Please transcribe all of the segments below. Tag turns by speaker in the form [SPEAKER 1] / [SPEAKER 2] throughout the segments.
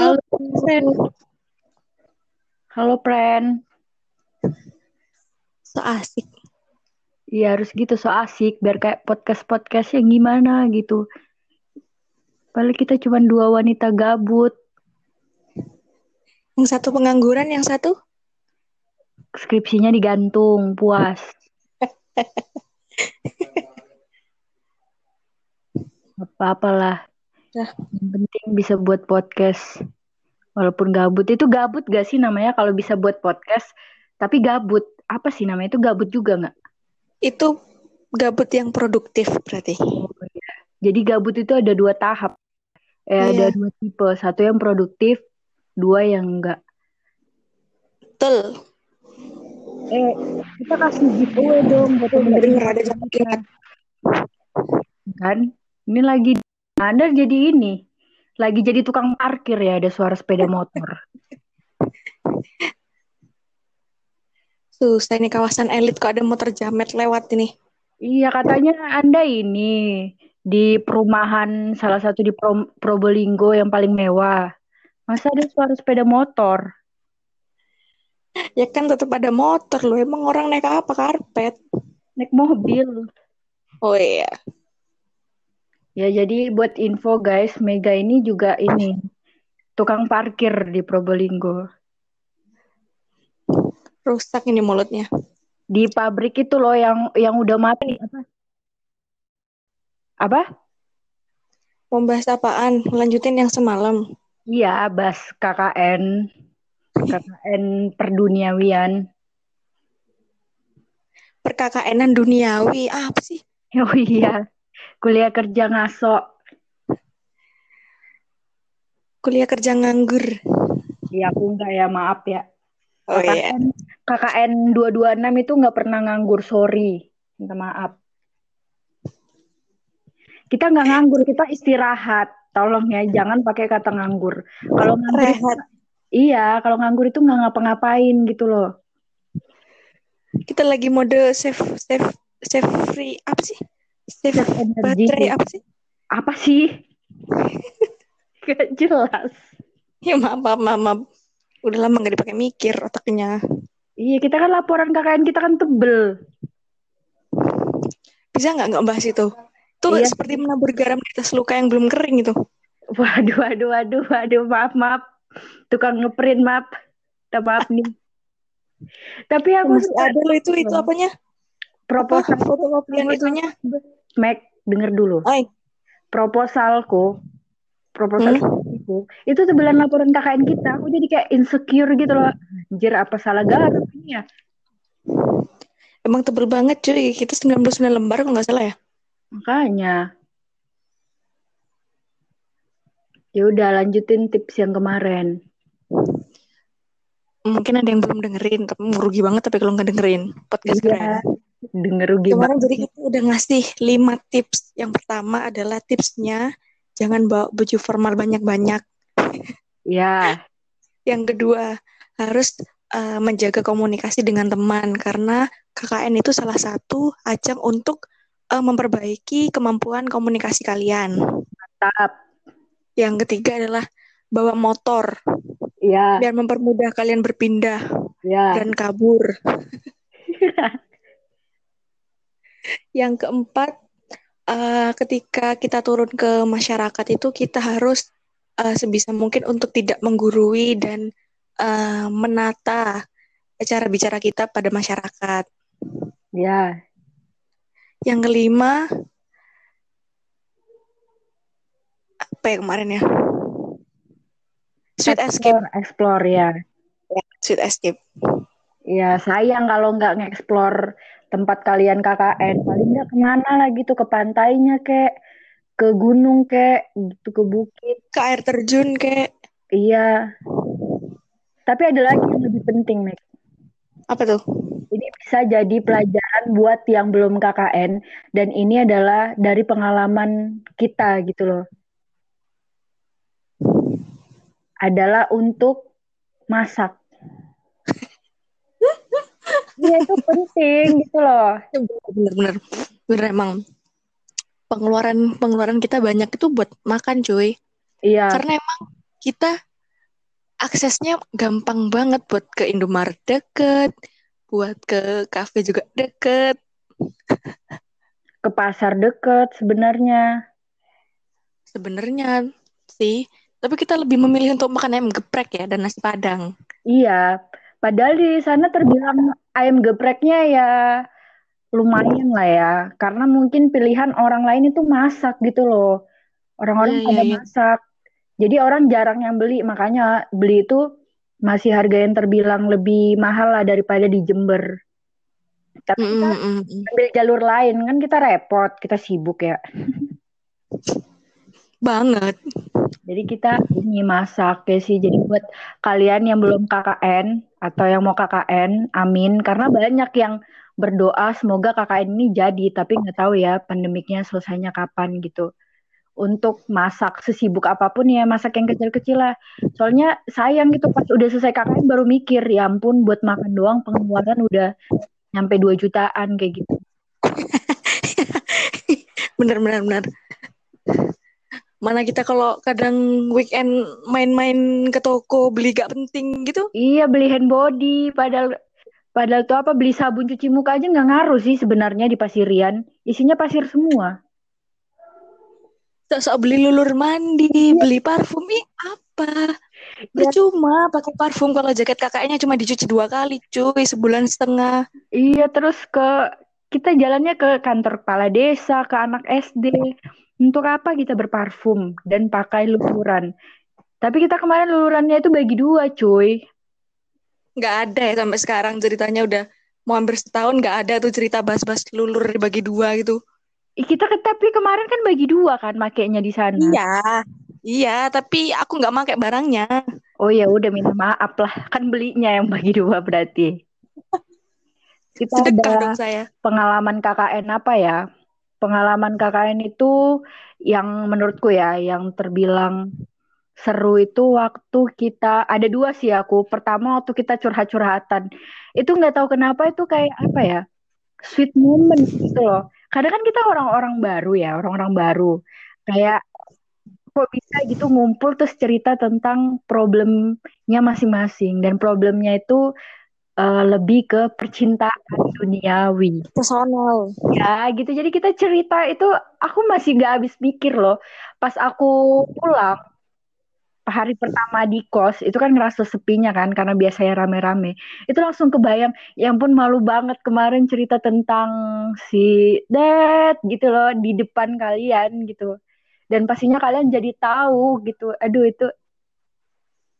[SPEAKER 1] Halo, Pren. Halo, Pren.
[SPEAKER 2] so asik.
[SPEAKER 1] Iya, harus gitu so asik biar kayak podcast-podcast yang gimana gitu. Paling kita cuma dua wanita gabut.
[SPEAKER 2] Yang satu pengangguran, yang satu
[SPEAKER 1] Skripsinya digantung, puas. Apa-apalah.
[SPEAKER 2] Dah.
[SPEAKER 1] Yang penting bisa buat podcast. Walaupun gabut. Itu gabut gak sih namanya kalau bisa buat podcast? Tapi gabut. Apa sih namanya? Itu gabut juga nggak?
[SPEAKER 2] itu gabut yang produktif berarti.
[SPEAKER 1] Oh, iya. Jadi gabut itu ada dua tahap. Eh, ada
[SPEAKER 2] Iya.
[SPEAKER 1] dua tipe. Satu yang produktif, dua yang enggak.
[SPEAKER 2] Betul.
[SPEAKER 1] Eh, kita kasih giveaway dong buat
[SPEAKER 2] ada
[SPEAKER 1] kan. Ini lagi Anda jadi ini. Lagi jadi tukang parkir ya, ada suara sepeda motor.
[SPEAKER 2] Susah ini kawasan elit kok ada motor jamet lewat ini.
[SPEAKER 1] Iya, katanya Anda ini di perumahan salah satu di Pro- Probolinggo yang paling mewah. Masa ada suara sepeda motor?
[SPEAKER 2] Ya kan tetap ada motor loh. Emang orang naik apa karpet?
[SPEAKER 1] Naik mobil.
[SPEAKER 2] Oh iya.
[SPEAKER 1] Ya, jadi buat info guys, Mega ini juga ini tukang parkir di Probolinggo.
[SPEAKER 2] Rusak ini mulutnya.
[SPEAKER 1] Di pabrik itu loh yang yang udah mati apa? Apa?
[SPEAKER 2] Mau bahas apaan? Lanjutin yang semalam.
[SPEAKER 1] Iya, Bas KKN. KKN perduniawian.
[SPEAKER 2] Perkakainan duniawi. Ah, apa sih?
[SPEAKER 1] Oh iya, kuliah kerja ngaso.
[SPEAKER 2] Kuliah kerja nganggur.
[SPEAKER 1] Iya, aku enggak ya, maaf ya.
[SPEAKER 2] Oh iya.
[SPEAKER 1] KKN, KKN 226 itu nggak pernah nganggur, sorry. Minta maaf. Kita nggak nganggur, kita istirahat. Tolong ya, jangan pakai kata nganggur. Kalau nganggur
[SPEAKER 2] Rehat.
[SPEAKER 1] iya, kalau nganggur itu nggak ngapa-ngapain gitu loh.
[SPEAKER 2] Kita lagi mode save save save free apa sih? Save baterai apa sih?
[SPEAKER 1] Apa sih? Gak jelas.
[SPEAKER 2] Ya maaf, maaf, maaf, maaf. Udah lama gak dipakai mikir otaknya.
[SPEAKER 1] Iya, kita kan laporan KKN kita kan tebel.
[SPEAKER 2] Bisa nggak nggak bahas itu? Itu
[SPEAKER 1] Iya.
[SPEAKER 2] seperti menabur garam di atas luka yang belum kering itu.
[SPEAKER 1] Waduh, waduh, waduh, waduh, maaf, maaf. Tukang ngeprint, maaf. Minta maaf nih. Tapi aku
[SPEAKER 2] Masih ada loh itu itu apanya? Apa
[SPEAKER 1] proposal
[SPEAKER 2] fotokopian itunya?
[SPEAKER 1] Mac, denger dulu.
[SPEAKER 2] Oi,
[SPEAKER 1] Proposalku, proposal itu, itu sebulan laporan KKN kita, aku jadi kayak insecure gitu loh. Anjir, apa salah garap ini ya?
[SPEAKER 2] emang tebel banget cuy. Kita 99 lembar kalau nggak salah ya.
[SPEAKER 1] Makanya. Ya udah lanjutin tips yang kemarin.
[SPEAKER 2] Mungkin ada yang belum dengerin, tapi rugi banget tapi kalau nggak dengerin podcast
[SPEAKER 1] Iya,
[SPEAKER 2] keren.
[SPEAKER 1] Denger rugi
[SPEAKER 2] Kemarin
[SPEAKER 1] banget.
[SPEAKER 2] jadi kita udah ngasih 5 tips. Yang pertama adalah tipsnya jangan bawa baju formal banyak-banyak.
[SPEAKER 1] Ya,
[SPEAKER 2] Yang kedua, harus uh, menjaga komunikasi dengan teman karena KKN itu salah satu ajang untuk uh, memperbaiki kemampuan komunikasi kalian.
[SPEAKER 1] tetap.
[SPEAKER 2] Yang ketiga adalah bawa motor
[SPEAKER 1] Ya,
[SPEAKER 2] biar mempermudah kalian berpindah
[SPEAKER 1] ya.
[SPEAKER 2] dan kabur. Yang keempat, uh, ketika kita turun ke masyarakat itu kita harus uh, sebisa mungkin untuk tidak menggurui dan uh, menata cara bicara kita pada masyarakat.
[SPEAKER 1] Ya,
[SPEAKER 2] Yang kelima, apa ya kemarin ya? Sweet escape,
[SPEAKER 1] explore, ya.
[SPEAKER 2] sweet escape.
[SPEAKER 1] Ya, sayang kalau nggak nge-explore tempat kalian KKN. Paling nggak ke mana lah gitu, ke pantainya kek, ke gunung kek, gitu ke bukit.
[SPEAKER 2] Ke air terjun kayak
[SPEAKER 1] Iya. Tapi ada lagi yang lebih penting, Mek.
[SPEAKER 2] apa tuh?
[SPEAKER 1] Ini bisa jadi pelajaran buat yang belum KKN dan ini adalah dari pengalaman kita gitu loh. Adalah untuk masak. Iya itu penting gitu loh.
[SPEAKER 2] Bener-bener, bener emang pengeluaran pengeluaran kita banyak itu buat makan cuy.
[SPEAKER 1] Iya.
[SPEAKER 2] Karena emang kita aksesnya gampang banget buat ke Indomaret deket, buat ke kafe juga deket.
[SPEAKER 1] Ke pasar deket sebenarnya.
[SPEAKER 2] Sebenarnya sih, tapi kita lebih memilih untuk makan ayam geprek ya dan nasi padang.
[SPEAKER 1] Iya, padahal di sana terbilang ayam gepreknya ya lumayan lah ya, karena mungkin pilihan orang lain itu masak gitu loh. Orang-orang
[SPEAKER 2] Iya,
[SPEAKER 1] pada
[SPEAKER 2] iya, iya.
[SPEAKER 1] masak. Jadi orang jarang yang beli, makanya beli itu masih harga yang terbilang lebih mahal lah daripada di Jember. Tapi kita
[SPEAKER 2] mm, mm, mm.
[SPEAKER 1] ambil jalur lain kan kita repot, kita sibuk ya.
[SPEAKER 2] Banget.
[SPEAKER 1] Jadi kita ini masak ya sih. Jadi buat kalian yang belum KKN atau yang mau KKN, amin. Karena banyak yang berdoa semoga KKN ini jadi, tapi nggak tahu ya pandemiknya selesainya kapan gitu. Untuk masak sesibuk apa pun ya masak yang kecil-kecil lah. Soalnya sayang gitu pas udah selesai KKN baru mikir, ya ampun buat makan doang pengeluaran udah nyampe 2 jutaan kayak gitu.
[SPEAKER 2] bener bener bener. Mana kita kalau kadang weekend main-main ke toko beli gak penting gitu.
[SPEAKER 1] Iya beli hand body padahal padahal tuh apa beli sabun cuci muka aja nggak ngaruh sih sebenarnya di pasirian. Isinya pasir semua.
[SPEAKER 2] Sok-sok beli lulur mandi, beli parfum, ih apa?
[SPEAKER 1] Ya,
[SPEAKER 2] Percuma pakai parfum kalau jaket kakaknya cuma dicuci dua kali, cuy, sebulan setengah.
[SPEAKER 1] iya terus ke kita jalannya ke kantor kepala desa, ke anak SD. Untuk apa kita berparfum dan pakai luluran? Tapi kita kemarin lulurannya itu bagi dua, cuy.
[SPEAKER 2] Nggak ada ya sampai sekarang ceritanya udah mau hampir setahun nggak ada tuh cerita bahas-bahas lulur dibagi dua gitu.
[SPEAKER 1] Kita ke- tapi kemarin kan bagi dua kan makainya di sana.
[SPEAKER 2] Iya, iya, tapi aku nggak pakai barangnya.
[SPEAKER 1] Oh ya udah minta maaf lah, kan belinya yang bagi dua berarti. Kita
[SPEAKER 2] Sedekah
[SPEAKER 1] ada
[SPEAKER 2] dong saya.
[SPEAKER 1] pengalaman KKN apa ya? Pengalaman KKN itu yang menurutku ya, yang terbilang seru itu waktu kita ada dua sih aku. Pertama waktu kita curhat-curhatan. Itu nggak tahu kenapa itu kayak apa ya? Sweet moment gitu loh. Kadang kan kita orang-orang baru ya, orang-orang baru. Kayak kok bisa gitu ngumpul terus cerita tentang problemnya masing-masing dan problemnya itu eh, lebih ke percintaan duniawi.
[SPEAKER 2] Personal.
[SPEAKER 1] Ya gitu. Jadi kita cerita itu aku masih gak habis pikir loh. Pas aku pulang hari pertama di kos itu kan ngerasa sepinya kan karena biasanya rame-rame. Itu langsung kebayang, ya ampun malu banget kemarin cerita tentang si Dad gitu loh di depan kalian gitu. Dan pastinya kalian jadi tahu gitu. Aduh itu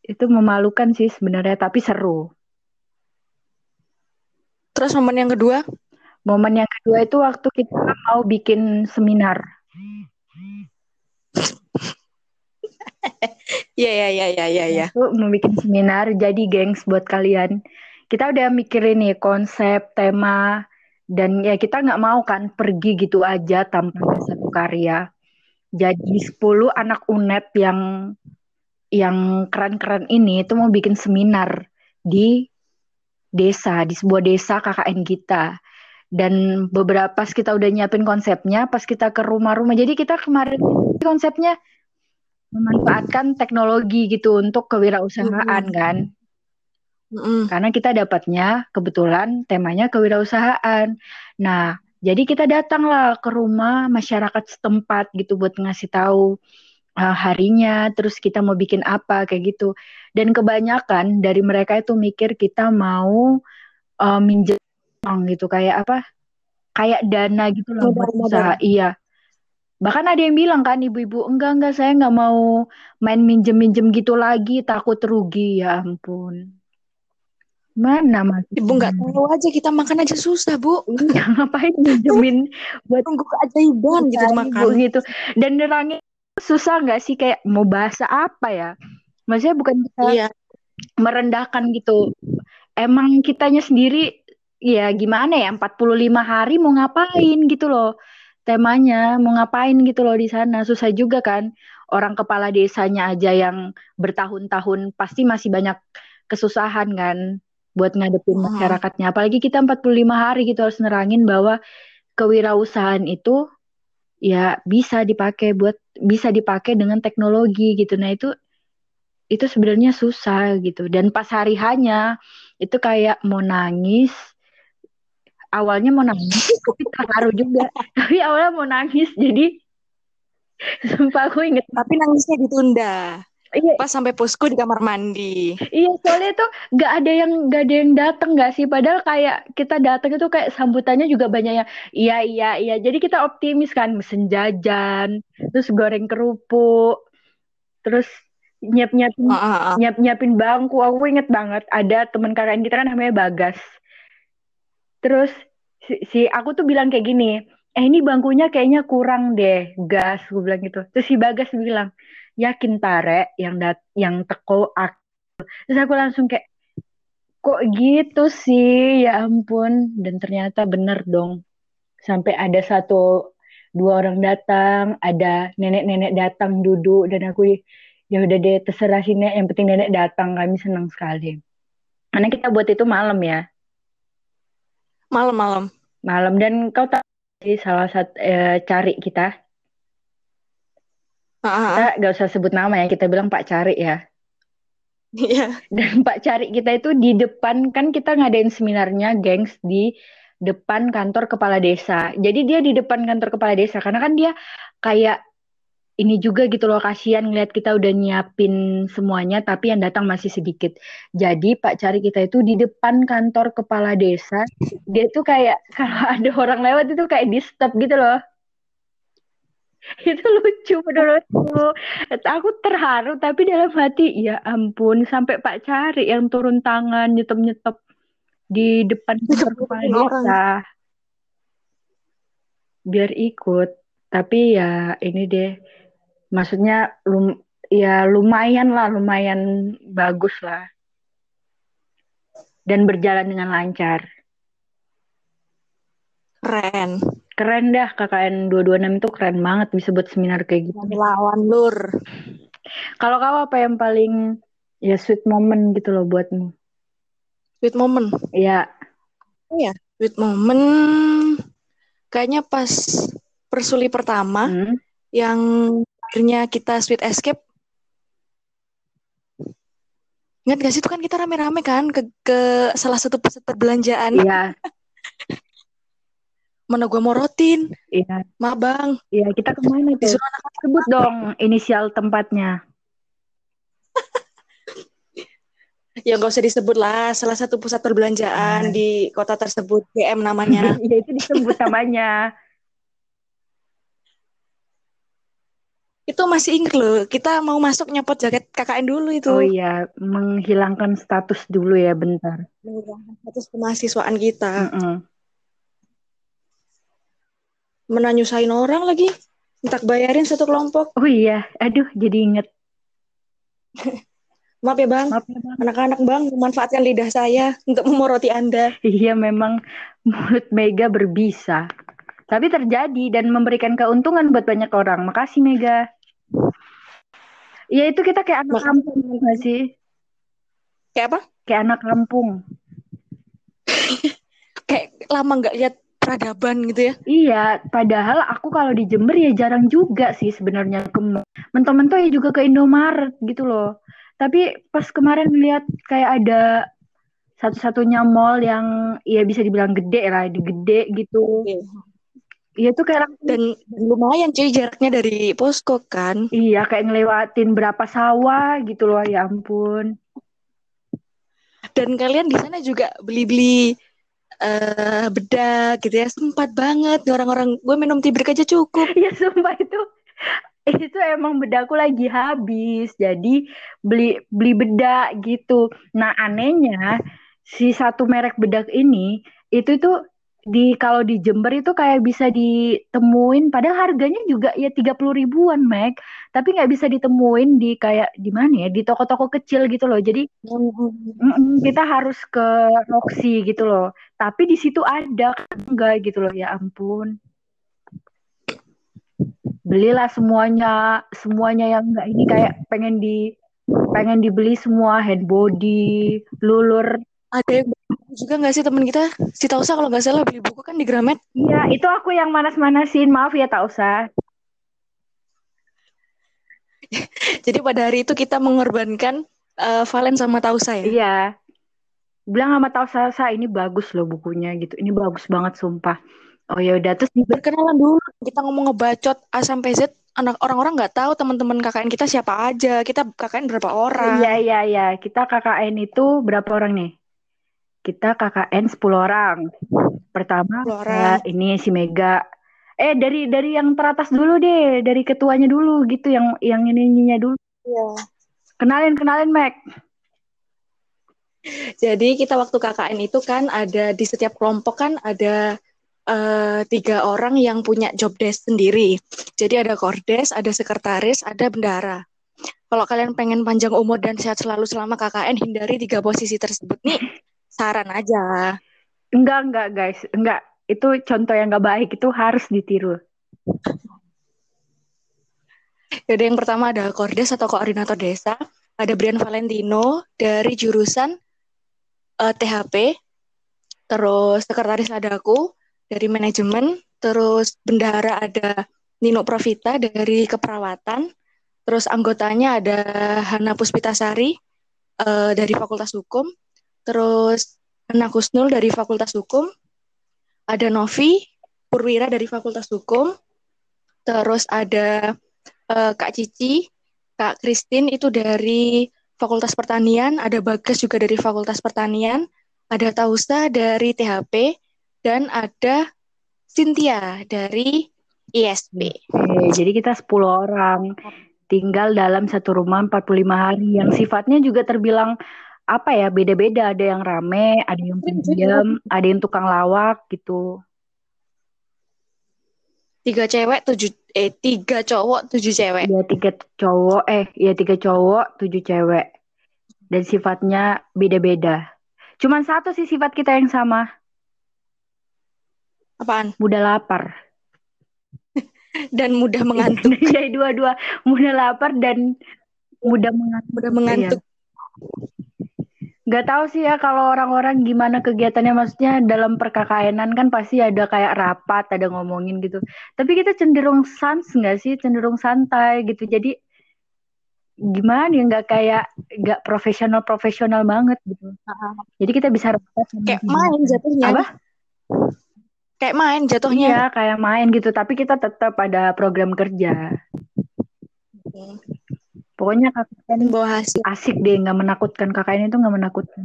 [SPEAKER 1] itu memalukan sih sebenarnya tapi seru.
[SPEAKER 2] Terus momen yang kedua,
[SPEAKER 1] Momen yang kedua itu waktu kita mau bikin seminar.
[SPEAKER 2] Iya, iya, iya, iya, iya, iya.
[SPEAKER 1] Itu mau bikin seminar, jadi gengs buat kalian. Kita udah mikirin nih konsep, tema, dan ya kita nggak mau kan pergi gitu aja tanpa satu karya. Jadi 10 anak UNED yang yang keren-keren ini itu mau bikin seminar di desa, di sebuah desa KKN kita. Dan beberapa pas kita udah nyiapin konsepnya, pas kita ke rumah-rumah. Jadi kita kemarin konsepnya memanfaatkan teknologi gitu untuk kewirausahaan
[SPEAKER 2] Mm-mm.
[SPEAKER 1] kan.
[SPEAKER 2] Mm-mm.
[SPEAKER 1] Karena kita dapatnya kebetulan temanya kewirausahaan. Nah, jadi kita datanglah ke rumah masyarakat setempat gitu buat ngasih tahu uh, harinya, terus kita mau bikin apa kayak gitu. Dan kebanyakan dari mereka itu mikir kita mau uh, minjem uang gitu kayak apa? Kayak dana gitu loh buat usaha. Iya. Bahkan ada yang bilang kan ibu-ibu, enggak enggak saya nggak mau main minjem-minjem gitu lagi, takut rugi. Ya ampun. Mana mas?
[SPEAKER 2] Ibu nggak tahu aja kita makan aja susah, Bu.
[SPEAKER 1] Iya, ngapain minjemin buat
[SPEAKER 2] Tunggu keajaiban gitu makan.
[SPEAKER 1] ibu gitu. Dan nerangin susah nggak sih kayak mau bahasa apa ya? Maksudnya bukan kita
[SPEAKER 2] Iya.
[SPEAKER 1] merendahkan gitu. Emang kitanya sendiri ya gimana ya 45 hari mau ngapain gitu loh. Temanya mau ngapain gitu loh di sana. Susah juga kan. Orang kepala desanya aja yang bertahun-tahun pasti masih banyak kesusahan kan buat ngadepin
[SPEAKER 2] Mm.
[SPEAKER 1] masyarakatnya. Apalagi kita 45 hari gitu harus nerangin bahwa kewirausahaan itu ya bisa dipakai buat bisa dipakai dengan teknologi gitu. Nah, itu itu sebenarnya susah gitu. Dan pas hari hanya itu kayak mau nangis. Awalnya mau nangis tapi terharu juga. Tapi awalnya mau nangis jadi sumpah aku inget
[SPEAKER 2] tapi nangisnya ditunda
[SPEAKER 1] Iya.
[SPEAKER 2] Pas sampai posku di kamar mandi.
[SPEAKER 1] Iya, soalnya tuh nggak ada yang nggak ada yang datang nggak sih? Padahal kayak kita datang itu kayak sambutannya juga banyak yang iya iya iya. Jadi kita optimis kan, mesen jajan, terus goreng kerupuk, terus nyiap nyiapin
[SPEAKER 2] uh, uh, uh.
[SPEAKER 1] nyiap nyiapin bangku. Aku inget banget ada teman KKN kita kan namanya Bagas. Terus si, si aku tuh bilang kayak gini, eh ini bangkunya kayaknya kurang deh, gas. Gue bilang gitu. Terus si Bagas bilang yakin tare yang dat yang teko aku terus aku langsung kayak kok gitu sih? Ya ampun. Dan ternyata bener dong. Sampai ada satu dua orang datang ada nenek-nenek datang duduk dan aku ya udah deh terserah sini yang penting nenek datang kami senang sekali. Karena kita buat itu malam ya.
[SPEAKER 2] Malam-malam.
[SPEAKER 1] Malam. Dan kau tahu salah satu eh, cari kita kita gak usah sebut nama ya, kita bilang Pak Cari ya.
[SPEAKER 2] Iya.
[SPEAKER 1] Dan Pak Cari kita itu di depan, kan kita ngadain seminarnya, gengs, di depan kantor kepala desa. Jadi dia di depan kantor kepala desa, karena kan dia kayak ini juga gitu loh kasihan ngeliat kita udah nyiapin semuanya tapi yang datang masih sedikit. Jadi Pak Cari kita itu di depan kantor kepala desa, dia tuh kayak kalau ada orang lewat itu kayak di stop gitu loh. itu lucu menurutku. Aku terharu tapi dalam hati ya ampun sampai Pak Cari yang turun tangan nyetop nyetop di depan kepala desa biar ikut. Tapi ya ini deh maksudnya lum ya lumayan lah lumayan bagus lah. Dan berjalan dengan lancar.
[SPEAKER 2] Keren
[SPEAKER 1] Keren dah KKN 226 itu keren banget bisa buat seminar kayak gitu.
[SPEAKER 2] Lawan lur.
[SPEAKER 1] Kalau kau apa yang paling ya sweet moment gitu loh buatmu?
[SPEAKER 2] Sweet moment?
[SPEAKER 1] Iya.
[SPEAKER 2] Oh ya, sweet moment kayaknya pas persuli pertama hmm. yang akhirnya kita sweet escape Ingat gak sih itu kan kita rame-rame kan ke, ke salah satu pusat perbelanjaan.
[SPEAKER 1] Iya.
[SPEAKER 2] mana gue morotin
[SPEAKER 1] iya.
[SPEAKER 2] Mabang
[SPEAKER 1] iya kita ke mana tuh? Disuruh anak sebut dong inisial tempatnya.
[SPEAKER 2] Ya nggak usah disebut lah. Salah satu pusat perbelanjaan nah. di kota tersebut GM namanya.
[SPEAKER 1] Ya itu disebut namanya.
[SPEAKER 2] Itu masih inget loh kita mau masuk nyopot jaket KKN dulu itu.
[SPEAKER 1] Oh iya menghilangkan status dulu ya bentar.
[SPEAKER 2] Menghilangkan status kemahasiswaan kita.
[SPEAKER 1] Mm -mm
[SPEAKER 2] menanyusain orang lagi. Minta bayarin satu kelompok.
[SPEAKER 1] Oh iya aduh jadi inget.
[SPEAKER 2] Maaf ya bang. Maaf ya bang. Anak-anak bang memanfaatkan lidah saya untuk memoroti anda.
[SPEAKER 1] Iya memang mulut Mega berbisa. Tapi terjadi dan memberikan keuntungan buat banyak orang. Makasih Mega. Iya itu kita kayak anak kampung nggak sih?
[SPEAKER 2] Kayak apa?
[SPEAKER 1] Kayak anak kampung.
[SPEAKER 2] kayak lama nggak lihat peradaban gitu ya.
[SPEAKER 1] Iya, padahal aku kalau di Jember ya jarang juga sih sebenarnya ke mentok-mentok ya juga ke Indomaret gitu loh. Tapi pas kemarin lihat kayak ada satu-satunya mall yang ya bisa dibilang gede lah, di gede gitu. Iya tuh kayak
[SPEAKER 2] dan lumayan cuy jaraknya dari posko kan.
[SPEAKER 1] Iya kayak ngelewatin berapa sawah gitu loh ya ampun.
[SPEAKER 2] Dan kalian di sana juga beli-beli uh, bedak gitu ya sempat banget orang-orang. Gue minum tibrik aja cukup.
[SPEAKER 1] Ya sumpah itu itu emang bedakku lagi habis. Jadi beli beli bedak gitu. Nah anehnya si satu merek bedak ini itu tuh di kalau di Jember itu kayak bisa ditemuin. Padahal harganya juga ya tiga puluh ribuan Mac. Tapi nggak bisa ditemuin di kayak di mana ya? Di toko-toko kecil gitu loh. Jadi mm, kita harus ke Roxy gitu loh tapi di situ ada enggak gitu loh. Ya ampun. Belilah semuanya semuanya yang enggak. Ini kayak pengen di pengen dibeli semua. Head body lulur.
[SPEAKER 2] Ada yang juga nggak sih teman kita? Si Tausa kalau nggak salah beli buku kan di Gramet.
[SPEAKER 1] Iya itu aku yang manas-manasin. Maaf ya Tausa.
[SPEAKER 2] Jadi pada hari itu kita mengorbankan uh, Valen sama Tausa ya?
[SPEAKER 1] Iya. Bilang sama Tausa, ini bagus loh bukunya gitu. Ini bagus banget sumpah. Oh ya udah terus
[SPEAKER 2] perkenalan dulu. Kita ngomong ngebacot A sampai Z anak orang-orang nggak tahu teman-teman KKN kita siapa aja. Kita KKN berapa orang?
[SPEAKER 1] Iya iya iya. Kita KKN itu berapa orang nih? Kita KKN 10 orang. Pertama 10 orang. Uh, ini si Mega. Eh dari dari yang teratas dulu deh, dari ketuanya dulu gitu yang yang ininya dulu. Iya. Kenalin kenalin Mac.
[SPEAKER 2] Jadi kita waktu KKN itu kan ada di setiap kelompok kan ada uh, tiga orang yang punya job desk sendiri. Jadi ada kordes, ada sekretaris, ada bendara. Kalau kalian pengen panjang umur dan sehat selalu selama KKN, hindari tiga posisi tersebut nih. Saran aja.
[SPEAKER 1] Enggak, enggak guys. Enggak. Itu contoh yang enggak baik. Itu harus ditiru.
[SPEAKER 2] Jadi yang pertama ada kordes atau koordinator desa. Ada Brian Valentino dari jurusan uh, eh, THP. Terus sekretaris adaku dari manajemen, terus bendahara ada Nino Profita dari keperawatan, terus anggotanya ada Hana Puspitasari uh, dari Fakultas Hukum, terus Hana Kusnul dari Fakultas Hukum, ada Novi Purwira dari Fakultas Hukum, terus ada uh, Kak Cici, Kak Kristin itu dari Fakultas Pertanian, ada Bagas juga dari Fakultas Pertanian, ada Tausa dari THP, dan ada Cynthia dari ISB.
[SPEAKER 1] Oke, jadi kita 10 orang. Tinggal dalam satu rumah 45 hari. Yang sifatnya juga terbilang apa ya beda-beda. Ada yang rame ada yang pendiam ada yang tukang lawak gitu.
[SPEAKER 2] Tiga cewek tujuh eh tiga cowok tujuh cewek.
[SPEAKER 1] Ya tiga cowok eh ya tiga cowok tujuh cewek dan sifatnya beda-beda cuman satu sih sifat kita yang sama
[SPEAKER 2] Apaan?
[SPEAKER 1] Mudah lapar.
[SPEAKER 2] dan mudah mengantuk.
[SPEAKER 1] Iya, dua-dua mudah lapar dan mudah mengantuk.
[SPEAKER 2] Mudah mengantuk. Iya.
[SPEAKER 1] Gak tahu sih ya kalau orang-orang gimana kegiatannya maksudnya dalam perkakainan kan pasti ada kayak rapat, ada ngomongin gitu. Tapi kita cenderung sans nggak sih? Cenderung santai gitu. Jadi gimana ya nggak kayak nggak profesional profesional banget gitu. Jadi kita bisa
[SPEAKER 2] kayak main jatuhnya. Apa? kayak main jatuhnya
[SPEAKER 1] iya kayak main gitu tapi kita tetap ada program kerja hmm. pokoknya kakak bawa hasil asik deh nggak menakutkan kakak ini tuh nggak menakutkan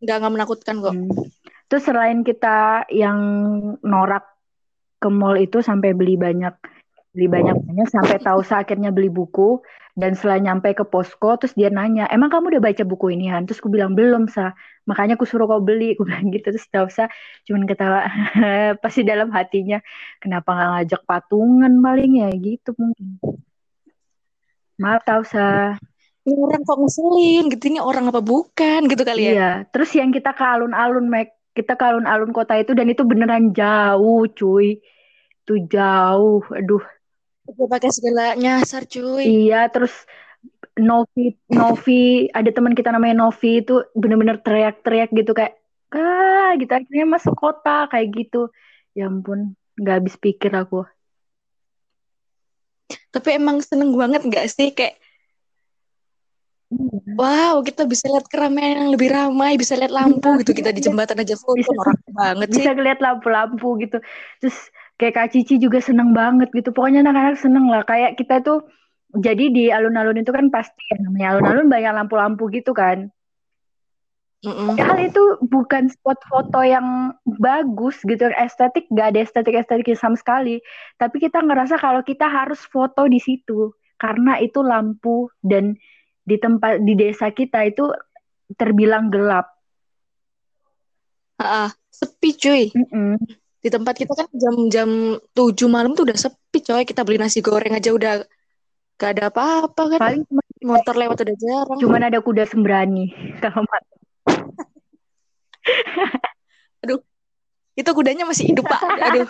[SPEAKER 2] nggak nggak menakutkan kok hmm.
[SPEAKER 1] terus selain kita yang norak ke mall itu sampai beli banyak beli banyak banyak sampai tahu akhirnya beli buku dan setelah nyampe ke posko terus dia nanya emang kamu udah baca buku ini Han? Terus aku bilang belum sa. Makanya aku suruh kau beli aku bilang gitu. Terus tahu sa cuman ketawa pasti dalam hatinya kenapa nggak ngajak patungan paling? Ya gitu mungkin. Maaf tahu sa.
[SPEAKER 2] Orang kok ngeselin gitu. Ini orang apa bukan gitu kali ya?
[SPEAKER 1] Iya. Terus yang kita ke alun-alun Mac kita ke alun-alun kota itu dan itu beneran jauh cuy. Itu jauh. Aduh
[SPEAKER 2] pakai segala nyasar cuy.
[SPEAKER 1] Iya, terus Novi Novi ada teman kita namanya Novi itu bener-bener teriak-teriak gitu kayak ah gitu akhirnya masuk kota kayak gitu. Ya ampun, nggak habis pikir aku.
[SPEAKER 2] Tapi emang seneng banget nggak sih kayak iya. Wow, kita bisa lihat keramaian yang lebih ramai, bisa lihat lampu gitu. Kita di jembatan aja foto bisa, banget
[SPEAKER 1] sih. Bisa lihat lampu-lampu gitu. Terus kayak Kak Cici juga seneng banget gitu. Pokoknya anak-anak seneng lah. Kayak kita tuh jadi di alun-alun itu kan pasti ya namanya alun-alun banyak lampu-lampu gitu kan. Mm-mm. Hal itu bukan spot foto yang bagus gitu, estetik gak ada estetik estetik sama sekali. Tapi kita ngerasa kalau kita harus foto di situ karena itu lampu dan di tempat di desa kita itu terbilang gelap.
[SPEAKER 2] Uh, sepi cuy. Mm-mm di tempat kita kan jam-jam tujuh malam tuh udah sepi coy. Kita beli nasi goreng aja udah gak ada apa-apa kan. Paling motor lewat udah jarang.
[SPEAKER 1] cuman ada kuda sembrani kalau
[SPEAKER 2] aduh itu kudanya masih hidup pak. Aduh.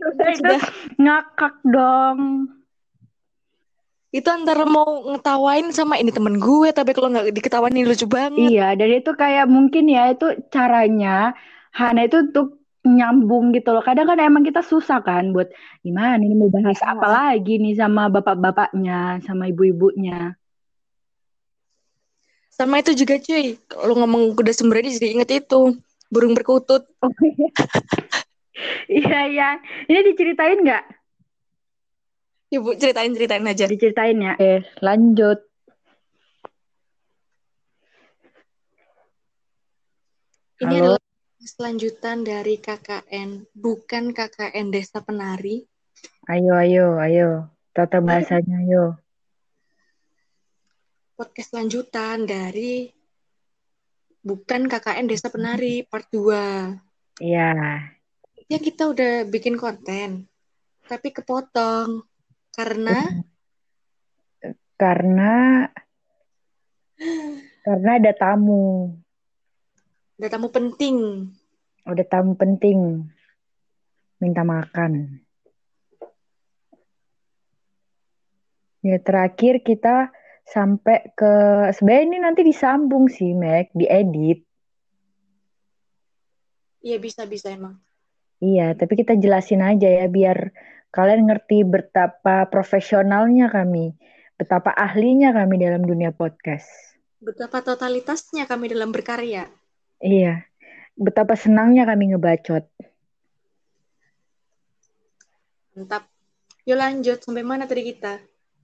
[SPEAKER 1] Sudah itu ngakak dong.
[SPEAKER 2] Itu antara mau ngetawain sama ini temen gue tapi kalau nggak diketawain lucu banget.
[SPEAKER 1] Iya dan itu kayak mungkin ya itu caranya Hana itu untuk nyambung gitu loh. Kadang kan emang kita susah kan buat gimana ini mau bahas apa
[SPEAKER 2] Ah.
[SPEAKER 1] lagi nih sama bapak-bapaknya, sama ibu-ibunya.
[SPEAKER 2] Sama itu juga cuy, kalau ngomong kuda sembrani jadi inget itu, burung perkutut.
[SPEAKER 1] Oh iya. Iya iya. Ini diceritain nggak?
[SPEAKER 2] Ibu ceritain ceritain aja.
[SPEAKER 1] Diceritain ya. Oke, lanjut.
[SPEAKER 2] Ini
[SPEAKER 1] Halo.
[SPEAKER 2] adalah selanjutan dari KKN, bukan KKN Desa Penari.
[SPEAKER 1] Ayo ayo ayo. Tata bahasanya ayo.
[SPEAKER 2] Podcast lanjutan dari bukan KKN Desa Penari part 2.
[SPEAKER 1] Iya.
[SPEAKER 2] Ya kita udah bikin konten, tapi kepotong karena
[SPEAKER 1] Karena karena ada tamu.
[SPEAKER 2] Ada tamu penting.
[SPEAKER 1] Ada tamu penting. Minta makan. Ya terakhir kita sampai ke sebenarnya ini nanti disambung sih, Mac, diedit.
[SPEAKER 2] Iya bisa bisa emang.
[SPEAKER 1] Iya, tapi kita jelasin aja ya biar kalian ngerti betapa profesionalnya kami, betapa ahlinya kami dalam dunia podcast.
[SPEAKER 2] Betapa totalitasnya kami dalam berkarya.
[SPEAKER 1] Iya, betapa senangnya kami ngebacot.
[SPEAKER 2] Mantap. Yuk lanjut sampai mana tadi kita?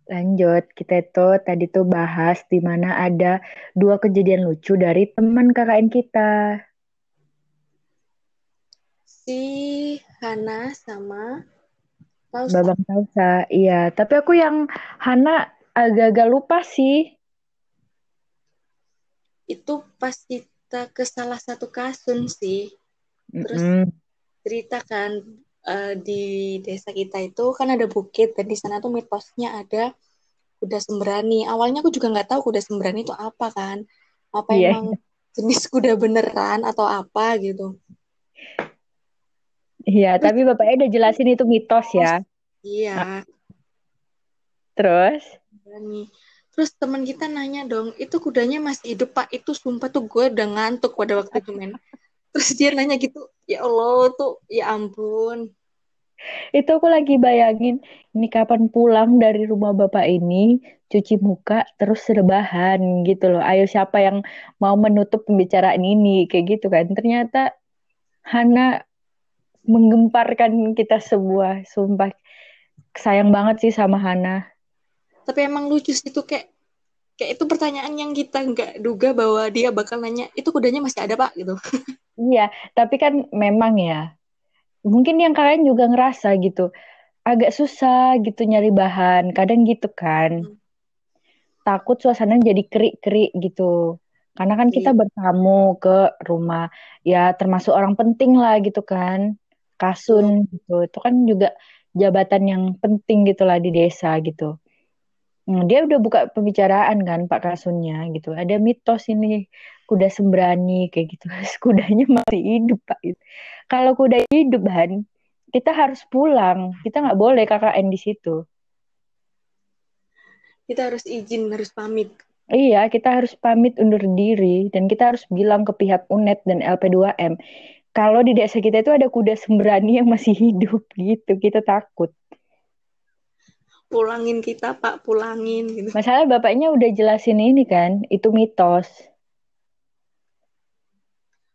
[SPEAKER 1] Lanjut, kita itu tadi tuh bahas di mana ada dua kejadian lucu dari teman KKN kita.
[SPEAKER 2] Si Hana sama Pausa.
[SPEAKER 1] Babang Tausa, iya. Tapi aku yang Hana agak-agak lupa sih.
[SPEAKER 2] Itu pas kita ke salah satu kasun sih. Terus
[SPEAKER 1] Mm-mm.
[SPEAKER 2] cerita kan eh, di desa kita itu kan ada bukit dan di sana tuh mitosnya ada kuda sembrani. Awalnya aku juga nggak tahu kuda sembrani itu apa kan. Apa
[SPEAKER 1] Iya.
[SPEAKER 2] emang jenis kuda beneran atau apa gitu.
[SPEAKER 1] Iya, tapi bapaknya udah jelasin itu mitos ya.
[SPEAKER 2] Iya,
[SPEAKER 1] Terus?
[SPEAKER 2] sembrani. Terus teman kita nanya dong, itu kudanya masih hidup pak? Itu sumpah tuh gue udah ngantuk pada waktu itu men. Terus dia nanya gitu, ya Allah tuh, ya ampun.
[SPEAKER 1] Itu aku lagi bayangin, ini kapan pulang dari rumah bapak ini, cuci muka, terus rebahan gitu loh. Ayo siapa yang mau menutup pembicaraan ini, kayak gitu kan. Ternyata Hana menggemparkan kita semua, sumpah. Sayang banget sih sama Hana.
[SPEAKER 2] Tapi emang lucu sih itu kayak kayak itu pertanyaan yang kita nggak duga bahwa dia bakal nanya itu kudanya masih ada pak gitu.
[SPEAKER 1] Iya, tapi kan memang ya, mungkin yang kalian juga ngerasa gitu, agak susah gitu nyari bahan, kadang gitu kan.
[SPEAKER 2] Hmm.
[SPEAKER 1] Takut suasana jadi kerik-kerik gitu. Karena kan kita
[SPEAKER 2] Iya.
[SPEAKER 1] bertamu ke rumah, ya termasuk orang penting lah gitu kan. Kasun gitu, itu kan juga jabatan yang penting gitu lah di desa gitu. Nah, dia udah buka pembicaraan kan Pak Kasunnya gitu. Ada mitos ini kuda sembrani kayak gitu. Kudanya masih hidup Pak. Kalau kuda hidup Han, kita harus pulang. Kita nggak boleh KKN di situ.
[SPEAKER 2] Kita harus izin, harus pamit.
[SPEAKER 1] Iya, kita harus pamit undur diri dan kita harus bilang ke pihak UNED dan LP2M kalau di desa kita itu ada kuda sembrani yang masih hidup gitu. Kita takut.
[SPEAKER 2] Pulangin kita pak, pulangin gitu.
[SPEAKER 1] Masalah bapaknya udah jelasin ini kan, itu mitos.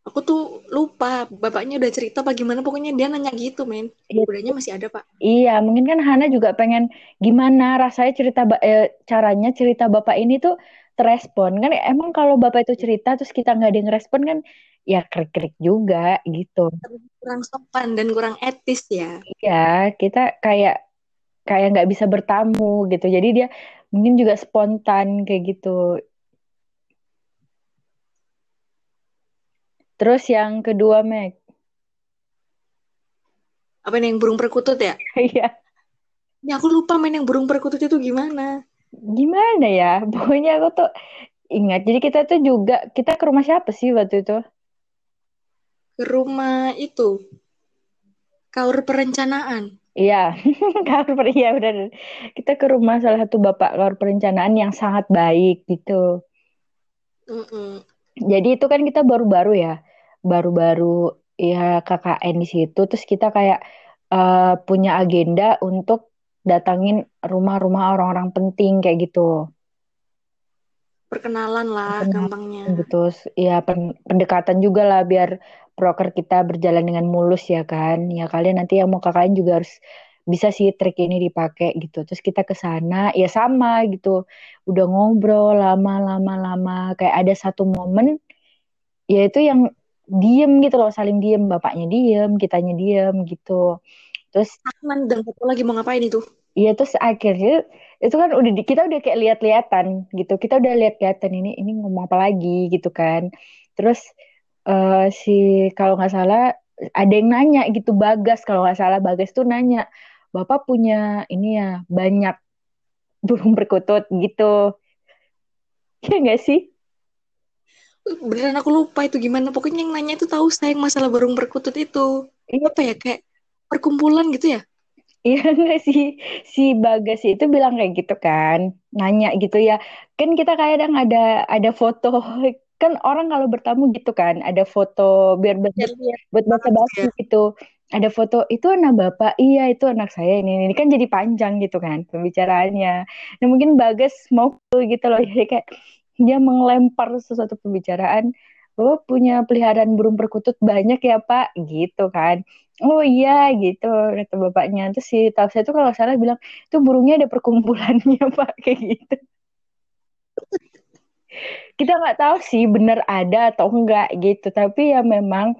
[SPEAKER 2] Aku tuh lupa, bapaknya udah cerita apa gimana, pokoknya dia nanya gitu men.
[SPEAKER 1] Iya.
[SPEAKER 2] Kudanya masih ada pak.
[SPEAKER 1] Iya, mungkin kan Hana juga pengen gimana rasanya cerita eh, caranya cerita bapak ini tuh terespon kan emang kalau bapak itu cerita terus kita nggak ada yang respon kan ya krik-krik juga gitu.
[SPEAKER 2] Kurang sopan dan kurang etis ya.
[SPEAKER 1] Iya, kita kayak kayak nggak bisa bertamu gitu. Jadi dia mungkin juga spontan kayak gitu. Terus yang kedua, Meg.
[SPEAKER 2] Apa nih yang burung perkutut ya?
[SPEAKER 1] Iya.
[SPEAKER 2] Ya aku lupa main yang burung perkutut itu gimana.
[SPEAKER 1] Gimana ya? Pokoknya aku tuh ingat. Jadi kita tuh juga kita ke rumah siapa sih waktu itu?
[SPEAKER 2] Ke rumah itu. Kaur perencanaan.
[SPEAKER 1] Iya, per iya benar. Kita ke rumah salah satu bapak kaur perencanaan yang sangat baik gitu.
[SPEAKER 2] Mm-mm.
[SPEAKER 1] Jadi itu kan kita baru-baru ya, baru-baru ya KKN di situ terus kita kayak uh, punya agenda untuk datangin rumah-rumah orang-orang penting kayak gitu
[SPEAKER 2] perkenalan lah perkenalan, gampangnya
[SPEAKER 1] gitu ya pen pendekatan juga lah biar broker kita berjalan dengan mulus ya kan. Ya kalian nanti yang mau KKN juga harus bisa sih trik ini dipakai gitu. Terus kita ke sana ya sama gitu. Udah ngobrol lama lama kayak ada satu momen ya itu yang diem gitu loh saling diem. Bapaknya diem kitanya diem gitu. Terus
[SPEAKER 2] Ahman dan satu lagi mau ngapain itu?
[SPEAKER 1] Iya terus akhirnya itu kan udah kita udah kayak lihat-lihatan gitu. Kita udah lihat-lihatan ini ini ngomong apa lagi gitu kan. Terus uh, si kalau nggak salah ada yang nanya gitu Bagas kalau nggak salah Bagas tuh nanya Bapak punya ini ya banyak burung perkutut gitu. Ya nggak sih?
[SPEAKER 2] Beneran aku lupa itu gimana. Pokoknya yang nanya itu tahu saya masalah burung perkutut itu. Ini apa ya kayak perkumpulan gitu ya?
[SPEAKER 1] Iya enggak sih si Bagas itu bilang kayak gitu kan nanya gitu ya kan kita kadang ada ada foto kan orang kalau bertamu gitu kan ada foto biar buat ya, buat bahasa basi ya. gitu. Ada foto itu anak bapak. Iya itu anak saya ini ini. Kan jadi panjang gitu kan pembicaraannya. Nah mungkin bagas mau gitu loh jadi kayak dia mengelempar sesuatu pembicaraan oh punya peliharaan burung perkutut banyak ya pak. Gitu kan. Oh iya gitu kata bapaknya. Terus si saya itu kalau salah bilang itu burungnya ada perkumpulannya pak kayak gitu kita nggak tahu sih benar ada atau enggak gitu tapi ya memang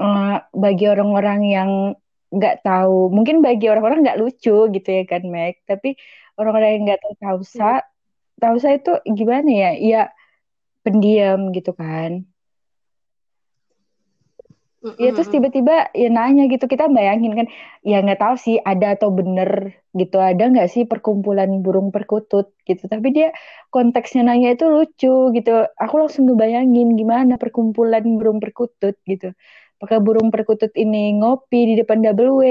[SPEAKER 1] uh, bagi orang-orang yang nggak tahu, mungkin bagi orang-orang nggak lucu gitu ya kan, Meg. Tapi orang-orang yang nggak tahu Tausa, hmm. Tausa itu gimana ya? Ya pendiam gitu kan. Ya terus tiba-tiba ya nanya gitu kita bayangin kan ya nggak tahu sih ada atau bener gitu ada nggak sih perkumpulan burung perkutut gitu tapi dia konteksnya nanya itu lucu gitu aku langsung ngebayangin gimana perkumpulan burung perkutut gitu pakai burung perkutut ini ngopi di depan double W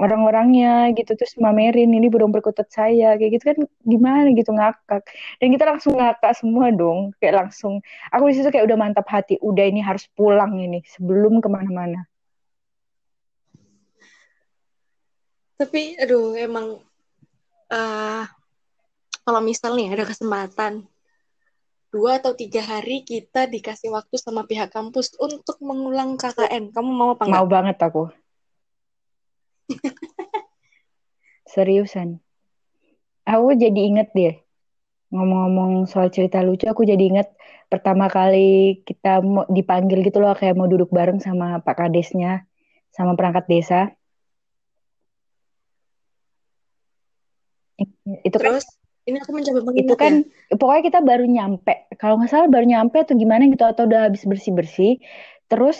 [SPEAKER 1] orang-orangnya gitu terus mamerin ini burung perkutut saya kayak gitu kan gimana gitu ngakak dan kita langsung ngakak semua dong kayak langsung aku di situ kayak udah mantap hati udah ini harus pulang ini sebelum ke mana-mana
[SPEAKER 2] tapi aduh emang uh, kalau misalnya ada kesempatan dua atau tiga hari kita dikasih waktu sama pihak kampus untuk mengulang KKN. Kamu mau apa
[SPEAKER 1] enggak? Mau banget aku. Seriusan. Aku jadi inget deh. Ngomong-ngomong soal cerita lucu, aku jadi inget pertama kali kita mau dipanggil gitu loh, kayak mau duduk bareng sama Pak Kadesnya, sama perangkat desa. Itu kan Terus? kan
[SPEAKER 2] ini aku mencoba
[SPEAKER 1] mengingat itu kan ya. pokoknya kita baru nyampe kalau nggak salah baru nyampe atau gimana gitu atau udah habis bersih bersih terus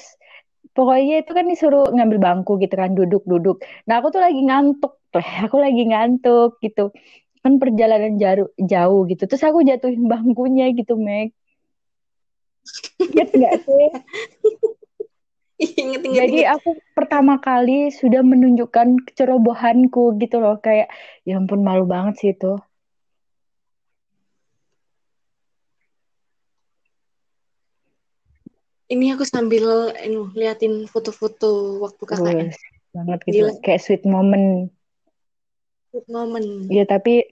[SPEAKER 1] pokoknya itu kan disuruh ngambil bangku gitu kan duduk duduk nah aku tuh lagi ngantuk. Aku lagi ngantuk gitu. Kan perjalanan jauh jauh gitu. Terus aku jatuhin bangkunya gitu Meg. Ingat nggak sih?
[SPEAKER 2] Inget, inget,
[SPEAKER 1] Jadi inget. aku pertama kali sudah menunjukkan kecerobohanku gitu loh. Kayak ya ampun malu banget sih itu.
[SPEAKER 2] Ini aku sambil inu, liatin foto-foto waktu KKN.
[SPEAKER 1] banget gitu. Gila. Kayak sweet moment.
[SPEAKER 2] Sweet moment.
[SPEAKER 1] Iya, tapi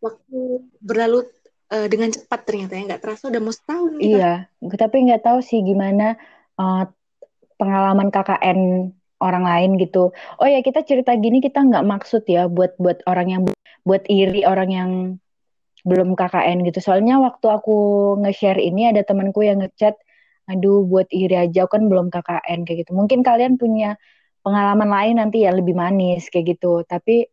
[SPEAKER 2] waktu berlalu uh, dengan cepat ternyata ya nggak terasa udah mau setahun
[SPEAKER 1] kita. Iya, tapi nggak tahu sih gimana uh, pengalaman KKN orang lain gitu. Oh ya kita cerita gini kita nggak maksud ya buat buat orang yang buat iri orang yang belum KKN gitu. Soalnya waktu aku nge-share ini ada temanku yang ngechat aduh buat iri aja kan belum KKN kayak gitu. Mungkin kalian punya pengalaman lain nanti ya lebih manis kayak gitu. Tapi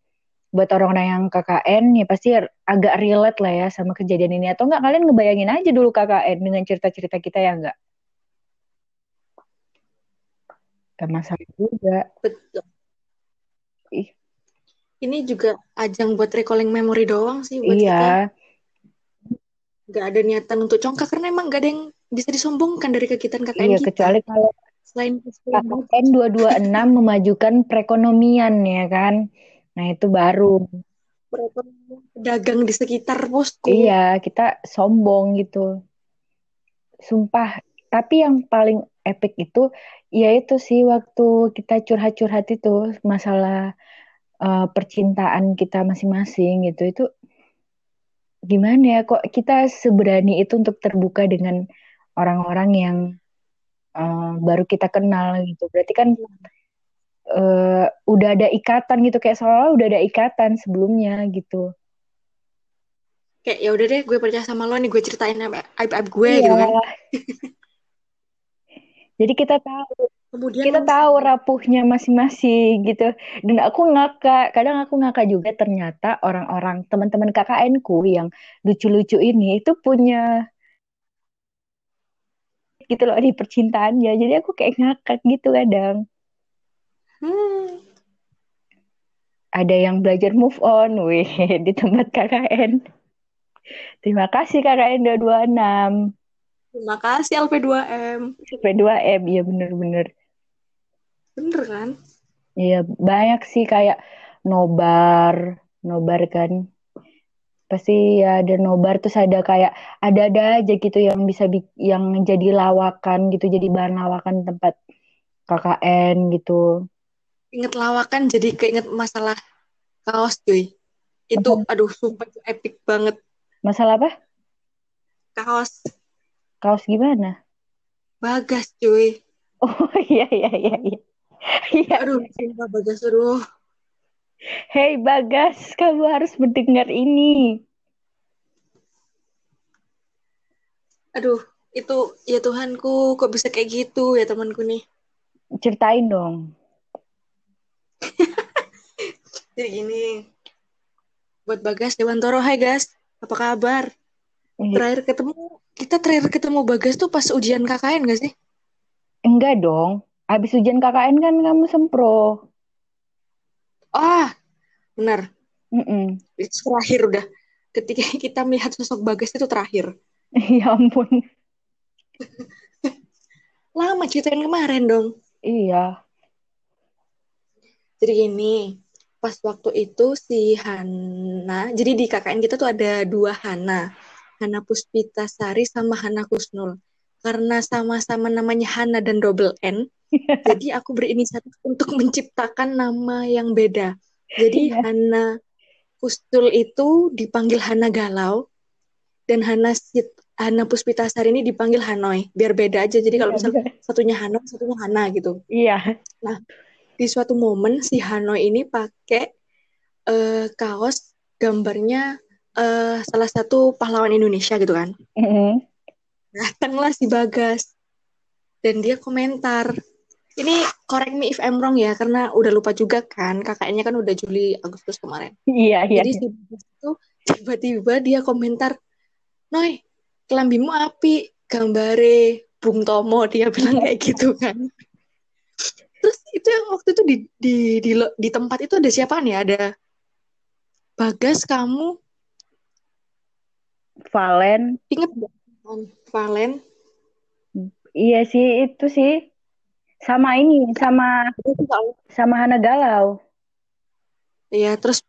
[SPEAKER 1] buat orang-orang yang KKN ya pasti agak relate lah ya sama kejadian ini. Atau enggak kalian ngebayangin aja dulu KKN dengan cerita-cerita kita ya enggak? Gak masalah juga.
[SPEAKER 2] Betul. Ih. Ini juga ajang buat recalling memory doang sih buat
[SPEAKER 1] iya. kita.
[SPEAKER 2] Gak ada niatan untuk congkak karena emang gak ada yang bisa disombongkan dari kegiatan KKN
[SPEAKER 1] iya, kita. kecuali kalau selain KKN 226 memajukan perekonomian ya kan. Nah, itu baru
[SPEAKER 2] pedagang di sekitar posku.
[SPEAKER 1] Iya, kita sombong gitu. Sumpah, tapi yang paling epic itu ya itu sih waktu kita curhat-curhat itu masalah uh, percintaan kita masing-masing gitu itu gimana ya kok kita seberani itu untuk terbuka dengan orang-orang yang uh, baru kita kenal gitu berarti kan uh, udah ada ikatan gitu kayak seolah udah ada ikatan sebelumnya gitu
[SPEAKER 2] kayak ya udah deh gue percaya sama lo nih gue ceritain aib aib gue iya. gitu kan
[SPEAKER 1] jadi kita tahu Kemudian kita tahu rapuhnya masing-masing gitu. Dan aku ngakak, kadang aku ngakak juga ternyata orang-orang teman-teman KKN ku yang lucu-lucu ini itu punya gitu loh di percintaannya. Jadi aku kayak ngakak gitu kadang. Hmm. Ada yang belajar move on, wih, di tempat KKN. Terima kasih KKN 226.
[SPEAKER 2] Terima kasih LP2M.
[SPEAKER 1] LP2M, iya bener-bener.
[SPEAKER 2] Bener kan?
[SPEAKER 1] Iya, banyak sih kayak nobar, nobar kan. Pasti ya ada nobar terus ada kayak ada-ada aja gitu yang bisa yang jadi lawakan gitu, jadi bahan lawakan tempat KKN gitu.
[SPEAKER 2] Ingat lawakan jadi keinget masalah kaos cuy. Itu apa? aduh sumpah epic banget.
[SPEAKER 1] Masalah apa?
[SPEAKER 2] Kaos.
[SPEAKER 1] Kaos gimana?
[SPEAKER 2] Bagas cuy.
[SPEAKER 1] Oh iya iya iya iya.
[SPEAKER 2] Iya. Aduh, sumpah Bagas, aduh.
[SPEAKER 1] Hei Bagas, kamu harus mendengar ini.
[SPEAKER 2] Aduh, itu ya Tuhanku, kok bisa kayak gitu ya temanku nih.
[SPEAKER 1] Ceritain dong.
[SPEAKER 2] Jadi gini, buat Bagas Dewantoro, hai guys, apa kabar? Iya. Terakhir ketemu, kita terakhir ketemu Bagas tuh pas ujian KKN gak sih?
[SPEAKER 1] Enggak dong, Habis ujian KKN kan kamu sempro.
[SPEAKER 2] Ah, benar.
[SPEAKER 1] Mm -mm.
[SPEAKER 2] Itu terakhir udah. Ketika kita melihat sosok Bagas itu terakhir.
[SPEAKER 1] ya ampun.
[SPEAKER 2] Lama ceritain kemarin dong.
[SPEAKER 1] Iya.
[SPEAKER 2] Jadi gini, pas waktu itu si Hana, jadi di KKN kita tuh ada dua Hana. Hana Puspita Sari sama Hana Kusnul. Karena sama-sama namanya Hana dan double N, Jadi aku berinisiatif untuk menciptakan nama yang beda. Jadi yeah. Hana Kustul itu dipanggil Hana Galau dan Hana Sit Hana Puspitasari ini dipanggil Hanoi. Biar beda aja. Jadi kalau iya, misalnya satunya Hanoi, satunya Hana gitu.
[SPEAKER 1] Iya.
[SPEAKER 2] Nah, di suatu momen si Hanoi ini pakai uh, kaos gambarnya uh, salah satu pahlawan Indonesia gitu kan. Mm -hmm. Datanglah si Bagas dan dia komentar ini correct me if I'm wrong ya karena udah lupa juga kan kakaknya kan udah Juli Agustus kemarin.
[SPEAKER 1] Iya iya.
[SPEAKER 2] Jadi itu tiba-tiba dia komentar Noi kelambimu api gambare Bung Tomo dia bilang kayak gitu kan. Terus itu yang waktu itu di di di, di tempat itu ada siapa nih ada Bagas kamu?
[SPEAKER 1] Valen.
[SPEAKER 2] Inget Valen.
[SPEAKER 1] Iya sih itu sih sama ini, sama sama Hana Galau.
[SPEAKER 2] Iya, terus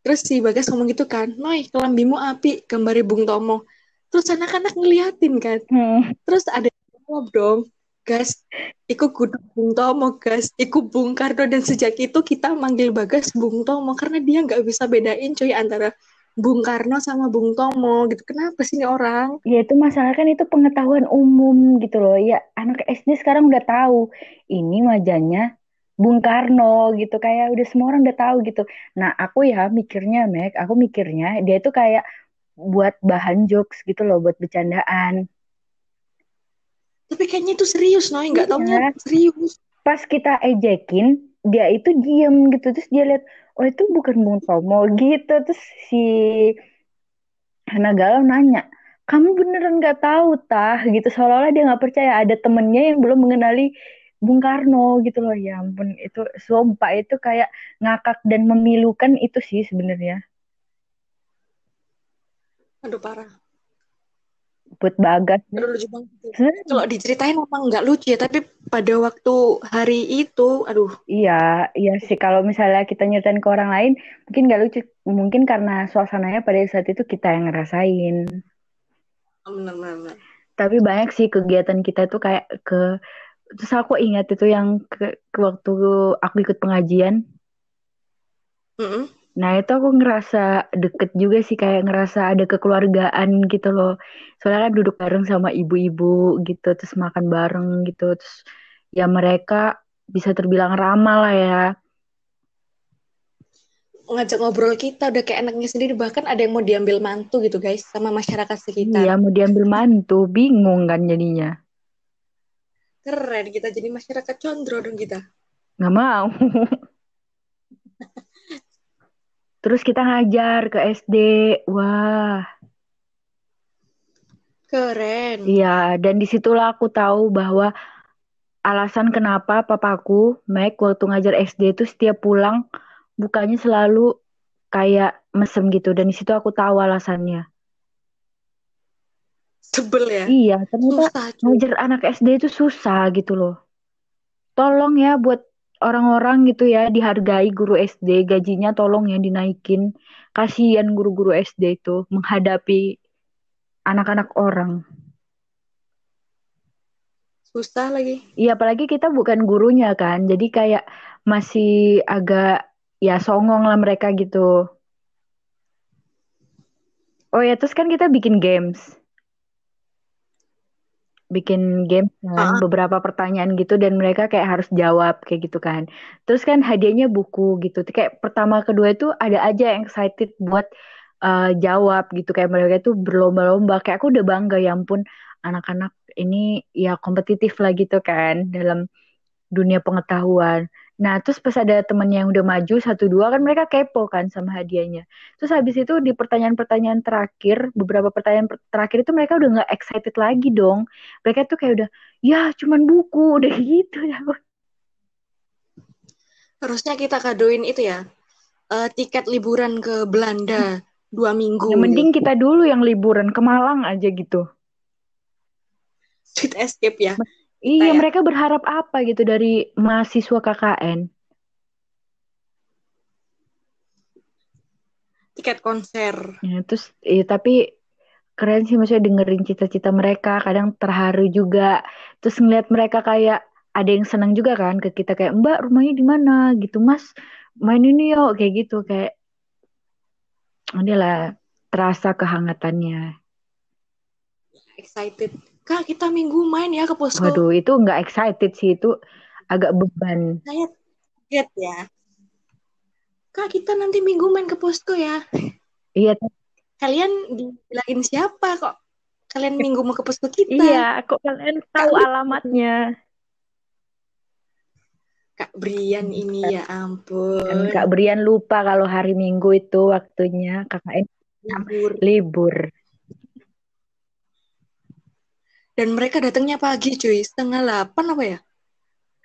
[SPEAKER 2] terus si Bagas ngomong gitu kan, Noi, kelambimu api, gambari Bung Tomo. Terus anak-anak ngeliatin kan. Hmm. Terus ada jawab dong, Gas, iku kudu Bung Tomo, Gas. Iku Bung Karno dan sejak itu kita manggil Bagas Bung Tomo karena dia nggak bisa bedain cuy antara Bung Karno sama Bung Tomo gitu. Kenapa sih ini orang?
[SPEAKER 1] Ya itu masalah kan itu pengetahuan umum gitu loh. Ya anak SD sekarang udah tahu ini wajahnya Bung Karno gitu kayak udah semua orang udah tahu gitu. Nah aku ya mikirnya Meg, aku mikirnya dia itu kayak buat bahan jokes gitu loh, buat bercandaan.
[SPEAKER 2] Tapi kayaknya itu serius, Noy. Nggak iya. taunya serius.
[SPEAKER 1] Pas kita ejekin, dia itu diem gitu. Terus dia lihat, oh itu bukan Bung Tomo. Gitu. Terus si Hana Galau nanya kamu beneran nggak tahu tah? Gitu. Seolah-olah dia nggak percaya. Ada temennya yang belum mengenali Bung Karno gitu loh. Ya ampun itu sumpah. Itu kayak ngakak dan memilukan itu sih sebenarnya.
[SPEAKER 2] Aduh parah
[SPEAKER 1] buat bagas.
[SPEAKER 2] lucu banget. Kalau diceritain emang nggak lucu ya, tapi pada waktu hari itu, aduh.
[SPEAKER 1] Iya, iya sih. Kalau misalnya kita nyeritain ke orang lain, mungkin nggak lucu. Mungkin karena suasananya pada saat itu kita yang ngerasain.
[SPEAKER 2] Benar, benar, benar.
[SPEAKER 1] Tapi banyak sih kegiatan kita tuh kayak ke terus aku ingat itu yang ke, ke waktu aku ikut pengajian.
[SPEAKER 2] Mm -mm.
[SPEAKER 1] Nah itu aku ngerasa deket juga sih kayak ngerasa ada kekeluargaan gitu loh. Soalnya kan duduk bareng sama ibu-ibu gitu, terus makan bareng gitu, terus ya mereka bisa terbilang ramah lah ya.
[SPEAKER 2] Ngajak ngobrol kita udah kayak enaknya sendiri bahkan ada yang mau diambil mantu gitu guys sama masyarakat sekitar.
[SPEAKER 1] Iya mau diambil mantu, bingung kan jadinya.
[SPEAKER 2] Keren kita jadi masyarakat condro dong kita.
[SPEAKER 1] Nggak mau. Terus kita ngajar ke SD. Wah.
[SPEAKER 2] Keren.
[SPEAKER 1] Iya, dan di situlah aku tahu bahwa alasan kenapa papaku, Mac, waktu ngajar SD itu setiap pulang bukannya selalu kayak mesem gitu. Dan di situ aku tahu alasannya.
[SPEAKER 2] Sebel ya?
[SPEAKER 1] Iya, ternyata
[SPEAKER 2] Susah,
[SPEAKER 1] ngajar anak SD itu susah gitu loh. Tolong ya buat orang-orang gitu ya dihargai guru SD, gajinya tolong ya dinaikin. Kasihan guru-guru SD itu menghadapi anak-anak orang.
[SPEAKER 2] Susah lagi.
[SPEAKER 1] Iya, apalagi kita bukan gurunya kan. Jadi kayak masih agak ya songong lah mereka gitu. Oh ya, terus kan kita bikin games. Bikin games kan,
[SPEAKER 2] Ah.
[SPEAKER 1] beberapa pertanyaan gitu dan mereka kayak harus jawab kayak gitu kan. Terus kan hadiahnya buku gitu. Kayak pertama kedua itu ada aja yang excited buat uh, jawab gitu kayak mereka itu berlomba-lomba. Kayak aku udah bangga ya ampun anak-anak ini ya kompetitif lah gitu kan dalam dunia pengetahuan. Nah, terus pas ada temen yang udah maju satu dua kan mereka kepo kan sama hadiahnya. Terus habis itu di pertanyaan-pertanyaan terakhir, beberapa pertanyaan per- terakhir itu mereka udah nggak excited lagi dong. Mereka tuh kayak udah, ya cuman buku, udah gitu ya.
[SPEAKER 2] Harusnya kita kadoin itu ya. eh, tiket liburan ke Belanda dua minggu.
[SPEAKER 1] Ya, mending kita dulu yang liburan ke Malang aja gitu.
[SPEAKER 2] Sweet escape ya.
[SPEAKER 1] Iya,
[SPEAKER 2] Kayak-
[SPEAKER 1] mereka berharap apa gitu dari mahasiswa KKN?
[SPEAKER 2] Tiket konser.
[SPEAKER 1] Ya, terus iya, tapi keren sih maksudnya dengerin cita-cita mereka, kadang terharu juga. Terus ngeliat mereka kayak ada yang senang juga kan ke kita kayak Mbak rumahnya di mana gitu Mas main ini yuk kayak gitu kayak adalah terasa kehangatannya.
[SPEAKER 2] Excited. Kak, kita minggu main ya ke posko.
[SPEAKER 1] Waduh itu nggak excited sih itu agak beban.
[SPEAKER 2] Saya kaget ya. Kak, kita nanti minggu main ke posko ya.
[SPEAKER 1] Iya
[SPEAKER 2] Kalian dibilangin siapa kok? Kalian minggu mau ke posko kita.
[SPEAKER 1] iya kok kalian tahu
[SPEAKER 2] Kak,
[SPEAKER 1] alamatnya.
[SPEAKER 2] Kak Brian ini ya
[SPEAKER 1] Dan
[SPEAKER 2] ampun.
[SPEAKER 1] Kak Brian lupa kalau hari Minggu itu waktunya KKN
[SPEAKER 2] Libur.
[SPEAKER 1] libur.
[SPEAKER 2] Dan mereka datangnya pagi cuy, setengah delapan apa ya?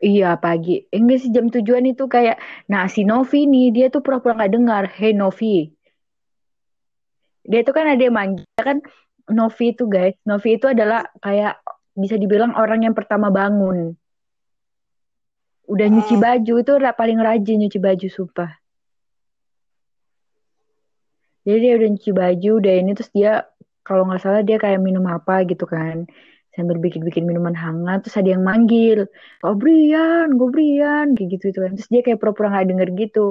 [SPEAKER 1] Iya pagi. Enggak sih jam tujuan itu kayak nah si Novi nih dia tuh pura-pura nggak dengar. Hey Novi. Dia tuh kan ada yang manggil kan Novi itu guys. Novi itu adalah kayak bisa dibilang orang yang pertama bangun. Udah nyuci
[SPEAKER 2] Oh.
[SPEAKER 1] baju itu paling rajin nyuci baju sumpah. Jadi dia udah nyuci baju, udah ini terus dia kalau nggak salah dia kayak minum apa gitu kan sambil bikin-bikin minuman hangat terus ada yang manggil Gobrian, Gobrian kayak gitu itu kan. Terus dia kayak pura-pura nggak denger gitu.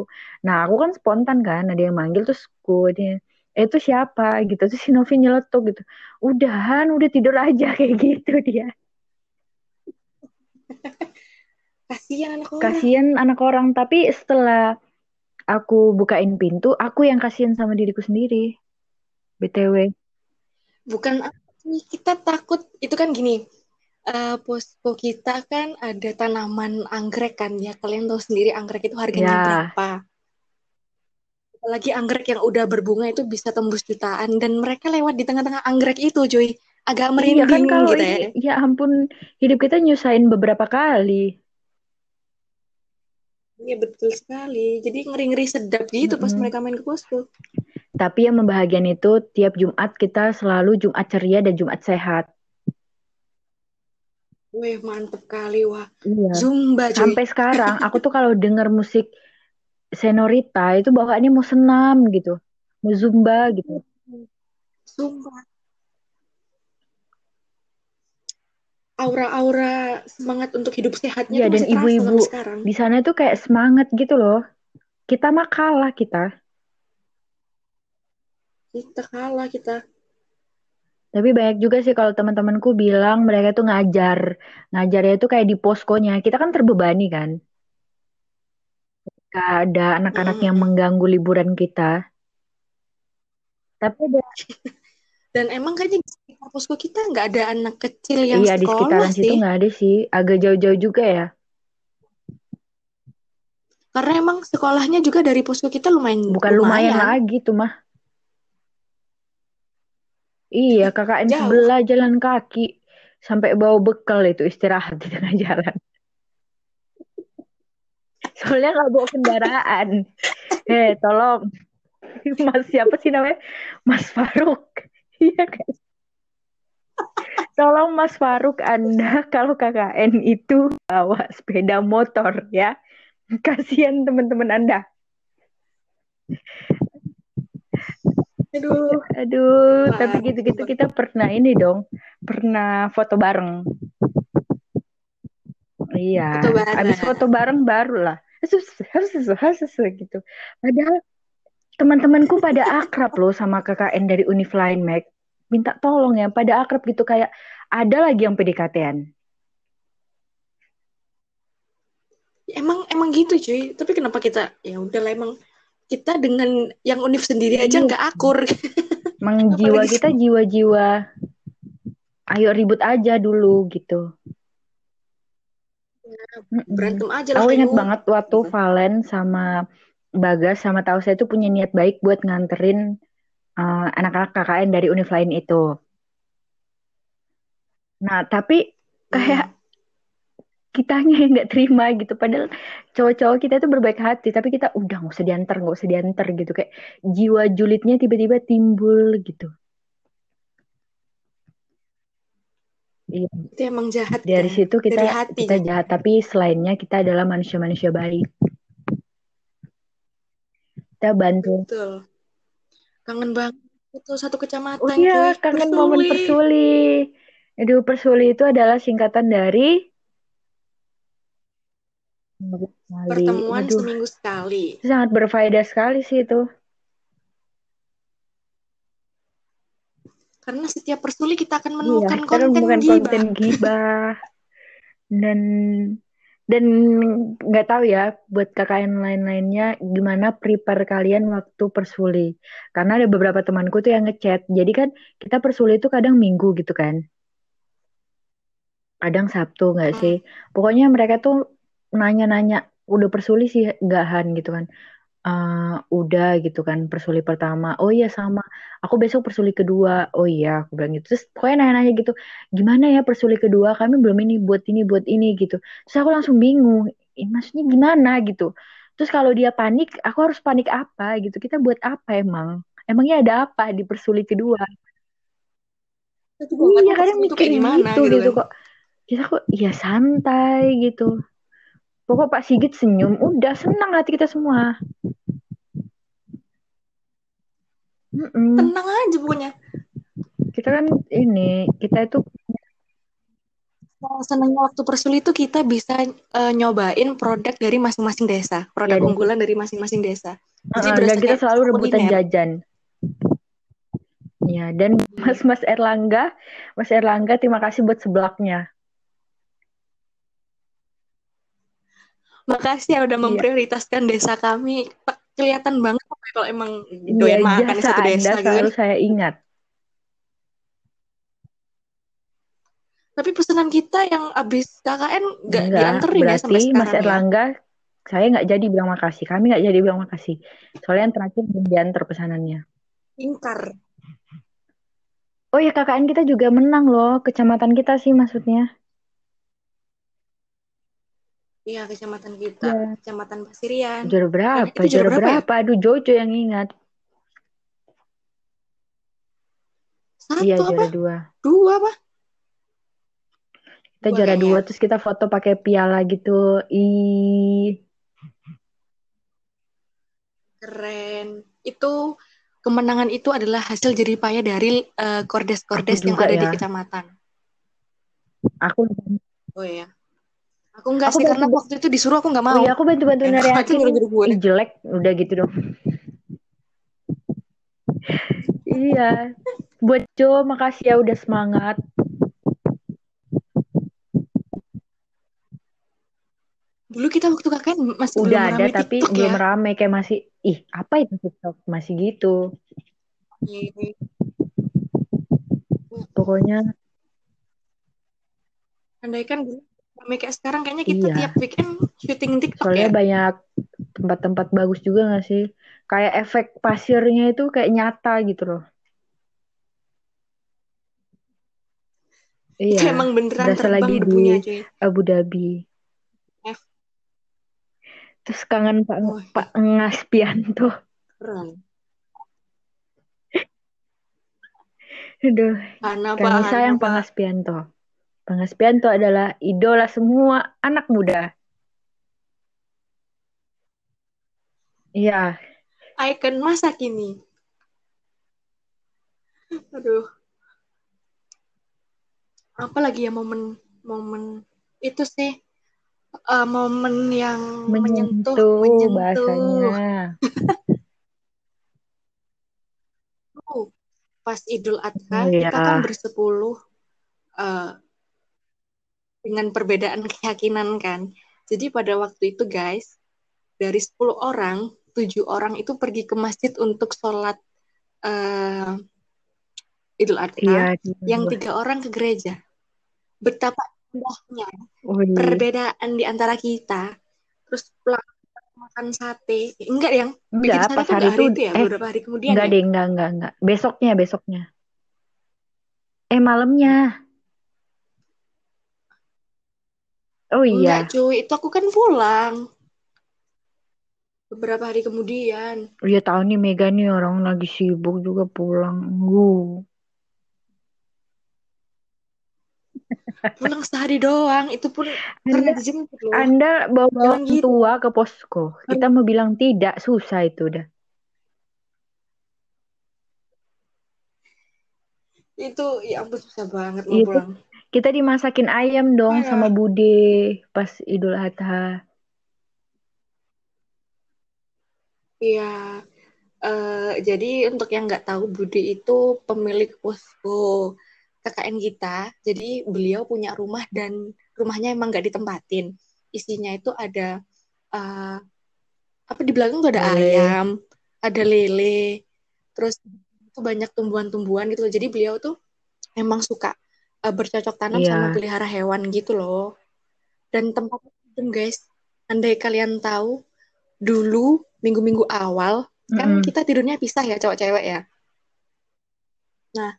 [SPEAKER 1] Nah aku kan spontan kan ada yang manggil terus gue dia eh itu siapa? gitu. Terus si Novi nyeletuk gitu udahan udah tidur aja kayak gitu dia.
[SPEAKER 2] Kasihan anak orang.
[SPEAKER 1] kasihan anak orang tapi setelah aku bukain pintu aku yang kasihan sama diriku sendiri. Btw
[SPEAKER 2] Bukan kita takut itu kan gini. eh, posko kita kan ada tanaman anggrek kan ya. Kalian tahu sendiri anggrek itu harganya
[SPEAKER 1] Ya.
[SPEAKER 2] berapa. Apalagi anggrek yang udah berbunga itu bisa tembus jutaan dan mereka lewat di tengah-tengah anggrek itu, cuy. Agak
[SPEAKER 1] iya kan
[SPEAKER 2] merinding
[SPEAKER 1] kalau
[SPEAKER 2] gitu ya.
[SPEAKER 1] ya ampun hidup kita nyusahin beberapa kali
[SPEAKER 2] Iya betul sekali. Jadi ngeri-ngeri sedap gitu pas
[SPEAKER 1] Mm-mm.
[SPEAKER 2] mereka main ke posko.
[SPEAKER 1] Tapi yang membahagiakan itu tiap Jumat kita selalu Jumat ceria dan Jumat sehat.
[SPEAKER 2] Wih, mantep kali wah.
[SPEAKER 1] Iya.
[SPEAKER 2] Zumba cuy.
[SPEAKER 1] Sampai sekarang aku tuh kalau denger musik Senorita itu bawaannya mau senam gitu, mau zumba gitu.
[SPEAKER 2] Zumba. aura-aura semangat untuk hidup sehatnya
[SPEAKER 1] Iya, dan ibu-ibu di sana tuh kayak semangat gitu loh. Kita mah kalah kita.
[SPEAKER 2] Kita kalah kita.
[SPEAKER 1] Tapi banyak juga sih kalau teman-temanku bilang mereka tuh ngajar. Ngajarnya tuh kayak di poskonya. Kita kan terbebani kan. Gak ada anak-anak yang
[SPEAKER 2] Mm-mm.
[SPEAKER 1] mengganggu liburan kita. Tapi ada
[SPEAKER 2] Dan emang kayaknya di sekitar posko kita nggak ada anak kecil yang
[SPEAKER 1] iya di
[SPEAKER 2] sekolah
[SPEAKER 1] sekitaran situ
[SPEAKER 2] sih.
[SPEAKER 1] nggak ada sih. Agak jauh-jauh juga ya.
[SPEAKER 2] Karena emang sekolahnya juga dari posko kita lumayan
[SPEAKER 1] Bukan lumayan,
[SPEAKER 2] lumayan.
[SPEAKER 1] lagi tuh mah. Iya, KKN
[SPEAKER 2] Jauh.
[SPEAKER 1] sebelah jalan kaki. Sampai bawa bekal itu istirahat di tengah jalan. Soalnya nggak bawa kendaraan. Eh, tolong. Mas siapa sih namanya? Mas Faruk. Iya kan? Tolong Mas Faruk, Anda kalau KKN itu bawa sepeda motor ya. Kasihan teman-teman Anda.
[SPEAKER 2] Aduh,
[SPEAKER 1] Aduh,
[SPEAKER 2] Wah,
[SPEAKER 1] tapi gitu-gitu kita pernah ini dong. Pernah foto bareng. Iya,
[SPEAKER 2] Foto bareng.
[SPEAKER 1] abis foto bareng baru lah. Harus, harus, harus gitu. Padahal teman-temanku pada akrab loh sama KKN dari Univ Mac. Minta tolong ya, pada akrab gitu kayak ada lagi yang PDKT-an.
[SPEAKER 2] emang emang gitu cuy. Tapi kenapa kita ya udahlah emang kita dengan yang univ sendiri aja nggak akur.
[SPEAKER 1] Emang jiwa kita jiwa-jiwa ayo ribut aja dulu gitu. Mm-mm.
[SPEAKER 2] Berantem aja lah.
[SPEAKER 1] Aku ingat banget waktu. Valen sama Bagas sama tahu saya itu punya niat baik buat nganterin uh, anak-anak KKN dari univ lain itu. Nah, tapi kayak kitanya yang nggak terima gitu. Padahal cowok-cowok kita itu berbaik hati, tapi kita udah nggak usah diantar, nggak usah diantar gitu. Kayak jiwa julidnya tiba-tiba timbul gitu. Iya,
[SPEAKER 2] itu emang jahat
[SPEAKER 1] dari
[SPEAKER 2] kan?
[SPEAKER 1] situ kita
[SPEAKER 2] dari hati
[SPEAKER 1] kita jahat, tapi selainnya kita adalah manusia-manusia baik. Kita bantu.
[SPEAKER 2] betul kangen banget itu satu kecamatan
[SPEAKER 1] Oh iya, kangen
[SPEAKER 2] Persuli.
[SPEAKER 1] momen persuli. Aduh, persuli itu adalah singkatan dari Sekali.
[SPEAKER 2] pertemuan
[SPEAKER 1] Waduh,
[SPEAKER 2] seminggu sekali
[SPEAKER 1] itu sangat berfaedah sekali sih itu.
[SPEAKER 2] karena setiap persuli kita akan
[SPEAKER 1] Iya,
[SPEAKER 2] menemukan
[SPEAKER 1] kan
[SPEAKER 2] konten
[SPEAKER 1] bukan
[SPEAKER 2] gibah
[SPEAKER 1] konten gibah. Dan dan nggak tahu ya buat KKN lain-lainnya gimana prepare kalian waktu persuli. Karena ada beberapa temanku tuh yang ngechat. Jadi kan kita persuli itu kadang minggu gitu kan. Kadang Sabtu nggak sih. Pokoknya mereka tuh nanya-nanya udah persuli sih nggak Han gitu kan. Eh, udah gitu kan persuli pertama. Oh iya sama. Aku besok persuli kedua. Oh iya aku bilang gitu. Terus pokoknya nanya-nanya gitu. Gimana ya persuli kedua? Kami belum ini buat ini buat ini gitu. Terus aku langsung bingung. Ini maksudnya gimana gitu. Terus kalau dia panik, aku harus panik apa gitu. Kita buat apa emang? Emangnya ada apa di persuli kedua?
[SPEAKER 2] Itu
[SPEAKER 1] Iya kadang mikir gitu
[SPEAKER 2] gitu
[SPEAKER 1] gitu
[SPEAKER 2] kan
[SPEAKER 1] kok. Kita kok ya santai gitu. Pokok Pak Sigit senyum, udah senang hati kita semua. Mm-mm.
[SPEAKER 2] tenang aja pokoknya
[SPEAKER 1] Kita kan ini, kita itu
[SPEAKER 2] senangnya waktu persuli itu kita bisa eh, nyobain produk dari masing-masing desa produk
[SPEAKER 1] dan-
[SPEAKER 2] unggulan dari masing-masing desa jadi
[SPEAKER 1] uh, dan kita selalu rebutan
[SPEAKER 2] kuliner.
[SPEAKER 1] jajan. Ya, dan Mas Mas Erlangga, Mas Erlangga terima kasih buat seblaknya.
[SPEAKER 2] Makasih ya udah
[SPEAKER 1] Iya.
[SPEAKER 2] memprioritaskan desa kami kelihatan banget kalau emang
[SPEAKER 1] Iya,
[SPEAKER 2] doyan makan di
[SPEAKER 1] jasa
[SPEAKER 2] satu
[SPEAKER 1] Anda
[SPEAKER 2] desa gitu
[SPEAKER 1] selalu saya ingat.
[SPEAKER 2] Tapi pesanan kita yang abis KKN nggak
[SPEAKER 1] Enggak,
[SPEAKER 2] dianterin ya sampai
[SPEAKER 1] berarti Mas
[SPEAKER 2] sekarang ya.
[SPEAKER 1] Erlangga, saya nggak jadi bilang makasih. Kami nggak jadi bilang makasih. Soalnya yang terakhir belum diantar pesanannya.
[SPEAKER 2] Ingkar.
[SPEAKER 1] Oh ya KKN kita juga menang loh, kecamatan kita sih maksudnya.
[SPEAKER 2] Iya, kecamatan kita,
[SPEAKER 1] Iya.
[SPEAKER 2] kecamatan Pasirian.
[SPEAKER 1] Juara berapa?
[SPEAKER 2] Juara
[SPEAKER 1] Juara
[SPEAKER 2] berapa ya?
[SPEAKER 1] berapa? Aduh Jojo yang ingat.
[SPEAKER 2] Satu
[SPEAKER 1] Iya
[SPEAKER 2] apa?
[SPEAKER 1] dua.
[SPEAKER 2] Dua apa?
[SPEAKER 1] Kita
[SPEAKER 2] Dua
[SPEAKER 1] juara
[SPEAKER 2] kayaknya.
[SPEAKER 1] dua terus kita foto pakai piala gitu. Ih,
[SPEAKER 2] Keren. Itu kemenangan itu adalah hasil jerih payah dari eh, kordes-kordes
[SPEAKER 1] Aku
[SPEAKER 2] yang ada di
[SPEAKER 1] ya.
[SPEAKER 2] kecamatan.
[SPEAKER 1] Aku
[SPEAKER 2] Oh iya. Aku enggak
[SPEAKER 1] Aku
[SPEAKER 2] sih karena
[SPEAKER 1] bantu-
[SPEAKER 2] waktu itu disuruh aku enggak mau.
[SPEAKER 1] Oh iya, aku bantu-bantu
[SPEAKER 2] gue.
[SPEAKER 1] Ih, jelek, udah gitu dong. iya. Buat Jo, makasih ya udah semangat.
[SPEAKER 2] Dulu kita waktu KKN masih
[SPEAKER 1] Udah
[SPEAKER 2] belum
[SPEAKER 1] ada tapi
[SPEAKER 2] TikTok
[SPEAKER 1] belum
[SPEAKER 2] ya.
[SPEAKER 1] rame kayak masih ih apa itu TikTok masih gitu.
[SPEAKER 2] Iya.
[SPEAKER 1] Pokoknya
[SPEAKER 2] Andai kan dulu ramai kayak sekarang kayaknya kita
[SPEAKER 1] Iya.
[SPEAKER 2] tiap weekend syuting TikTok
[SPEAKER 1] soalnya
[SPEAKER 2] ya.
[SPEAKER 1] banyak tempat-tempat bagus juga gak sih? Kayak efek pasirnya itu kayak nyata gitu loh. Iya.
[SPEAKER 2] Kayak emang beneran
[SPEAKER 1] berasa
[SPEAKER 2] terbang
[SPEAKER 1] lagi di
[SPEAKER 2] debunya cuy.
[SPEAKER 1] Abu Dhabi.
[SPEAKER 2] F.
[SPEAKER 1] Terus kangen Pak
[SPEAKER 2] Oh,
[SPEAKER 1] Pak Ngaspianto.
[SPEAKER 2] keren.
[SPEAKER 1] Aduh,
[SPEAKER 2] Hana
[SPEAKER 1] sayang Pak
[SPEAKER 2] Pak.
[SPEAKER 1] Ngaspianto. Pak Ngaspianto adalah idola semua anak muda. Iya,
[SPEAKER 2] Icon masa kini. Aduh. Apa lagi ya momen momen itu sih eh, momen yang menyentuh
[SPEAKER 1] menyentuh
[SPEAKER 2] menyentuh.
[SPEAKER 1] bahasanya.
[SPEAKER 2] Oh, pas Idul Adha
[SPEAKER 1] Iya.
[SPEAKER 2] kita kan bersepuluh eh, dengan perbedaan keyakinan kan. Jadi pada waktu itu guys, dari 10 orang, tujuh orang itu pergi ke masjid untuk sholat eh, Idul Adha.
[SPEAKER 1] Iya,
[SPEAKER 2] yang tiga orang ke gereja. Betapa indahnya
[SPEAKER 1] Wih.
[SPEAKER 2] perbedaan di antara kita. Terus pulang makan sate. Enggak yang bikin
[SPEAKER 1] Enggak,
[SPEAKER 2] sate
[SPEAKER 1] hari
[SPEAKER 2] enggak hari
[SPEAKER 1] itu,
[SPEAKER 2] itu ya,
[SPEAKER 1] eh,
[SPEAKER 2] beberapa hari kemudian
[SPEAKER 1] enggak
[SPEAKER 2] ya.
[SPEAKER 1] deh, enggak, enggak, enggak. Besoknya, besoknya. Eh, malamnya. Oh iya,
[SPEAKER 2] Enggak cuy, itu aku kan pulang. Beberapa hari kemudian.
[SPEAKER 1] Iya tahu nih Mega nih orang lagi sibuk juga pulang. Uh.
[SPEAKER 2] Pulang sehari doang, itu pun karena
[SPEAKER 1] Anda,
[SPEAKER 2] dijemput loh.
[SPEAKER 1] Anda bawa orang
[SPEAKER 2] gitu.
[SPEAKER 1] tua ke posko. Kita mau bilang tidak, susah itu udah.
[SPEAKER 2] Itu ya ampun susah banget mau
[SPEAKER 1] Itu
[SPEAKER 2] pulang.
[SPEAKER 1] Kita dimasakin ayam dong
[SPEAKER 2] Parah.
[SPEAKER 1] sama Bude pas Idul Adha.
[SPEAKER 2] Iya. Eh, jadi untuk yang nggak tahu, Budi itu pemilik posko KKN kita. Jadi beliau punya rumah dan rumahnya emang nggak ditempatin. Isinya itu ada eh, apa di belakang tuh ada
[SPEAKER 1] Lele.
[SPEAKER 2] ayam, ada lele, terus itu banyak tumbuhan-tumbuhan gitu. loh. Jadi beliau tuh emang suka eh, bercocok tanam
[SPEAKER 1] Iya.
[SPEAKER 2] sama pelihara hewan gitu loh. Dan tempatnya adem guys. Andai kalian tahu, dulu minggu-minggu awal kan
[SPEAKER 1] Mm-mm.
[SPEAKER 2] kita tidurnya pisah ya cowok cewek ya. Nah,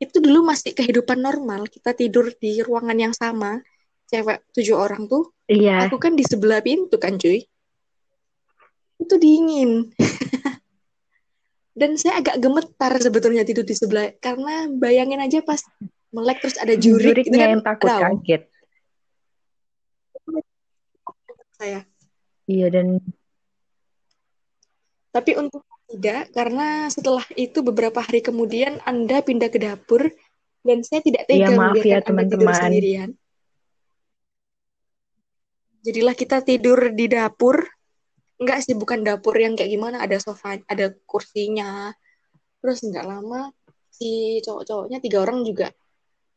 [SPEAKER 2] itu dulu masih kehidupan normal. Kita tidur di ruangan yang sama. Cewek tujuh orang tuh.
[SPEAKER 1] Iya,
[SPEAKER 2] Aku kan di sebelah pintu kan cuy. Itu dingin. Dan saya agak gemetar sebetulnya tidur di sebelah. Karena bayangin aja pas melek terus ada jurik. itu
[SPEAKER 1] juriknya
[SPEAKER 2] kan
[SPEAKER 1] yang takut
[SPEAKER 2] tahu
[SPEAKER 1] kaget.
[SPEAKER 2] saya.
[SPEAKER 1] Iya dan
[SPEAKER 2] Tapi untuk tidak, karena setelah itu beberapa hari kemudian Anda pindah ke dapur dan saya tidak
[SPEAKER 1] Iya,
[SPEAKER 2] tega
[SPEAKER 1] maaf ya,
[SPEAKER 2] Anda tidur
[SPEAKER 1] teman-teman.
[SPEAKER 2] sendirian. Jadilah kita tidur di dapur. Enggak sih, bukan dapur yang kayak gimana, ada sofa, ada kursinya. Terus nggak lama si cowok-cowoknya tiga orang juga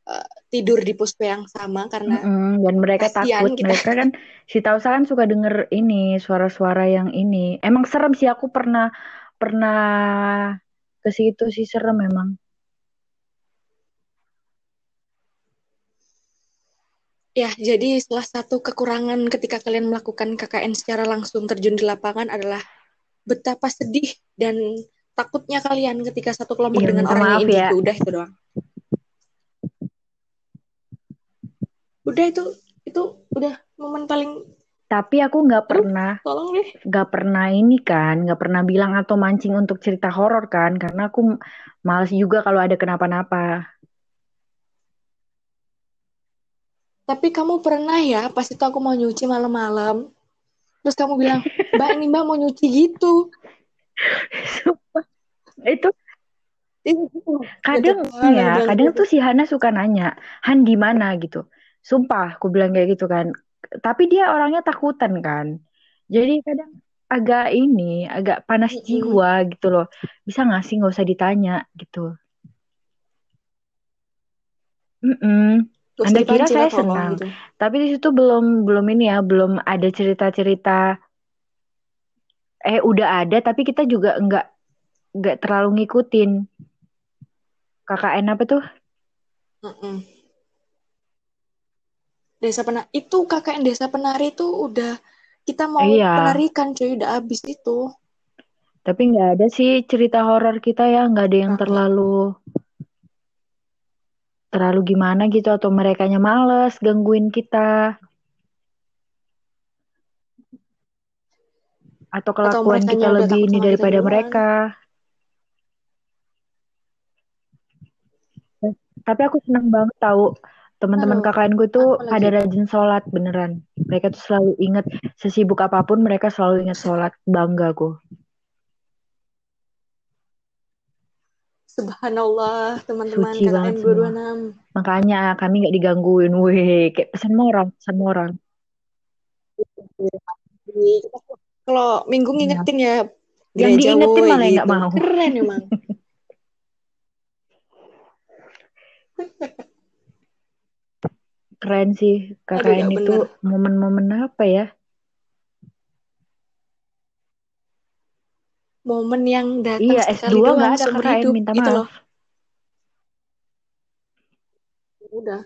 [SPEAKER 2] eh, tidur di puspem yang sama karena
[SPEAKER 1] Mm-mm, dan mereka takut.
[SPEAKER 2] kita.
[SPEAKER 1] Mereka kan si Tausa kan suka denger ini suara-suara yang ini. Emang serem sih aku pernah pernah ke situ sih serem memang.
[SPEAKER 2] Ya, jadi salah satu kekurangan ketika kalian melakukan KKN secara langsung terjun di lapangan adalah betapa sedih dan takutnya kalian ketika satu kelompok
[SPEAKER 1] Iya,
[SPEAKER 2] dengan orang
[SPEAKER 1] maaf ya.
[SPEAKER 2] indigo. Udah itu doang. Udah itu itu udah momen paling
[SPEAKER 1] Tapi aku nggak pernah
[SPEAKER 2] tolong deh.
[SPEAKER 1] nggak pernah ini kan, nggak pernah bilang atau mancing untuk cerita horor kan, karena aku males juga kalau ada kenapa-napa.
[SPEAKER 2] Tapi kamu pernah ya pas itu aku mau nyuci malam-malam. Terus kamu bilang, "Mbak, ini Mbak mau nyuci gitu."
[SPEAKER 1] Itu kadang ya, kadang
[SPEAKER 2] gitu.
[SPEAKER 1] tuh si Hana suka nanya, Han di mana gitu. Sumpah, aku bilang kayak gitu kan. Tapi dia orangnya takutan kan. Jadi kadang agak ini, agak panas jiwa gitu loh. Bisa nggak sih nggak usah ditanya gitu. Mm-mm.
[SPEAKER 2] Gak
[SPEAKER 1] Anda kira saya senang,
[SPEAKER 2] gitu.
[SPEAKER 1] tapi di situ belum belum ini ya, belum ada cerita-cerita. Eh udah ada, tapi kita juga nggak nggak terlalu ngikutin. KKN apa tuh?
[SPEAKER 2] Mm-mm. Desa Penari itu KKN Desa Penari itu udah kita mau
[SPEAKER 1] Iya,
[SPEAKER 2] penarikan cuy udah habis itu.
[SPEAKER 1] tapi nggak ada sih cerita horor kita ya, nggak ada yang terlalu terlalu gimana gitu atau merekanya males gangguin kita atau
[SPEAKER 2] Atau
[SPEAKER 1] kelakuan
[SPEAKER 2] mereka
[SPEAKER 1] kita lebih ini
[SPEAKER 2] kita
[SPEAKER 1] daripada mereka. Tapi aku senang banget tahu teman-teman
[SPEAKER 2] Aduh,
[SPEAKER 1] KKN gue tuh
[SPEAKER 2] apa
[SPEAKER 1] pada
[SPEAKER 2] lagi?
[SPEAKER 1] rajin sholat beneran. Mereka tuh selalu inget sesibuk apa pun mereka selalu inget sholat. Bangga aku.
[SPEAKER 2] Subhanallah, teman-teman
[SPEAKER 1] Suci
[SPEAKER 2] KKN. 226.
[SPEAKER 1] Makanya kami nggak digangguin. Weh, kayak pesan moral, pesan moral.
[SPEAKER 2] Kalau minggu
[SPEAKER 1] Ya.
[SPEAKER 2] ngingetin ya
[SPEAKER 1] Yang diingetin
[SPEAKER 2] woi
[SPEAKER 1] malah nggak
[SPEAKER 2] gitu.
[SPEAKER 1] mau.
[SPEAKER 2] Keren emang.
[SPEAKER 1] Keren sih
[SPEAKER 2] Aduh,
[SPEAKER 1] KKN
[SPEAKER 2] gak
[SPEAKER 1] itu
[SPEAKER 2] bener.
[SPEAKER 1] momen-momen apa ya?
[SPEAKER 2] Momen yang datang
[SPEAKER 1] Iya,
[SPEAKER 2] sekali
[SPEAKER 1] S2 nggak
[SPEAKER 2] doang
[SPEAKER 1] ada KKN,
[SPEAKER 2] hidup
[SPEAKER 1] minta
[SPEAKER 2] gitu
[SPEAKER 1] maaf.
[SPEAKER 2] loh. Udah.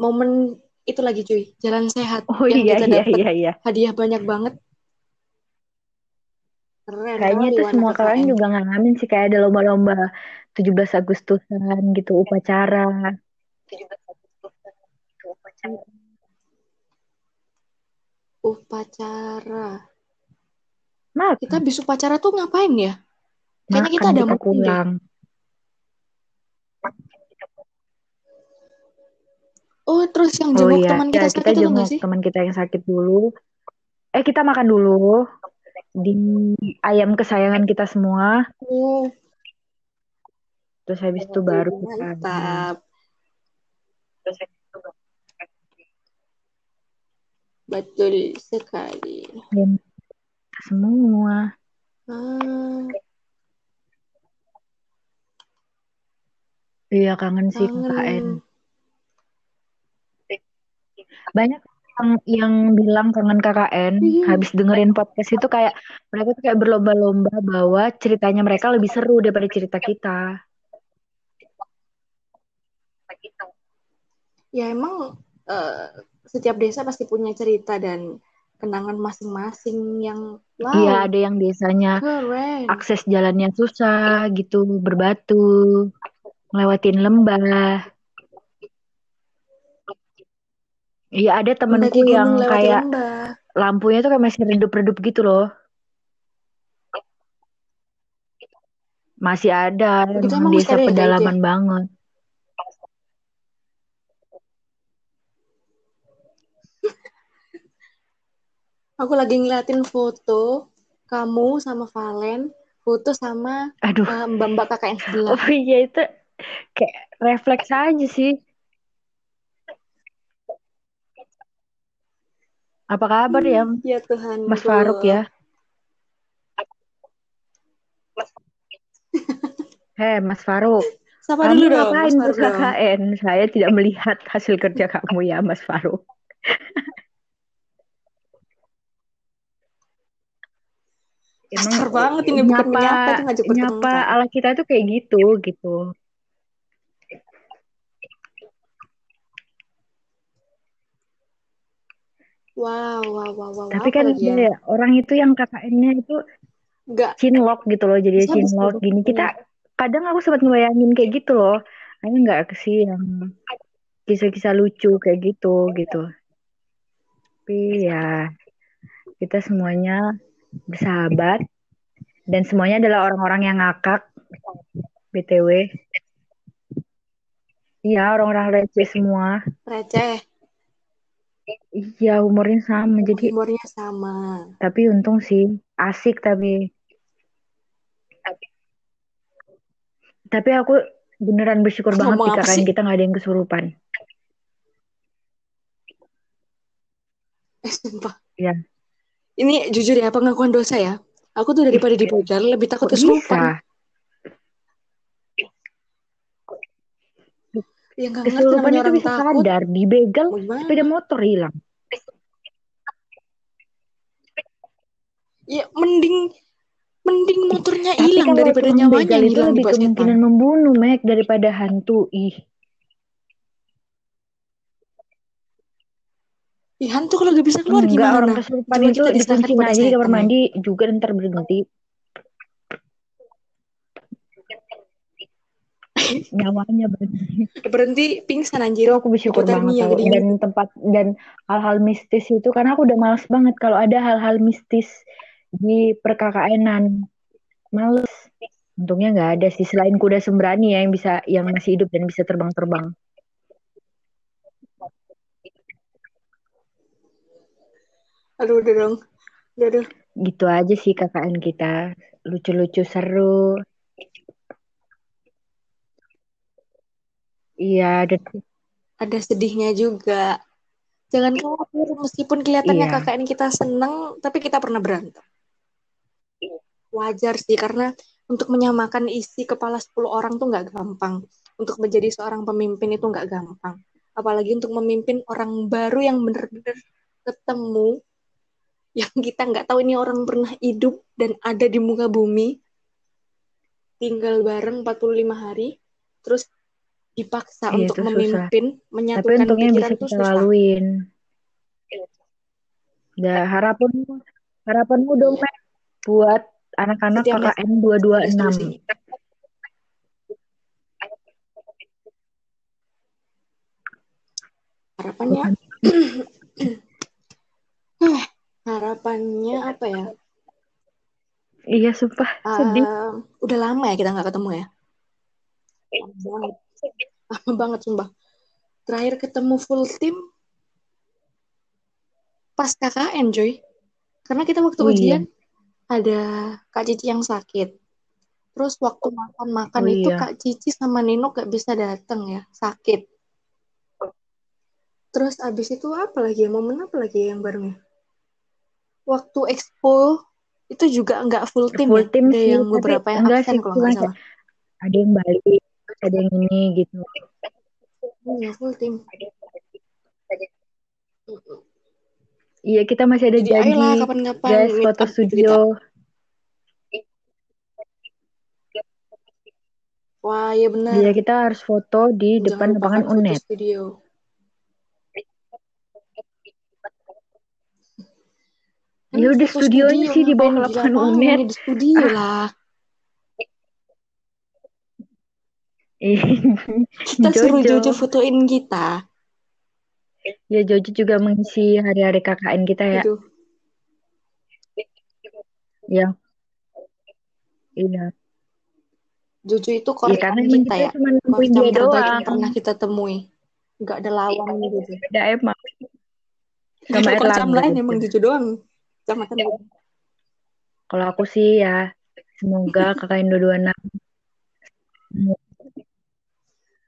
[SPEAKER 2] Momen itu lagi cuy, jalan sehat
[SPEAKER 1] Oh
[SPEAKER 2] yang
[SPEAKER 1] iya,
[SPEAKER 2] kita
[SPEAKER 1] iya,
[SPEAKER 2] dapat
[SPEAKER 1] iya, iya.
[SPEAKER 2] hadiah banyak banget. Keren
[SPEAKER 1] Kayaknya itu semua kalian juga ngalamin sih kayak ada lomba-lomba 17 Agustusan gitu, upacara.
[SPEAKER 2] Upacara.
[SPEAKER 1] Makan,
[SPEAKER 2] Kita habis upacara tuh ngapain ya? Kayaknya kita
[SPEAKER 1] makan
[SPEAKER 2] ada
[SPEAKER 1] kita
[SPEAKER 2] makan deh.
[SPEAKER 1] pulang.
[SPEAKER 2] Oh, terus yang
[SPEAKER 1] Oh
[SPEAKER 2] jenguk
[SPEAKER 1] iya,
[SPEAKER 2] teman
[SPEAKER 1] ya
[SPEAKER 2] kita
[SPEAKER 1] kita
[SPEAKER 2] sakit itu nggak
[SPEAKER 1] jenguk
[SPEAKER 2] sih?
[SPEAKER 1] teman kita yang sakit dulu. Eh kita makan dulu di ayam kesayangan kita semua.
[SPEAKER 2] Oh,
[SPEAKER 1] Terus habis itu baru kita
[SPEAKER 2] mantap. Betul sekali.
[SPEAKER 1] kita semua.
[SPEAKER 2] Ah,
[SPEAKER 1] Iya kangen sih KKN.
[SPEAKER 2] kangen.
[SPEAKER 1] Banyak yang yang bilang kangen KKN
[SPEAKER 2] Iya.
[SPEAKER 1] habis dengerin podcast itu kayak mereka tuh kayak berlomba-lomba bahwa ceritanya mereka lebih seru daripada cerita kita.
[SPEAKER 2] Ya emang eh, setiap desa pasti punya cerita dan kenangan masing-masing yang
[SPEAKER 1] Iya
[SPEAKER 2] wow,
[SPEAKER 1] ada yang desanya
[SPEAKER 2] keren.
[SPEAKER 1] akses jalannya susah gitu, berbatu, ngelewatin lembah. Iya ada temenku yang kayak
[SPEAKER 2] lembah.
[SPEAKER 1] lampunya tuh kayak masih redup-redup gitu loh. Masih ada emang desa
[SPEAKER 2] ya kayak gitu ya?
[SPEAKER 1] pedalaman banget.
[SPEAKER 2] Aku lagi ngeliatin foto kamu sama Valen, foto sama
[SPEAKER 1] Aduh,
[SPEAKER 2] eh, mbak-mbak KKN sebelah.
[SPEAKER 1] oh iya itu kayak refleks aja sih. Apa kabar ya
[SPEAKER 2] Ya Tuhan,
[SPEAKER 1] Mas Faruk ya? Hei Mas Faruk,
[SPEAKER 2] Sapa
[SPEAKER 1] kamu
[SPEAKER 2] dulu dong, Mas
[SPEAKER 1] ngapain ke
[SPEAKER 2] Faruk.
[SPEAKER 1] KKN? Saya tidak melihat hasil kerja kamu ya Mas Faruk. Emang
[SPEAKER 2] Kasar banget ini bukan
[SPEAKER 1] nyapa
[SPEAKER 2] menyapa itu ngajak
[SPEAKER 1] nyapa ala kita tuh kayak gitu gitu.
[SPEAKER 2] Wow, wow, wow, wow.
[SPEAKER 1] Tapi kan
[SPEAKER 2] ya?
[SPEAKER 1] ya, orang itu yang KKN-nya itu
[SPEAKER 2] Enggak,
[SPEAKER 1] cinlok gitu loh, jadi
[SPEAKER 2] duduk
[SPEAKER 1] gini. Kita kadang aku sempat ngebayangin kayak gitu loh. Ada nggak sih yang kisah-kisah lucu kayak gitu gitu. Tapi ya kita semuanya bersahabat dan semuanya adalah orang-orang yang ngakak. BTW. Iya, orang-orang receh semua.
[SPEAKER 2] receh.
[SPEAKER 1] Iya, umurnya sama. Jadi,
[SPEAKER 2] Humornya sama.
[SPEAKER 1] tapi untung sih asik tapi tapi aku Beneran bersyukur banget
[SPEAKER 2] Ngomong
[SPEAKER 1] KKN
[SPEAKER 2] sih?
[SPEAKER 1] kita nggak ada yang kesurupan.
[SPEAKER 2] Eh, sumpah.
[SPEAKER 1] Ya.
[SPEAKER 2] Ini jujur ya, pengakuan dosa ya. Aku tuh daripada dibegal, lebih takut
[SPEAKER 1] Kok
[SPEAKER 2] kesurupan.
[SPEAKER 1] bisa?
[SPEAKER 2] Ya nggak ngerti
[SPEAKER 1] Kesurupan
[SPEAKER 2] namanya
[SPEAKER 1] itu
[SPEAKER 2] orang
[SPEAKER 1] bisa
[SPEAKER 2] takut.
[SPEAKER 1] sadar, dibegal
[SPEAKER 2] gimana?
[SPEAKER 1] sepeda motor hilang.
[SPEAKER 2] Ya mending mending motornya hilang daripada nyawanya yang
[SPEAKER 1] itu
[SPEAKER 2] hilang
[SPEAKER 1] lebih
[SPEAKER 2] dibawa setan.
[SPEAKER 1] kemungkinan membunuh, Mek, daripada hantu. Ih,
[SPEAKER 2] Ih, hantu kalau nggak bisa keluar
[SPEAKER 1] enggak orang
[SPEAKER 2] gimana?
[SPEAKER 1] kesurupan
[SPEAKER 2] Cuma
[SPEAKER 1] itu
[SPEAKER 2] kepada
[SPEAKER 1] aja di kamar mandi juga ntar berhenti. Nyawanya berhenti.
[SPEAKER 2] Berhenti pingsan anjir.
[SPEAKER 1] Aku bersyukur banget tau. Dan tempat dan hal-hal mistis itu karena aku udah males banget kalau ada hal-hal mistis di perkakainan. Males. Untungnya nggak ada sih selain kuda sembrani ya yang bisa yang masih hidup dan bisa terbang-terbang.
[SPEAKER 2] Aduh, udah dong. Udah, udah.
[SPEAKER 1] Gitu aja sih KKN kita. Lucu-lucu seru. Iya, dan
[SPEAKER 2] Ada sedihnya juga. Jangan khawatir, meskipun kelihatannya
[SPEAKER 1] iya.
[SPEAKER 2] KKN kita seneng, tapi kita pernah berantem. Wajar sih, karena untuk menyamakan isi kepala 10 orang tuh nggak gampang. Untuk menjadi seorang pemimpin itu nggak gampang. Apalagi untuk memimpin orang baru yang bener-bener ketemu, yang kita nggak tahu ini orang pernah hidup dan ada di muka bumi, tinggal bareng 45 hari, terus dipaksa
[SPEAKER 1] Iya,
[SPEAKER 2] untuk
[SPEAKER 1] itu susah.
[SPEAKER 2] memimpin,
[SPEAKER 1] Tapi
[SPEAKER 2] menyatukan
[SPEAKER 1] untungnya
[SPEAKER 2] pikiran
[SPEAKER 1] bisa kita
[SPEAKER 2] susah.
[SPEAKER 1] laluin. Ya, harapanmu harapanmu dong, Mek, buat anak-anak KKN
[SPEAKER 2] ada
[SPEAKER 1] 226.
[SPEAKER 2] solusinya. Harapannya, harapannya apa ya?
[SPEAKER 1] Iya, sumpah sedih.
[SPEAKER 2] Eh, udah lama ya kita nggak ketemu ya. Banget, lama banget sumpah. Terakhir ketemu full team pas KKN, Joy. Karena kita waktu
[SPEAKER 1] Oh iya,
[SPEAKER 2] ujian ada Kak Cici yang sakit. Terus waktu makan-makan
[SPEAKER 1] oh
[SPEAKER 2] itu
[SPEAKER 1] iya.
[SPEAKER 2] Kak Cici sama Nino gak bisa datang ya, sakit. Terus abis itu apa lagi ya? Momen apa lagi ya yang bareng ya? Waktu expo itu juga nggak full team
[SPEAKER 1] Full
[SPEAKER 2] ya.
[SPEAKER 1] tim
[SPEAKER 2] Ada
[SPEAKER 1] sih,
[SPEAKER 2] yang beberapa yang absen kalau nggak salah.
[SPEAKER 1] ada yang balik, ada yang ini gitu.
[SPEAKER 2] Iya, full team.
[SPEAKER 1] Iya, kita masih ada
[SPEAKER 2] Jadi kapan-kapan
[SPEAKER 1] guys, foto
[SPEAKER 2] kita.
[SPEAKER 1] studio.
[SPEAKER 2] Wah, iya benar.
[SPEAKER 1] Iya, kita harus foto di
[SPEAKER 2] Jangan
[SPEAKER 1] depan lapangan UNED.
[SPEAKER 2] studio.
[SPEAKER 1] Ya udah studionya
[SPEAKER 2] studio
[SPEAKER 1] sih di bawah lapangan UNED.
[SPEAKER 2] ya di studio
[SPEAKER 1] Ah,
[SPEAKER 2] lah. Kita suruh Jojo
[SPEAKER 1] Jojo.
[SPEAKER 2] fotoin kita.
[SPEAKER 1] Ya Jojo juga mengisi hari-hari KKN kita ya.
[SPEAKER 2] Aduh,
[SPEAKER 1] Ya, iya.
[SPEAKER 2] Jojo itu korean
[SPEAKER 1] karena emang
[SPEAKER 2] kita ya.
[SPEAKER 1] cuma nemuin dia
[SPEAKER 2] terbaik yang
[SPEAKER 1] doang.
[SPEAKER 2] pernah kita temui. Nggak ada lawannya Jojo.
[SPEAKER 1] Beda emang
[SPEAKER 2] Nggak
[SPEAKER 1] sama
[SPEAKER 2] ada
[SPEAKER 1] Erlangga
[SPEAKER 2] lain
[SPEAKER 1] gitu.
[SPEAKER 2] emang Jojo doang. Kecamatan Jojo.
[SPEAKER 1] Kalau aku sih ya semoga KKN 226
[SPEAKER 2] Aduh, aku tuh- Uh,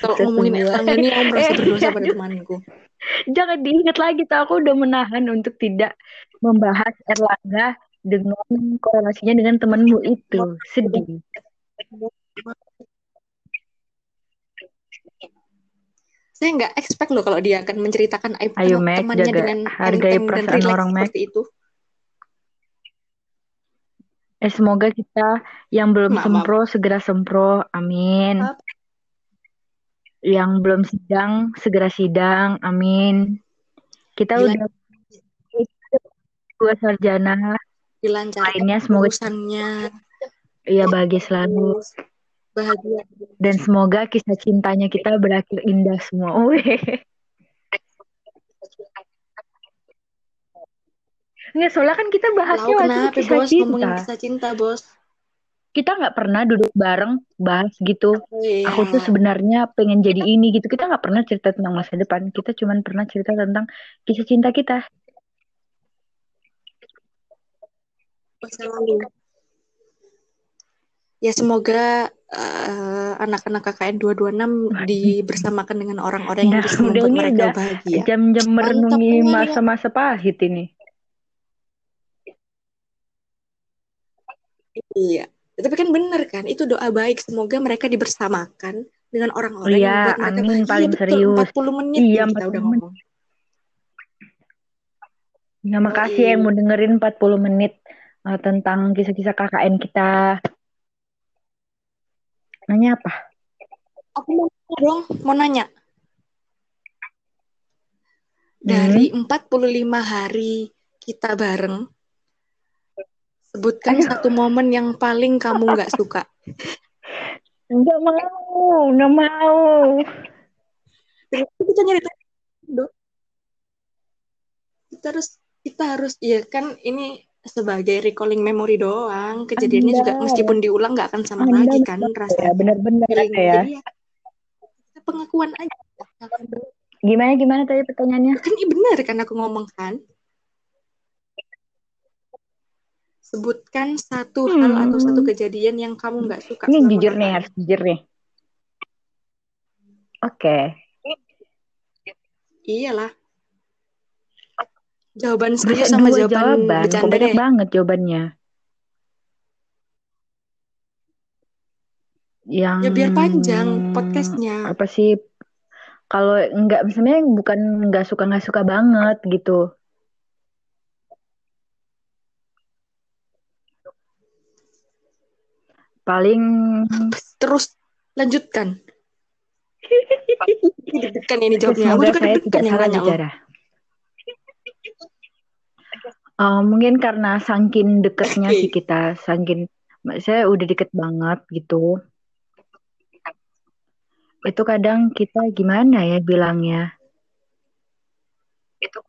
[SPEAKER 2] kalau ngomongin. Erlangga nih aku merasa
[SPEAKER 1] Eh,
[SPEAKER 2] berdosa pada
[SPEAKER 1] jangan,
[SPEAKER 2] temanku.
[SPEAKER 1] jangan diingat lagi tuh aku udah menahan untuk tidak membahas Erlangga dengan korelasinya dengan temanmu itu. Sedih.
[SPEAKER 2] Saya nggak expect loh kalau dia akan menceritakan aib
[SPEAKER 1] Ayo Mac,
[SPEAKER 2] temannya
[SPEAKER 1] jaga
[SPEAKER 2] dengan
[SPEAKER 1] hargai perasaan orang Mac.
[SPEAKER 2] seperti itu.
[SPEAKER 1] Eh semoga kita yang belum
[SPEAKER 2] Maaf, maaf.
[SPEAKER 1] sempro segera sempro. Amin.
[SPEAKER 2] Maaf.
[SPEAKER 1] Yang belum sidang segera sidang. Amin. Kita
[SPEAKER 2] Dilan-
[SPEAKER 1] udah dua sarjana
[SPEAKER 2] dilancarkan
[SPEAKER 1] lainnya semoga
[SPEAKER 2] urusannya,
[SPEAKER 1] ya bahagia selalu
[SPEAKER 2] bahagia.
[SPEAKER 1] dan semoga kisah cintanya kita berakhir indah semua. Nggak, soalnya kan kita bahasnya
[SPEAKER 2] Tahu
[SPEAKER 1] waktu
[SPEAKER 2] kenapa
[SPEAKER 1] kisah
[SPEAKER 2] bos ngomongin
[SPEAKER 1] cinta.
[SPEAKER 2] kisah cinta bos?
[SPEAKER 1] Kita nggak pernah duduk bareng bahas gitu.
[SPEAKER 2] Oh, iya.
[SPEAKER 1] Aku tuh sebenarnya pengen jadi ini gitu. Kita nggak pernah cerita tentang masa depan. Kita cuma pernah cerita tentang kisah cinta kita.
[SPEAKER 2] masa lalu. ya semoga uh, anak-anak KKN 226 dibersamakan dengan orang-orang yang bisa membuat mereka bahagia.
[SPEAKER 1] Jam-jam merenungi masa-masa pahit ini.
[SPEAKER 2] Iya, tapi kan benar kan, itu doa baik. Semoga mereka dibersamakan dengan orang-orang
[SPEAKER 1] iya, yang membuat mereka amin. Paling betul, serius.
[SPEAKER 2] 40 menit
[SPEAKER 1] iya, kita udah ngomong. Ya, makasih oh, iya. yang mau dengerin 40 menit uh, tentang kisah-kisah KKN kita. Nanya apa?
[SPEAKER 2] Aku mau dong, mau nanya. Dari hmm. 45 hari kita bareng, sebutkan Ayo. satu momen yang paling kamu nggak suka.
[SPEAKER 1] Enggak mau, enggak mau.
[SPEAKER 2] Kita nyerita kita harus kita harus ya kan ini sebagai recalling memory doang. Kejadiannya anda, juga meskipun diulang nggak akan sama anda, lagi kan rasanya.
[SPEAKER 1] Ya, benar-benar ya. ya
[SPEAKER 2] pengakuan aja.
[SPEAKER 1] Gimana gimana tadi pertanyaannya?
[SPEAKER 2] Kan ini benar kan aku ngomong kan sebutkan satu hmm. hal atau satu kejadian yang kamu nggak suka
[SPEAKER 1] ini jujur nih harus jujur nih oke okay.
[SPEAKER 2] iyalah Jawaban serius sama jawaban, jawaban. bercanda
[SPEAKER 1] banyak banget jawabannya. Yang
[SPEAKER 2] ya biar panjang podcastnya.
[SPEAKER 1] Apa sih? Kalau enggak misalnya bukan nggak suka nggak suka banget gitu. Paling
[SPEAKER 2] terus lanjutkan. Deg-degan ini jawabnya. Aku juga deg-degan yang nanya.
[SPEAKER 1] Uh, mungkin karena saking deketnya sih kita, saking saya udah deket banget gitu. Itu kadang kita gimana ya bilangnya? Itu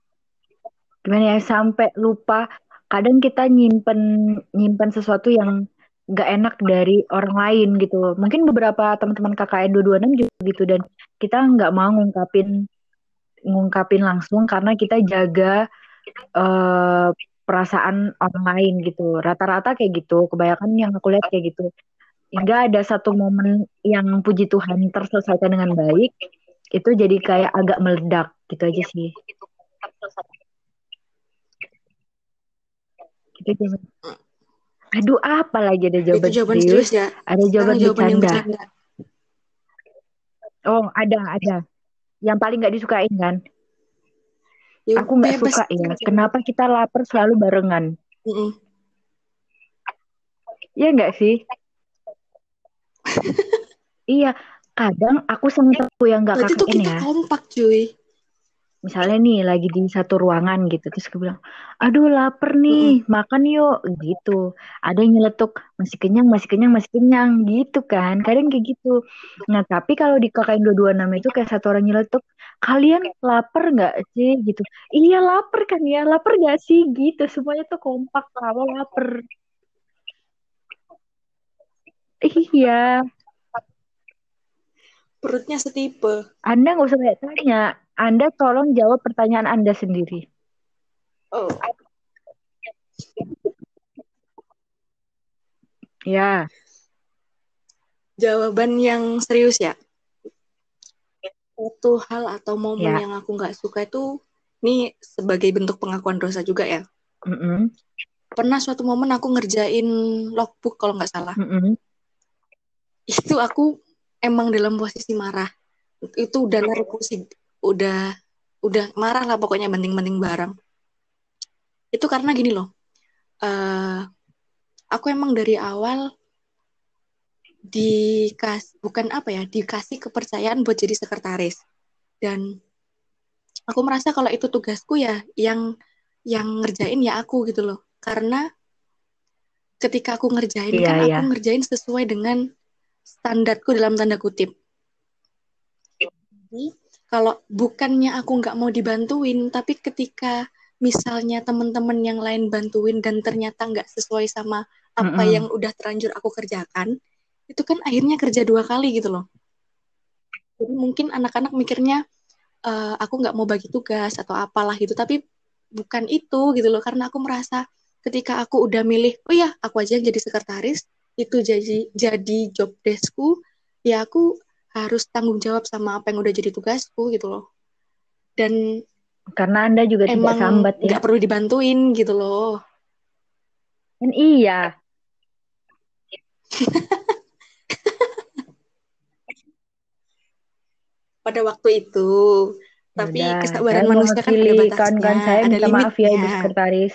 [SPEAKER 1] gimana ya sampai lupa. Kadang kita nyimpen nyimpen sesuatu yang gak enak dari orang lain gitu. Mungkin beberapa teman-teman KKN 226 juga gitu dan kita nggak mau ngungkapin ngungkapin langsung karena kita jaga uh, perasaan orang lain gitu. Rata-rata kayak gitu. Kebanyakan yang aku lihat kayak gitu. Hingga ada satu momen yang puji Tuhan terselesaikan dengan baik, itu jadi kayak agak meledak gitu aja sih. Gitu jawaban. Aduh, apa lagi ada jawaban,
[SPEAKER 2] itu jawaban serius? serius ya?
[SPEAKER 1] Ada jawaban, jawaban bercanda. Oh, ada, ada. Yang paling nggak disukain kan? Ya, aku nggak suka ya. Kenapa kita lapar selalu barengan? Mm -mm. Iya nggak sih? iya, kadang aku sama temanku yang nggak kakek
[SPEAKER 2] ya. Kompak cuy
[SPEAKER 1] misalnya nih lagi di satu ruangan gitu terus gue bilang aduh lapar nih makan yuk gitu. Ada yang nyeletuk masih kenyang masih kenyang masih kenyang gitu kan. Kadang kayak gitu. Nah tapi kalau di KKN 226 itu kayak satu orang nyeletuk kalian lapar nggak sih? Gitu. Iya lapar kan ya lapar nggak sih? Gitu. Semuanya tuh kompak kalau lapar. Iya.
[SPEAKER 2] Perutnya setipe.
[SPEAKER 1] Anda nggak usah tanya anda tolong jawab pertanyaan Anda sendiri.
[SPEAKER 2] Oh.
[SPEAKER 1] Ya.
[SPEAKER 2] Jawaban yang serius ya. Satu hal atau momen ya. yang aku nggak suka itu, ini sebagai bentuk pengakuan dosa juga ya.
[SPEAKER 1] Mm -hmm.
[SPEAKER 2] Pernah suatu momen aku ngerjain logbook kalau nggak salah.
[SPEAKER 1] Mm -hmm.
[SPEAKER 2] Itu aku emang dalam posisi marah. Itu udah naruh udah udah marah lah pokoknya banding-banding barang. Itu karena gini loh uh, aku emang dari awal dikas bukan apa ya dikasih kepercayaan buat jadi sekretaris. Dan aku merasa kalau itu tugasku ya yang yang ngerjain ya aku gitu loh. Karena ketika aku ngerjain iya, kan iya. aku ngerjain sesuai dengan standarku dalam tanda kutip. Jadi kalau bukannya aku nggak mau dibantuin tapi ketika misalnya teman-teman yang lain bantuin dan ternyata nggak sesuai sama apa mm -hmm. yang udah terlanjur aku kerjakan itu kan akhirnya kerja dua kali gitu loh jadi mungkin anak-anak mikirnya uh, aku nggak mau bagi tugas atau apalah gitu tapi bukan itu gitu loh karena aku merasa ketika aku udah milih oh ya aku aja yang jadi sekretaris itu jadi jadi job deskku ya aku harus tanggung jawab sama apa yang udah jadi tugasku gitu loh. Dan
[SPEAKER 1] karena anda juga
[SPEAKER 2] emang
[SPEAKER 1] tidak sambat ya.
[SPEAKER 2] nggak perlu dibantuin gitu loh.
[SPEAKER 1] Kan iya.
[SPEAKER 2] Pada waktu itu. Tapi kesabaran manusia kan ada batasnya
[SPEAKER 1] kawan-kawan saya
[SPEAKER 2] ada
[SPEAKER 1] minta maaf ya ibu sekretaris.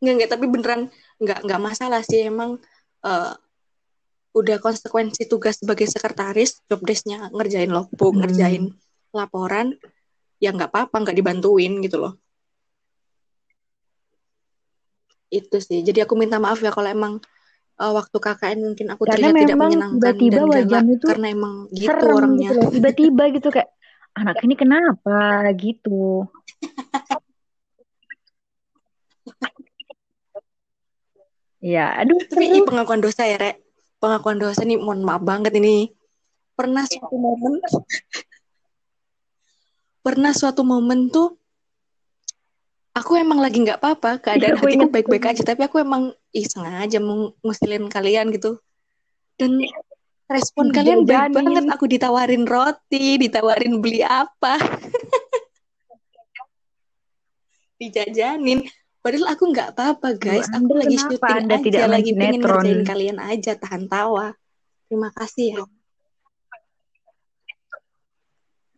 [SPEAKER 2] Nggak nggak tapi beneran nggak nggak masalah sih. Emang eh, udah konsekuensi tugas sebagai sekretaris job desknya ngerjain logbook
[SPEAKER 1] Hmm.
[SPEAKER 2] ngerjain laporan ya nggak apa-apa nggak dibantuin gitu loh. Itu sih. Jadi aku minta maaf ya kalau emang eh, waktu KKN mungkin aku
[SPEAKER 1] karena
[SPEAKER 2] terlihat tidak menyenangkan
[SPEAKER 1] tiba-tiba
[SPEAKER 2] dan galak
[SPEAKER 1] tuh
[SPEAKER 2] karena emang gitu orangnya.
[SPEAKER 1] gitu tiba-tiba gitu kayak anak ini kenapa? gitu ya aduh
[SPEAKER 2] tapi ih, pengakuan dosa ya rek. Pengakuan dosa nih mohon maaf banget ini. Pernah suatu momen pernah suatu momen tuh aku emang lagi nggak apa-apa keadaan
[SPEAKER 1] Iya, aku
[SPEAKER 2] hatiku baik-baik aja tapi aku emang ih sengaja mau ngusilin kalian gitu. Dan respon kalian baik banget. Aku ditawarin roti ditawarin beli apa. Dijajanin padahal aku nggak apa-apa guys
[SPEAKER 1] Anda
[SPEAKER 2] aku lagi syuting
[SPEAKER 1] Anda
[SPEAKER 2] aja
[SPEAKER 1] tidak
[SPEAKER 2] lagi pengen ngerjain kalian aja tahan tawa terima kasih ya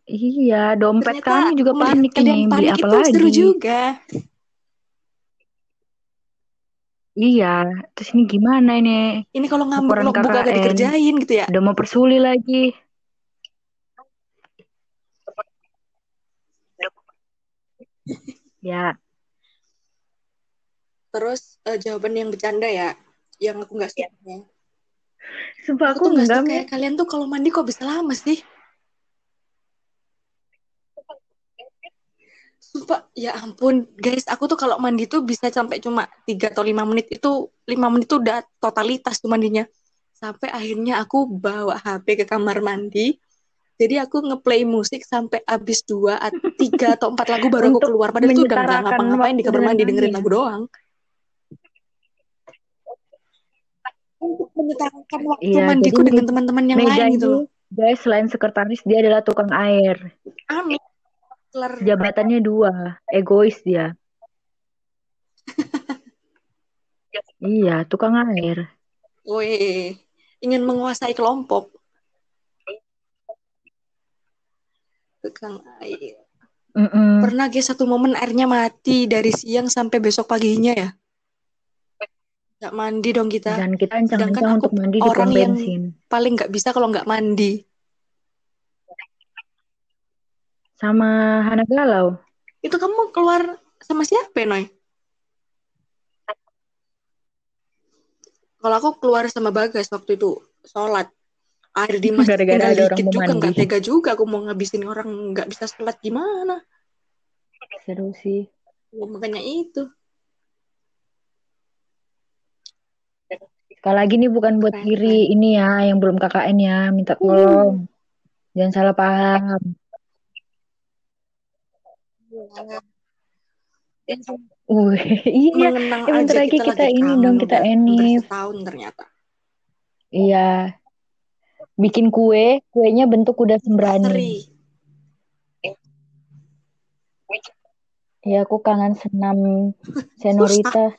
[SPEAKER 1] Iya, dompet
[SPEAKER 2] ternyata
[SPEAKER 1] kamu juga panik nih, beli apa
[SPEAKER 2] itu seru
[SPEAKER 1] lagi?
[SPEAKER 2] juga
[SPEAKER 1] Iya, terus ini gimana ini?
[SPEAKER 2] ini kalau logbook agak
[SPEAKER 1] KKN.
[SPEAKER 2] dikerjain gitu ya
[SPEAKER 1] Udah mau persuli lagi. Ya,
[SPEAKER 2] terus eh, jawaban yang bercanda ya yang aku nggak suka
[SPEAKER 1] sumpah
[SPEAKER 2] aku
[SPEAKER 1] aku enggak
[SPEAKER 2] suka
[SPEAKER 1] Mi.
[SPEAKER 2] ya kalian tuh kalau mandi kok bisa lama sih Sumpah, ya ampun, guys, aku tuh kalau mandi tuh bisa sampai cuma 3 atau 5 menit itu 5 menit tuh udah totalitas tuh mandinya. Sampai akhirnya aku bawa HP ke kamar mandi. Jadi aku ngeplay musik sampai habis 2 3 atau 4 lagu baru aku keluar. Padahal tuh udah nggak
[SPEAKER 1] menyetarakan
[SPEAKER 2] ngapa-ngapain di kamar mandi dengerin lagu doang. Untuk menyetarakan waktu
[SPEAKER 1] Iya,
[SPEAKER 2] mandiku
[SPEAKER 1] jadi
[SPEAKER 2] dengan teman-teman yang
[SPEAKER 1] Mega
[SPEAKER 2] lain gitu loh.
[SPEAKER 1] guys, selain sekretaris, dia adalah tukang air.
[SPEAKER 2] Amin.
[SPEAKER 1] Jabatannya dua, egois dia. Iya, tukang air.
[SPEAKER 2] Weh, ingin menguasai kelompok. Tukang air.
[SPEAKER 1] Mm-mm.
[SPEAKER 2] Pernah guys satu momen airnya mati dari siang sampai besok paginya ya. Nggak mandi dong kita.
[SPEAKER 1] Dan kita ancang-ancang untuk mandi di
[SPEAKER 2] orang
[SPEAKER 1] pom
[SPEAKER 2] yang
[SPEAKER 1] bensin.
[SPEAKER 2] paling nggak bisa kalau nggak mandi.
[SPEAKER 1] Sama Hana Galau.
[SPEAKER 2] Itu kamu keluar sama siapa, Noy? Kalau aku keluar sama Bagas waktu itu sholat. Air di masjid
[SPEAKER 1] Gara-gara ada orang
[SPEAKER 2] juga nggak tega juga aku mau ngabisin orang nggak bisa sholat gimana.
[SPEAKER 1] Seru sih.
[SPEAKER 2] Ya, makanya itu.
[SPEAKER 1] Sekali lagi nih bukan buat
[SPEAKER 2] Keren,
[SPEAKER 1] kiri
[SPEAKER 2] keren.
[SPEAKER 1] ini ya yang belum KKN ya, minta
[SPEAKER 2] Uh,
[SPEAKER 1] tolong. Jangan salah paham. Uh, iya,
[SPEAKER 2] mengenang
[SPEAKER 1] ya bentar lagi
[SPEAKER 2] kita
[SPEAKER 1] kita ini dong kita enif.
[SPEAKER 2] setahun ternyata.
[SPEAKER 1] Iya, bikin kue, kuenya bentuk kuda sembrani.
[SPEAKER 2] Teri.
[SPEAKER 1] Ya aku kangen senam senorita.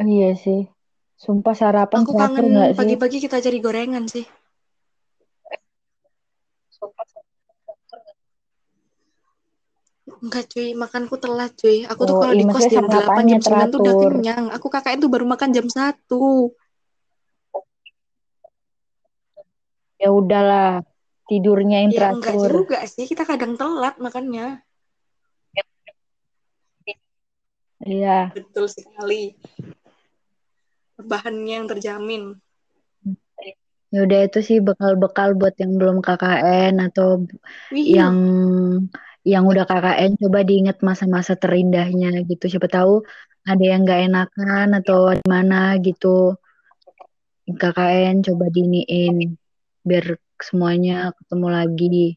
[SPEAKER 1] Iya sih. Sumpah sarapan
[SPEAKER 2] Aku
[SPEAKER 1] teratur
[SPEAKER 2] kangen
[SPEAKER 1] sih?
[SPEAKER 2] pagi-pagi kita cari gorengan sih. Enggak cuy, makanku telat cuy. Aku tuh
[SPEAKER 1] Oh,
[SPEAKER 2] kalau
[SPEAKER 1] iya
[SPEAKER 2] di kos jam 8,
[SPEAKER 1] sarapannya
[SPEAKER 2] jam 9 tuh udah
[SPEAKER 1] teratur.
[SPEAKER 2] kenyang. Aku KKN tuh baru makan jam 1.
[SPEAKER 1] Ya udahlah, tidurnya yang
[SPEAKER 2] Ya enggak
[SPEAKER 1] teratur.
[SPEAKER 2] juga sih, kita kadang telat makannya.
[SPEAKER 1] Iya.
[SPEAKER 2] Betul sekali. Bahannya yang terjamin.
[SPEAKER 1] Ya udah itu sih bekal-bekal buat yang belum KKN atau
[SPEAKER 2] Wih,
[SPEAKER 1] yang yang udah KKN coba diingat masa-masa terindahnya gitu. Siapa tahu ada yang nggak enakan atau di mana gitu. KKN coba diniin biar semuanya ketemu lagi.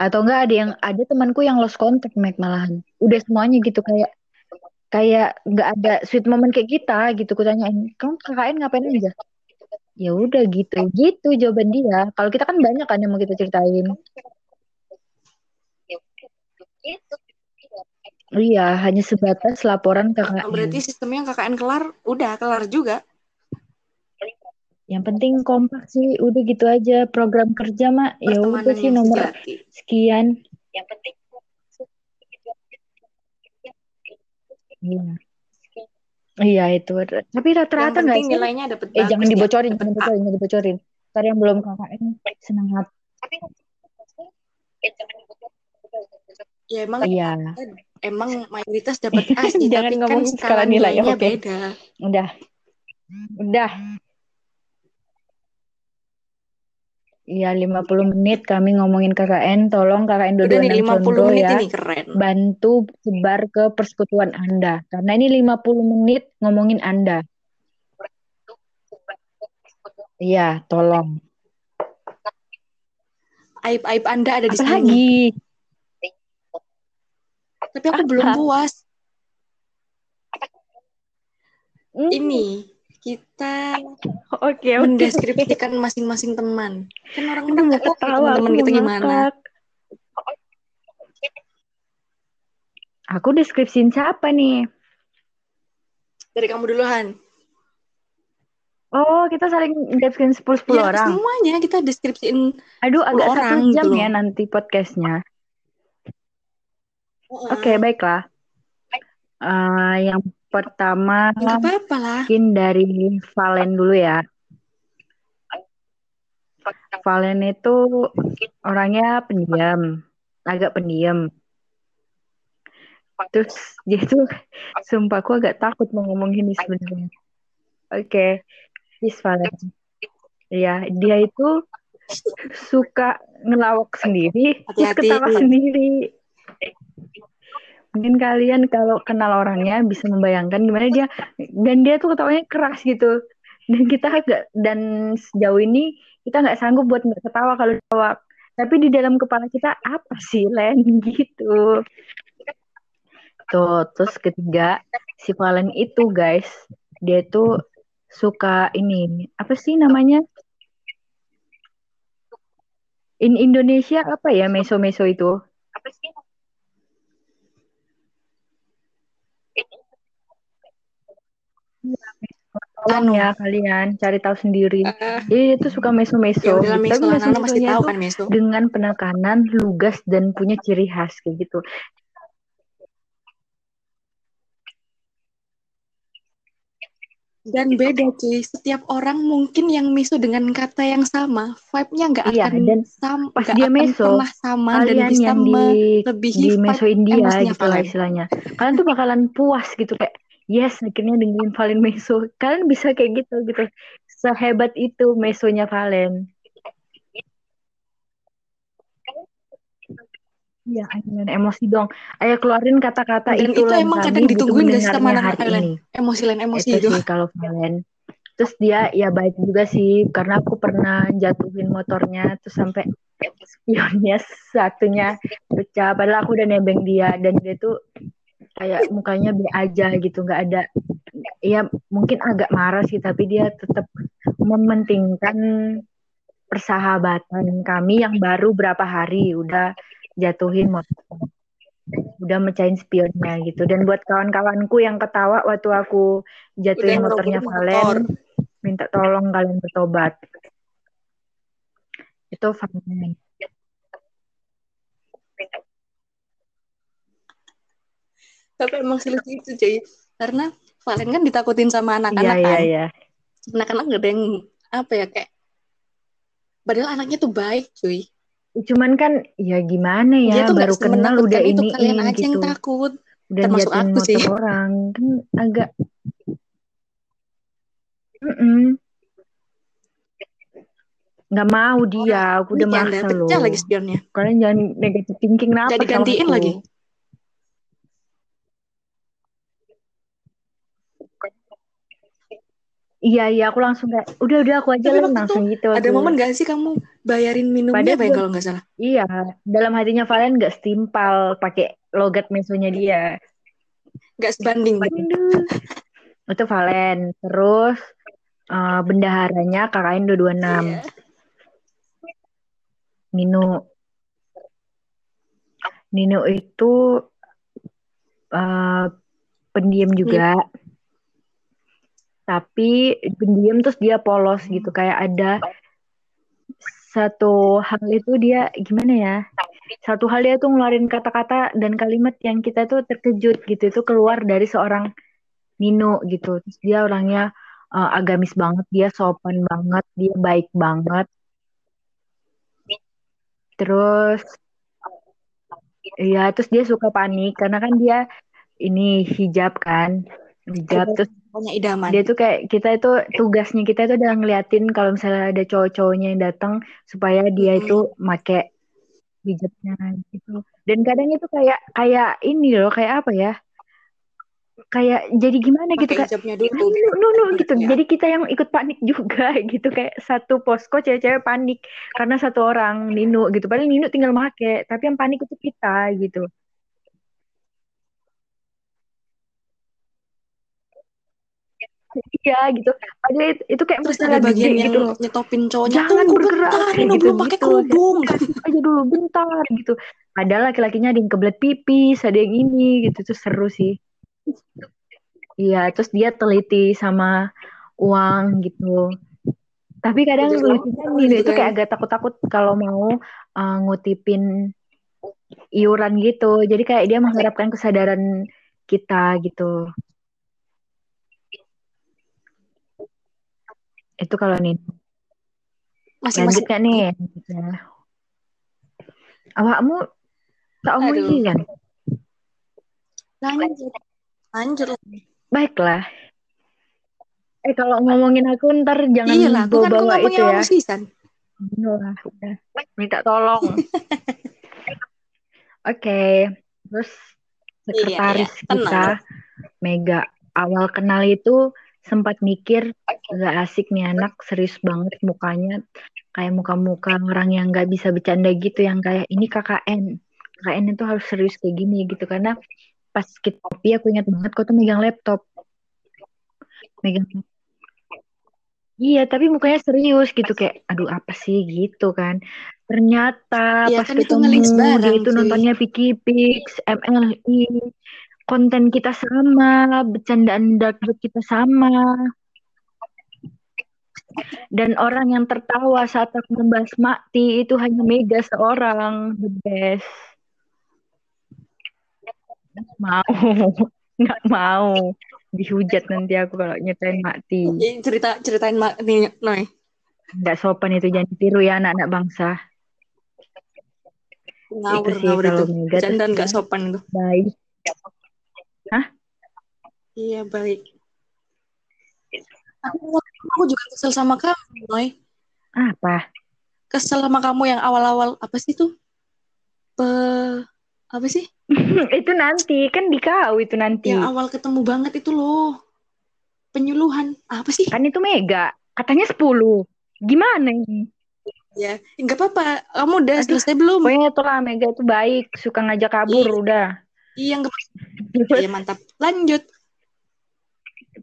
[SPEAKER 1] Atau enggak ada yang ada temanku yang lost contact Mac malahan. Udah semuanya gitu kayak kayak nggak ada sweet moment kayak kita gitu. Kutanyain, kamu KKN ngapain aja? Ya udah gitu, gitu jawaban dia. Kalau kita kan banyak kan yang mau kita ceritain. Iya, hanya sebatas laporan KKN.
[SPEAKER 2] Berarti sistemnya KKN kelar, udah kelar juga.
[SPEAKER 1] Yang penting kompak sih, udah gitu aja. Program kerja mak, ya udah sih nomor sejati. sekian. Yang penting. Iya. Iya itu. Tapi rata-rata nggak sih?
[SPEAKER 2] nilainya dapet
[SPEAKER 1] Eh jangan dibocorin, jangan dibocorin, jangan dibocorin. Ntar yang belum KKN senang hati.
[SPEAKER 2] Ya emang
[SPEAKER 1] iya.
[SPEAKER 2] emang mayoritas dapat A sih,
[SPEAKER 1] jangan
[SPEAKER 2] tapi
[SPEAKER 1] ngomong
[SPEAKER 2] kan
[SPEAKER 1] skala nilai
[SPEAKER 2] nilainya
[SPEAKER 1] okay.
[SPEAKER 2] beda.
[SPEAKER 1] Udah. Udah. Iya 50 menit kami ngomongin KKN. Tolong KKN
[SPEAKER 2] Udah nih 50
[SPEAKER 1] contoh
[SPEAKER 2] menit
[SPEAKER 1] ya.
[SPEAKER 2] ini keren.
[SPEAKER 1] Bantu sebar ke persekutuan Anda. Karena ini 50 menit ngomongin Anda. Iya, tolong.
[SPEAKER 2] Aib-aib Anda ada di sini.
[SPEAKER 1] lagi?
[SPEAKER 2] Tapi aku belum puas.
[SPEAKER 1] Hmm.
[SPEAKER 2] Ini kita
[SPEAKER 1] Oke, oke.
[SPEAKER 2] mendeskripsikan masing-masing teman. Kan orang
[SPEAKER 1] Aduh, mau
[SPEAKER 2] nggak tahu teman-teman kita gimana.
[SPEAKER 1] Aku deskripsiin siapa nih?
[SPEAKER 2] Dari kamu duluan.
[SPEAKER 1] Oh, kita saling deskripsiin 10-10
[SPEAKER 2] Ya,
[SPEAKER 1] orang.
[SPEAKER 2] semuanya kita deskripsiin.
[SPEAKER 1] Aduh,
[SPEAKER 2] 10
[SPEAKER 1] agak
[SPEAKER 2] orang
[SPEAKER 1] satu jam
[SPEAKER 2] gitu
[SPEAKER 1] ya nanti podcastnya. Oke, baiklah. Eh, yang pertama
[SPEAKER 2] apa-apa lah.
[SPEAKER 1] mungkin dari Valen dulu ya. Valen itu orangnya pendiam, agak pendiam. Terus dia tuh, sumpah aku agak takut mau ngomong ini sebenarnya. Oke, Yes, Valen. Ya, dia itu suka ngelawak sendiri, terus
[SPEAKER 2] Hati-hati.
[SPEAKER 1] ketawa sendiri. Mungkin kalian kalau kenal orangnya bisa membayangkan gimana dia dan dia tuh ketawanya keras gitu. Dan kita agak dan sejauh ini kita nggak sanggup buat nggak ketawa kalau ketawa. Tapi di dalam kepala kita apa sih Len gitu. Tuh, terus ketiga si Valen itu guys, dia tuh suka ini apa sih namanya? In Indonesia apa ya meso-meso itu? Tolong
[SPEAKER 2] Anu.
[SPEAKER 1] ya kalian cari tahu sendiri.
[SPEAKER 2] Eh,
[SPEAKER 1] Jadi dia tuh suka meso-meso.
[SPEAKER 2] ya. Meso
[SPEAKER 1] Tapi
[SPEAKER 2] pasti
[SPEAKER 1] meso-mesonya
[SPEAKER 2] tahu kan Meso.
[SPEAKER 1] dengan penekanan lugas dan punya ciri khas kayak gitu.
[SPEAKER 2] Dan beda cuy, setiap orang mungkin yang Meso dengan kata yang sama, vibe-nya nggak
[SPEAKER 1] Iya,
[SPEAKER 2] akan
[SPEAKER 1] dan
[SPEAKER 2] sama,
[SPEAKER 1] pas dia
[SPEAKER 2] akan
[SPEAKER 1] meso,
[SPEAKER 2] pernah sama dan bisa
[SPEAKER 1] yang di
[SPEAKER 2] melebihi
[SPEAKER 1] di meso India gitu lah istilahnya. Kalian tuh bakalan puas gitu kayak yes akhirnya dengerin Valen meso. Kalian bisa kayak gitu gitu. Sehebat itu mesonya Valen. Iya, ayo emosi dong. Ayo keluarin kata-kata itu
[SPEAKER 2] itu emang kadang ditungguin gak sih sama Valen?
[SPEAKER 1] ini.
[SPEAKER 2] Emosi Len, emosi
[SPEAKER 1] Itu
[SPEAKER 2] itu.
[SPEAKER 1] sih kalau Valen. Terus dia ya baik juga sih karena aku pernah jatuhin motornya terus sampai spionnya satunya pecah. Padahal aku udah nebeng dia dan dia tuh kayak mukanya be aja gitu nggak ada ya mungkin agak marah sih tapi dia tetap mementingkan persahabatan kami yang baru berapa hari udah jatuhin motor udah mecahin spionnya gitu. Dan buat kawan-kawanku yang ketawa waktu aku jatuhin
[SPEAKER 2] Udah
[SPEAKER 1] motornya Valen
[SPEAKER 2] motor.
[SPEAKER 1] minta tolong kalian bertobat. Itu Valen
[SPEAKER 2] Tapi emang selucu itu cuy. Karena Valen kan ditakutin sama anak-anak
[SPEAKER 1] iya
[SPEAKER 2] kan.
[SPEAKER 1] iya
[SPEAKER 2] Anak-anak gak ada yang apa ya kayak Padahal anaknya tuh baik cuy.
[SPEAKER 1] cuman kan ya gimana
[SPEAKER 2] Dia
[SPEAKER 1] ya
[SPEAKER 2] tuh
[SPEAKER 1] baru kenal udah ini
[SPEAKER 2] kalian aja
[SPEAKER 1] gitu
[SPEAKER 2] yang takut.
[SPEAKER 1] udah
[SPEAKER 2] termasuk aku sih.
[SPEAKER 1] orang kan agak Mm-mm. nggak mau dia aku udah maksa loh
[SPEAKER 2] lagi spionnya.
[SPEAKER 1] kalian jangan negatif thinking kenapa
[SPEAKER 2] Jadi gantiin lagi.
[SPEAKER 1] Iya iya aku langsung kayak udah udah aku aja lah langsung gitu.
[SPEAKER 2] Ada aku. momen gak sih kamu bayarin minumnya Padahal kalau nggak salah?
[SPEAKER 1] Iya dalam hatinya Valen nggak setimpal pakai logat mesonya dia.
[SPEAKER 2] Gak sebanding.
[SPEAKER 1] Gitu. Itu Valen. Terus uh, bendaharanya KKN 226. Yeah. Nino. Nino itu uh, pendiam juga. Hmm tapi pendiam terus dia polos gitu. Kayak ada satu hal itu dia gimana ya? Satu hal dia tuh ngeluarin kata-kata dan kalimat yang kita tuh terkejut gitu. Itu keluar dari seorang Nino gitu. Terus dia orangnya uh, agamis banget dia sopan banget dia baik banget. Terus ya terus dia suka panik karena kan dia ini hijab kan hijab terus
[SPEAKER 2] punya idaman.
[SPEAKER 1] Dia tuh kayak kita itu tugasnya kita itu udah ngeliatin kalau misalnya ada cowok-cowoknya yang datang supaya dia hmm. itu make hijabnya gitu. Dan kadang itu kayak kayak ini loh, kayak apa ya? Kayak jadi gimana gitu
[SPEAKER 2] kayak dulu.
[SPEAKER 1] No, no, gitu. Ya. Jadi kita yang ikut panik juga gitu kayak satu posko cewek-cewek panik karena satu orang Nino gitu. Padahal Nino tinggal make, tapi yang panik itu kita gitu. Iya gitu. Padahal itu, itu kayak
[SPEAKER 2] Terus ada bagian yang gitu. nyetopin cowoknya.
[SPEAKER 1] Jangan bergerak.
[SPEAKER 2] Bentar, gitu, belum pakai gitu. kerudung.
[SPEAKER 1] aja dulu bentar gitu. Padahal laki-lakinya ada yang kebelet pipis, ada yang ini gitu. Terus seru sih. Iya, terus dia teliti sama uang gitu. Tapi kadang lucunya nih itu kayak agak takut-takut kalau mau uh, ngutipin iuran gitu. Jadi kayak dia mengharapkan kesadaran kita gitu. Itu kalau nih. Masih, Lanjut masih. nih? Ya. Awakmu tak omong sih kan?
[SPEAKER 2] Lanjut. Lanjut.
[SPEAKER 1] Baiklah. Eh kalau ngomongin aku ntar jangan
[SPEAKER 2] Iyalah, bawa
[SPEAKER 1] kan bawa itu ya. Iyalah, udah. Minta tolong. Oke, okay. terus sekretaris iya, iya. kita Mega awal kenal itu sempat mikir gak asik nih anak serius banget mukanya. Kayak muka-muka orang yang nggak bisa bercanda gitu yang kayak ini KKN KKN itu harus serius kayak gini gitu karena pas kita kopi aku ingat banget kok tuh megang laptop. Megang iya tapi mukanya serius gitu kayak aduh apa sih? Gitu kan. Ternyata ya, pas kan ketemu itu dia itu nontonnya Vicky Pix MLI konten kita sama, bercandaan dark kita sama. Dan orang yang tertawa saat aku membahas mati itu hanya Mega seorang, the best. Nggak mau, nggak mau dihujat nanti aku kalau nyetain mati.
[SPEAKER 2] Cerita ceritain mati, Noy.
[SPEAKER 1] Nggak sopan itu jangan ditiru ya anak-anak bangsa.
[SPEAKER 2] Ngawur, itu sih ngawur kalau itu. Mega. Candaan nggak sopan itu.
[SPEAKER 1] Baik.
[SPEAKER 2] Iya baik. Aku, aku juga kesel sama kamu, Noy.
[SPEAKER 1] Apa?
[SPEAKER 2] Kesel sama kamu yang awal-awal apa sih tuh? Pe apa sih?
[SPEAKER 1] itu nanti kan di kau itu nanti.
[SPEAKER 2] Yang awal ketemu banget itu loh. Penyuluhan apa sih?
[SPEAKER 1] Kan itu mega. Katanya 10. Gimana ini?
[SPEAKER 2] Ya, enggak apa-apa. Kamu udah Aduh, selesai belum?
[SPEAKER 1] Pokoknya itulah Mega itu baik, suka ngajak kabur iya. udah.
[SPEAKER 2] Iya, enggak Iya mantap. Lanjut.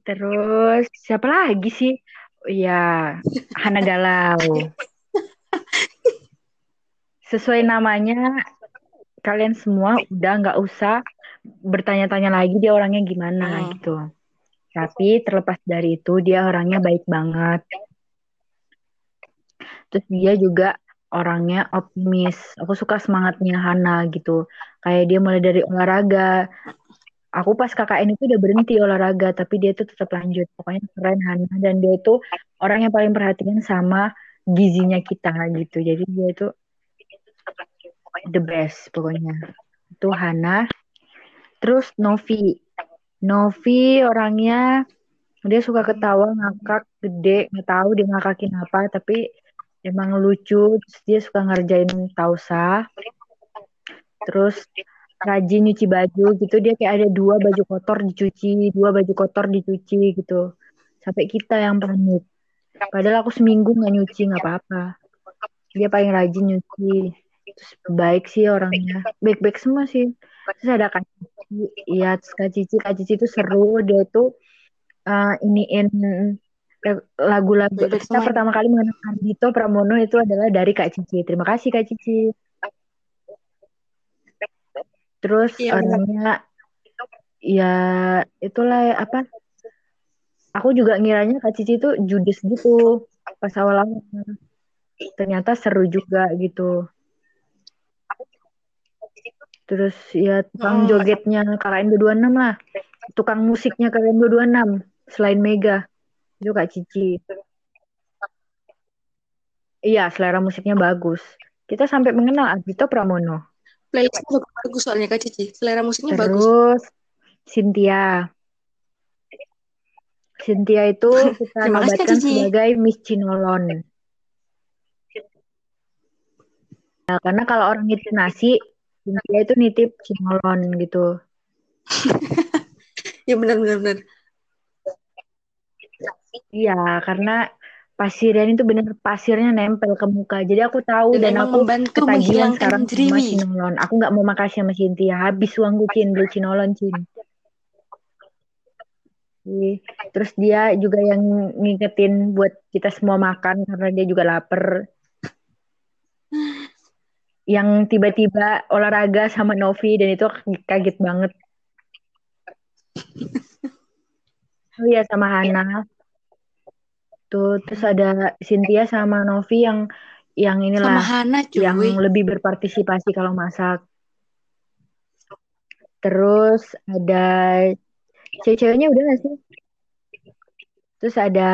[SPEAKER 1] Terus siapa lagi sih? Ya, Hana Galau. Sesuai namanya, kalian semua udah nggak usah bertanya-tanya lagi dia orangnya gimana hmm. gitu. Tapi terlepas dari itu dia orangnya baik banget. Terus dia juga orangnya optimis. Aku suka semangatnya Hana gitu. Kayak dia mulai dari olahraga, aku pas KKN itu udah berhenti olahraga tapi dia tuh tetap lanjut. Pokoknya keren Hana dan dia itu orang yang paling perhatian sama gizinya kita gitu. Jadi dia itu the best pokoknya. Itu Hana. Terus Novi. Novi orangnya dia suka ketawa ngakak gede. Nggak tahu dia ngakakin apa tapi emang lucu. Terus dia suka ngerjain tausa. Terus rajin nyuci baju gitu dia kayak ada dua baju kotor dicuci dua baju kotor dicuci gitu. Sampai kita yang panik. Padahal aku seminggu nggak nyuci nggak apa-apa. Dia paling rajin nyuci. Terus baik sih orangnya. Baik-baik semua sih. Terus ada kak Cici. Iya terus kak Cici. Kak Cici itu seru. Dia tuh uh, iniin lagu-lagu. Kita pertama kali mengenal Ardito Pramono itu adalah dari Kak Cici. Terima kasih Kak Cici. Terus iya, orangnya ya itulah apa? Aku juga ngiranya Kak Cici itu judes gitu pas awal-awal. Ternyata seru juga gitu. Terus ya tukang hmm. jogetnya KKN 226 lah. Tukang musiknya KKN 226 selain Mega. Itu Kak Cici. Iya, selera musiknya bagus. Kita sampai mengenal Agito Pramono.
[SPEAKER 2] Playlistnya bagus soalnya Kak Cici. Selera musiknya
[SPEAKER 1] Terus,
[SPEAKER 2] bagus.
[SPEAKER 1] Terus Cynthia. Cynthia itu kita nobatkan sebagai Miss Cinolon. Nah, karena kalau orang nitip nasi, Cynthia itu nitip Cinolon gitu.
[SPEAKER 2] ya benar benar benar.
[SPEAKER 1] Iya, karena pasirnya itu bener pasirnya nempel ke muka. Jadi aku tahu dan, dan aku ketagihan sekarang sama Cinolon. Aku nggak mau makasih sama Cynthia. Habis uangku Cin beli Cinolon Cin. Terus dia juga yang ngingetin buat kita semua makan karena dia juga lapar. Yang tiba-tiba olahraga sama Novi dan itu kaget banget. Oh iya sama Hana. Tuh, terus ada Cynthia sama Novi yang yang inilah
[SPEAKER 2] sama Hana, cuy.
[SPEAKER 1] yang lebih berpartisipasi kalau masak. Terus ada cewek-ceweknya udah gak sih? Terus ada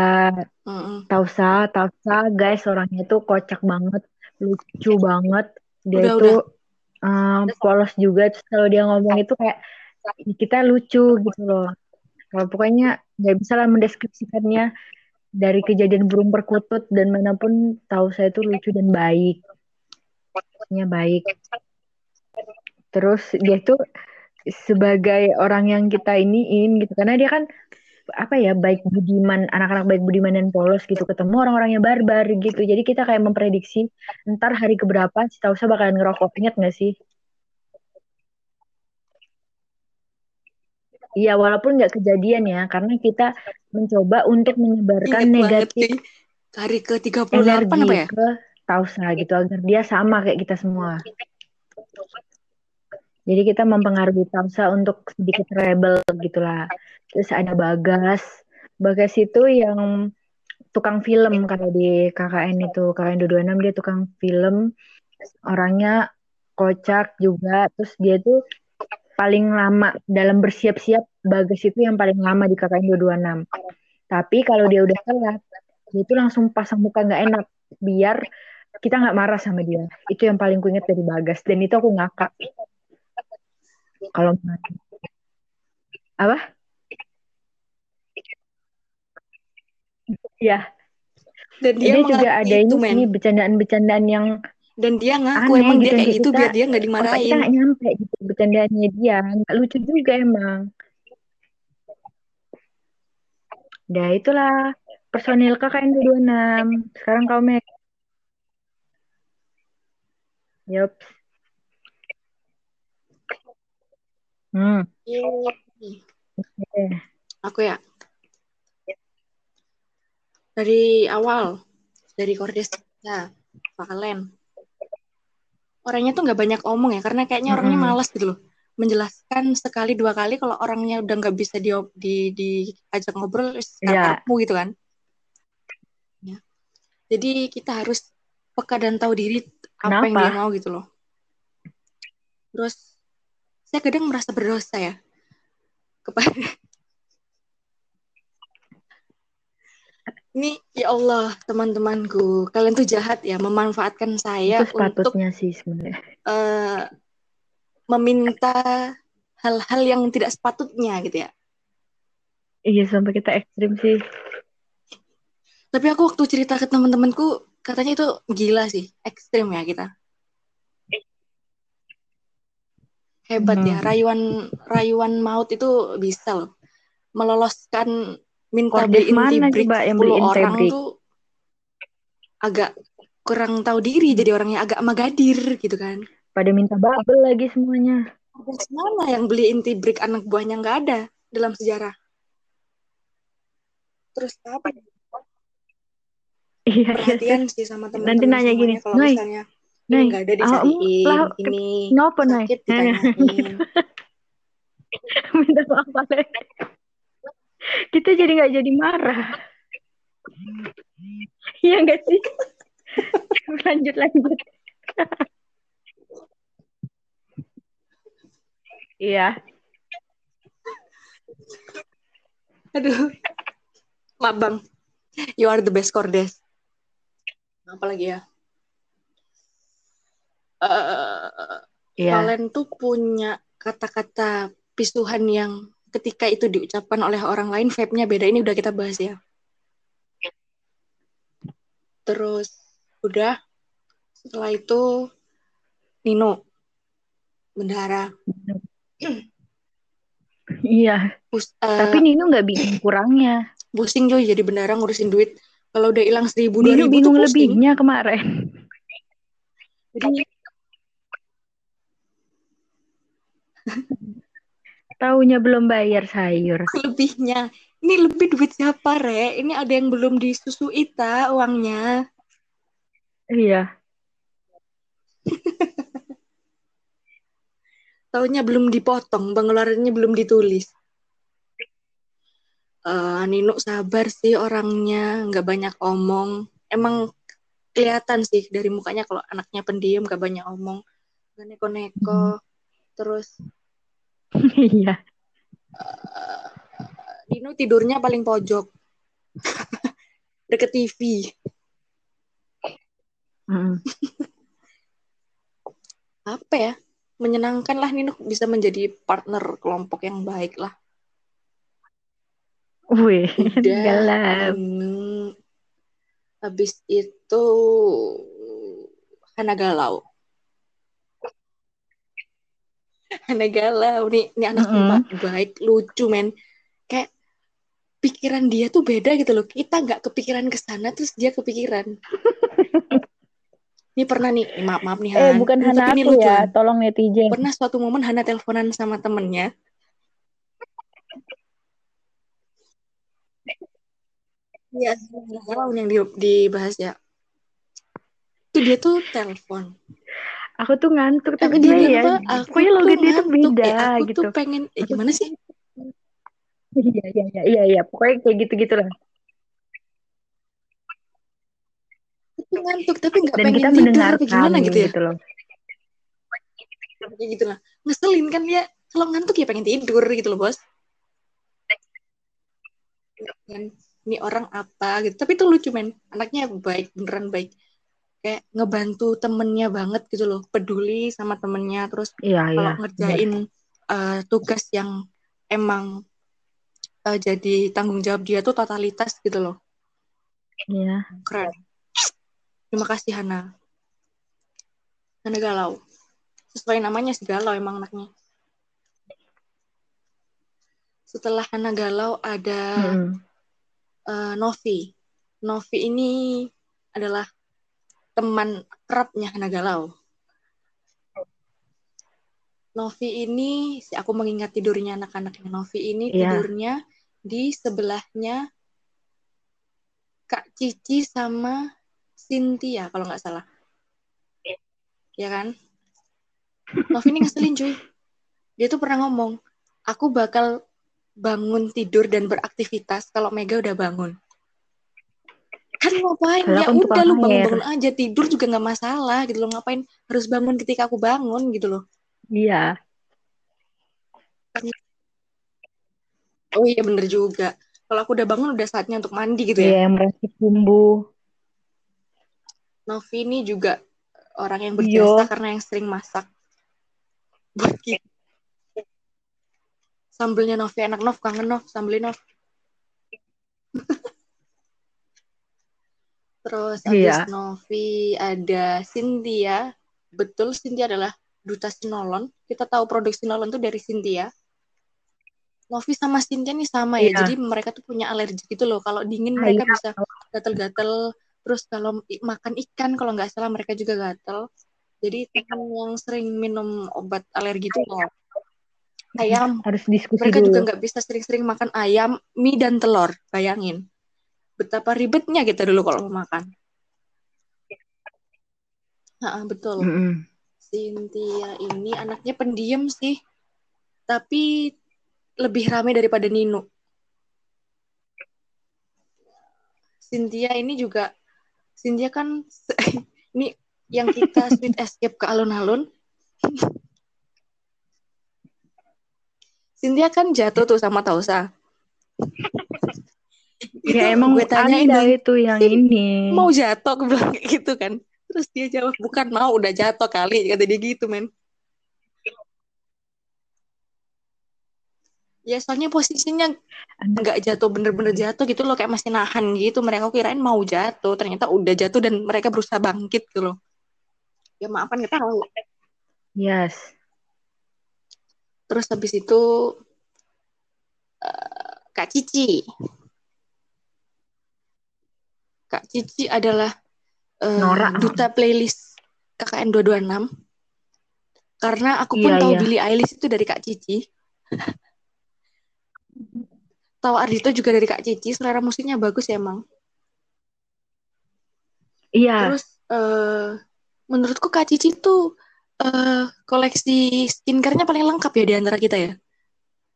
[SPEAKER 1] mm Tausa, Tausa guys orangnya tuh kocak banget, lucu banget. Dia udah, itu udah. Um, polos juga. Terus kalau dia ngomong itu kayak kita lucu gitu loh. Kalau pokoknya nggak bisa lah mendeskripsikannya dari kejadian burung perkutut dan mana pun tahu saya itu lucu dan baik. Nya baik. Terus dia tuh sebagai orang yang kita iniin gitu karena dia kan apa ya baik budiman anak-anak baik budiman dan polos gitu ketemu orang-orang yang barbar gitu jadi kita kayak memprediksi ntar hari keberapa si Tausa bakalan ngerokok inget gak sih Iya, walaupun nggak kejadian ya, karena kita mencoba untuk menyebarkan Ingat negatif
[SPEAKER 2] hari ke 38
[SPEAKER 1] energi
[SPEAKER 2] apa ya?
[SPEAKER 1] ke Tausa gitu agar dia sama kayak kita semua. Jadi kita mempengaruhi Tausa untuk sedikit rebel gitulah. Terus ada Bagas. Bagas itu yang tukang film kalau di KKN itu KKN 226 dia tukang film orangnya kocak juga terus dia tuh paling lama dalam bersiap-siap Bagas itu yang paling lama di KKN 226. Tapi kalau dia udah telat, dia itu langsung pasang muka nggak enak biar kita nggak marah sama dia. Itu yang paling kuinget dari Bagas dan itu aku ngakak. Kalau apa? Ya. Dan dia, dia juga ada ini, ini bercandaan-bercandaan yang
[SPEAKER 2] dan dia ngaku Aneh, emang dia gitu, kayak gitu biar dia nggak dimarahin
[SPEAKER 1] kita nggak nyampe gitu bercandanya dia nggak lucu juga emang Dah itulah personil KKN 26 sekarang kau Meg Yup.
[SPEAKER 2] Hmm. Okay. Aku ya. Dari awal, dari Kordes ya, Valen orangnya tuh nggak banyak omong ya karena kayaknya mm -hmm. orangnya malas gitu loh menjelaskan sekali dua kali kalau orangnya udah nggak bisa di di diajak ngobrol yeah. kamu gitu kan ya. jadi kita harus peka dan tahu diri apa Kenapa? yang dia mau gitu loh terus saya kadang merasa berdosa ya kepada Ini ya Allah teman-temanku, kalian tuh jahat ya memanfaatkan saya
[SPEAKER 1] Itu untuk sih sebenarnya. Uh,
[SPEAKER 2] meminta hal-hal yang tidak sepatutnya gitu ya.
[SPEAKER 1] Iya sampai kita ekstrim sih.
[SPEAKER 2] Tapi aku waktu cerita ke teman-temanku katanya itu gila sih, ekstrim ya kita. Hebat ya, hmm. ya, rayuan rayuan maut itu bisa loh meloloskan minta beliin
[SPEAKER 1] mana
[SPEAKER 2] break
[SPEAKER 1] coba yang
[SPEAKER 2] 10
[SPEAKER 1] beliin
[SPEAKER 2] orang
[SPEAKER 1] break?
[SPEAKER 2] tuh agak kurang tahu diri jadi orangnya agak magadir gitu kan
[SPEAKER 1] Pada minta bubble lagi semuanya.
[SPEAKER 2] Mana yang beliin tea break anak buahnya nggak ada dalam sejarah terus apa
[SPEAKER 1] Iya, iya.
[SPEAKER 2] perhatian sih sama
[SPEAKER 1] Nanti
[SPEAKER 2] teman-teman
[SPEAKER 1] nanya gini,
[SPEAKER 2] kalau
[SPEAKER 1] "Nay,
[SPEAKER 2] misalnya nggak ada
[SPEAKER 1] lah ke-
[SPEAKER 2] ini
[SPEAKER 1] kenapa, Nay?"
[SPEAKER 2] sakit ditanyain
[SPEAKER 1] minta maaf. Kita jadi nggak jadi marah. Iya nggak sih? lanjut lanjut. Iya.
[SPEAKER 2] aduh maaf bang you are the best kordes apa lagi ya Eh,
[SPEAKER 1] Iya.
[SPEAKER 2] kalian tuh punya kata-kata pisuhan yang ketika itu diucapkan oleh orang lain vibe-nya beda. Ini udah kita bahas ya. Terus udah. Setelah itu Nino. Bendahara.
[SPEAKER 1] Iya.
[SPEAKER 2] Pus- eh,
[SPEAKER 1] Tapi Nino nggak bingung kurangnya.
[SPEAKER 2] pusing coy jadi bendahara ngurusin duit. Kalau udah hilang seribu dua ribu
[SPEAKER 1] bingung lebihnya kemarin.
[SPEAKER 2] jadi
[SPEAKER 1] Taunya belum bayar sayur.
[SPEAKER 2] lebihnya ini lebih duit siapa re? Ini ada yang belum disusui ta uangnya.
[SPEAKER 1] Iya.
[SPEAKER 2] taunya belum dipotong pengeluarannya belum ditulis. Eh Nino sabar sih orangnya nggak banyak omong. Emang kelihatan sih dari mukanya kalau anaknya pendiam gak banyak omong. Gak neko-neko. Terus
[SPEAKER 1] Iya.
[SPEAKER 2] Nino tidurnya paling pojok. Deket TV
[SPEAKER 1] Mm.
[SPEAKER 2] apa ya? Menyenangkan lah Nino. Bisa menjadi partner kelompok yang baik lah.
[SPEAKER 1] Wih,
[SPEAKER 2] hmm, habis itu Hana galau Hana galau nih nih anak
[SPEAKER 1] Mm-mm.
[SPEAKER 2] mbak baik lucu men kayak pikiran dia tuh beda gitu loh kita nggak kepikiran ke sana terus dia kepikiran ini pernah nih maaf maaf nih
[SPEAKER 1] Eh,
[SPEAKER 2] Han
[SPEAKER 1] bukan
[SPEAKER 2] Ini
[SPEAKER 1] Hana
[SPEAKER 2] tapi ini
[SPEAKER 1] aku
[SPEAKER 2] lucu
[SPEAKER 1] ya, tolong netizen.
[SPEAKER 2] pernah suatu momen Hana teleponan sama temennya Iya, galau yang di- dibahas ya. Itu dia tuh telepon.
[SPEAKER 1] Aku tuh ngantuk, tapi
[SPEAKER 2] dia
[SPEAKER 1] ya?
[SPEAKER 2] Aku
[SPEAKER 1] pokoknya logat dia tuh beda
[SPEAKER 2] Eh, aku
[SPEAKER 1] gitu.
[SPEAKER 2] tuh pengen, eh, gimana sih?
[SPEAKER 1] Iya, iya, iya, iya, iya. Pokoknya kayak gitu-gitu lah.
[SPEAKER 2] Aku ngantuk tapi nggak pengen
[SPEAKER 1] kita
[SPEAKER 2] tidur
[SPEAKER 1] mendengarkan
[SPEAKER 2] gimana gitu ya?
[SPEAKER 1] gitu loh.
[SPEAKER 2] Kayak gitu lah. Ngeselin kan dia. Kalau ngantuk ya pengen tidur gitu loh bos. Ini orang apa gitu. Tapi itu lucu men. Anaknya baik, beneran baik. Kayak ngebantu temennya banget gitu loh. Peduli sama temennya. Terus
[SPEAKER 1] Iya,
[SPEAKER 2] kalau
[SPEAKER 1] iya.
[SPEAKER 2] ngerjain eh, tugas yang emang eh, jadi tanggung jawab dia tuh totalitas gitu loh
[SPEAKER 1] Iya.
[SPEAKER 2] keren terima kasih Hana Hana galau sesuai namanya sih galau emang anaknya setelah Hana galau ada
[SPEAKER 1] Mm-mm.
[SPEAKER 2] eh, Novi Novi ini adalah teman kerapnya Hana galau Novi ini, si aku mengingat tidurnya anak-anaknya. Novi ini
[SPEAKER 1] Iya.
[SPEAKER 2] tidurnya di sebelahnya Kak Cici sama Cynthia kalau nggak salah. Ya kan? Novi ini ngeselin cuy. Dia tuh pernah ngomong, aku bakal bangun tidur dan beraktivitas kalau Mega udah bangun. Kan ngapain? Ya udah lu
[SPEAKER 1] air.
[SPEAKER 2] bangun-bangun aja tidur juga nggak masalah gitu loh. Ngapain harus bangun ketika aku bangun gitu loh.
[SPEAKER 1] Iya.
[SPEAKER 2] Oh iya bener juga. Kalau aku udah bangun udah saatnya untuk mandi gitu
[SPEAKER 1] Iya,
[SPEAKER 2] ya.
[SPEAKER 1] yang meracik bumbu.
[SPEAKER 2] Novi ini juga orang yang
[SPEAKER 1] Iya.
[SPEAKER 2] berjasa karena yang sering masak. Buat kita. Sambelnya Novi enak Nov, kangen Nov, sambelnya Nov. Terus
[SPEAKER 1] Iya.
[SPEAKER 2] Novi ada Cynthia. Betul Cynthia adalah duta Sinolon. Kita tahu produk Sinolon itu dari Cynthia. Novi sama Cynthia nih sama ya.
[SPEAKER 1] Iya.
[SPEAKER 2] Jadi mereka tuh punya alergi gitu loh. Kalau dingin
[SPEAKER 1] Ah,
[SPEAKER 2] mereka
[SPEAKER 1] iya.
[SPEAKER 2] bisa gatel-gatel. Terus kalau makan ikan kalau nggak salah mereka juga gatel. Jadi teman yang sering minum obat alergi itu ya ayam.
[SPEAKER 1] Harus diskusi
[SPEAKER 2] Mereka
[SPEAKER 1] dulu.
[SPEAKER 2] juga nggak bisa sering-sering makan ayam, mie dan telur. Bayangin. Betapa ribetnya kita dulu kalau mau makan. Nah, betul.
[SPEAKER 1] Mm-mm.
[SPEAKER 2] Cynthia ini anaknya pendiam sih. Tapi lebih ramai daripada Nino. Cynthia ini juga Cynthia kan ini yang kita sweet escape ke alun-alun. Cynthia kan jatuh tuh sama Tausa. Itu
[SPEAKER 1] Ya emang
[SPEAKER 2] gue
[SPEAKER 1] Anda
[SPEAKER 2] dong,
[SPEAKER 1] itu yang ini.
[SPEAKER 2] mau jatuh gue bilang kayak gitu kan. Terus dia jawab bukan mau udah jatuh kali kata dia gitu men. Ya soalnya posisinya nggak jatuh bener-bener jatuh gitu loh kayak masih nahan gitu mereka kirain mau jatuh ternyata udah jatuh dan mereka berusaha bangkit gitu loh ya maaf kan kita tahu
[SPEAKER 1] Yes.
[SPEAKER 2] terus habis itu eh, Kak Cici Kak Cici adalah eh,
[SPEAKER 1] Nora.
[SPEAKER 2] duta playlist KKN 226 karena aku pun
[SPEAKER 1] Iya,
[SPEAKER 2] tahu
[SPEAKER 1] iya.
[SPEAKER 2] Billie Eilish itu dari Kak Cici tahu Ardito juga dari Kak Cici selera musiknya bagus ya emang
[SPEAKER 1] Iya.
[SPEAKER 2] Terus eh menurutku Kak Cici tuh eh koleksi skincare-nya paling lengkap ya di antara kita ya.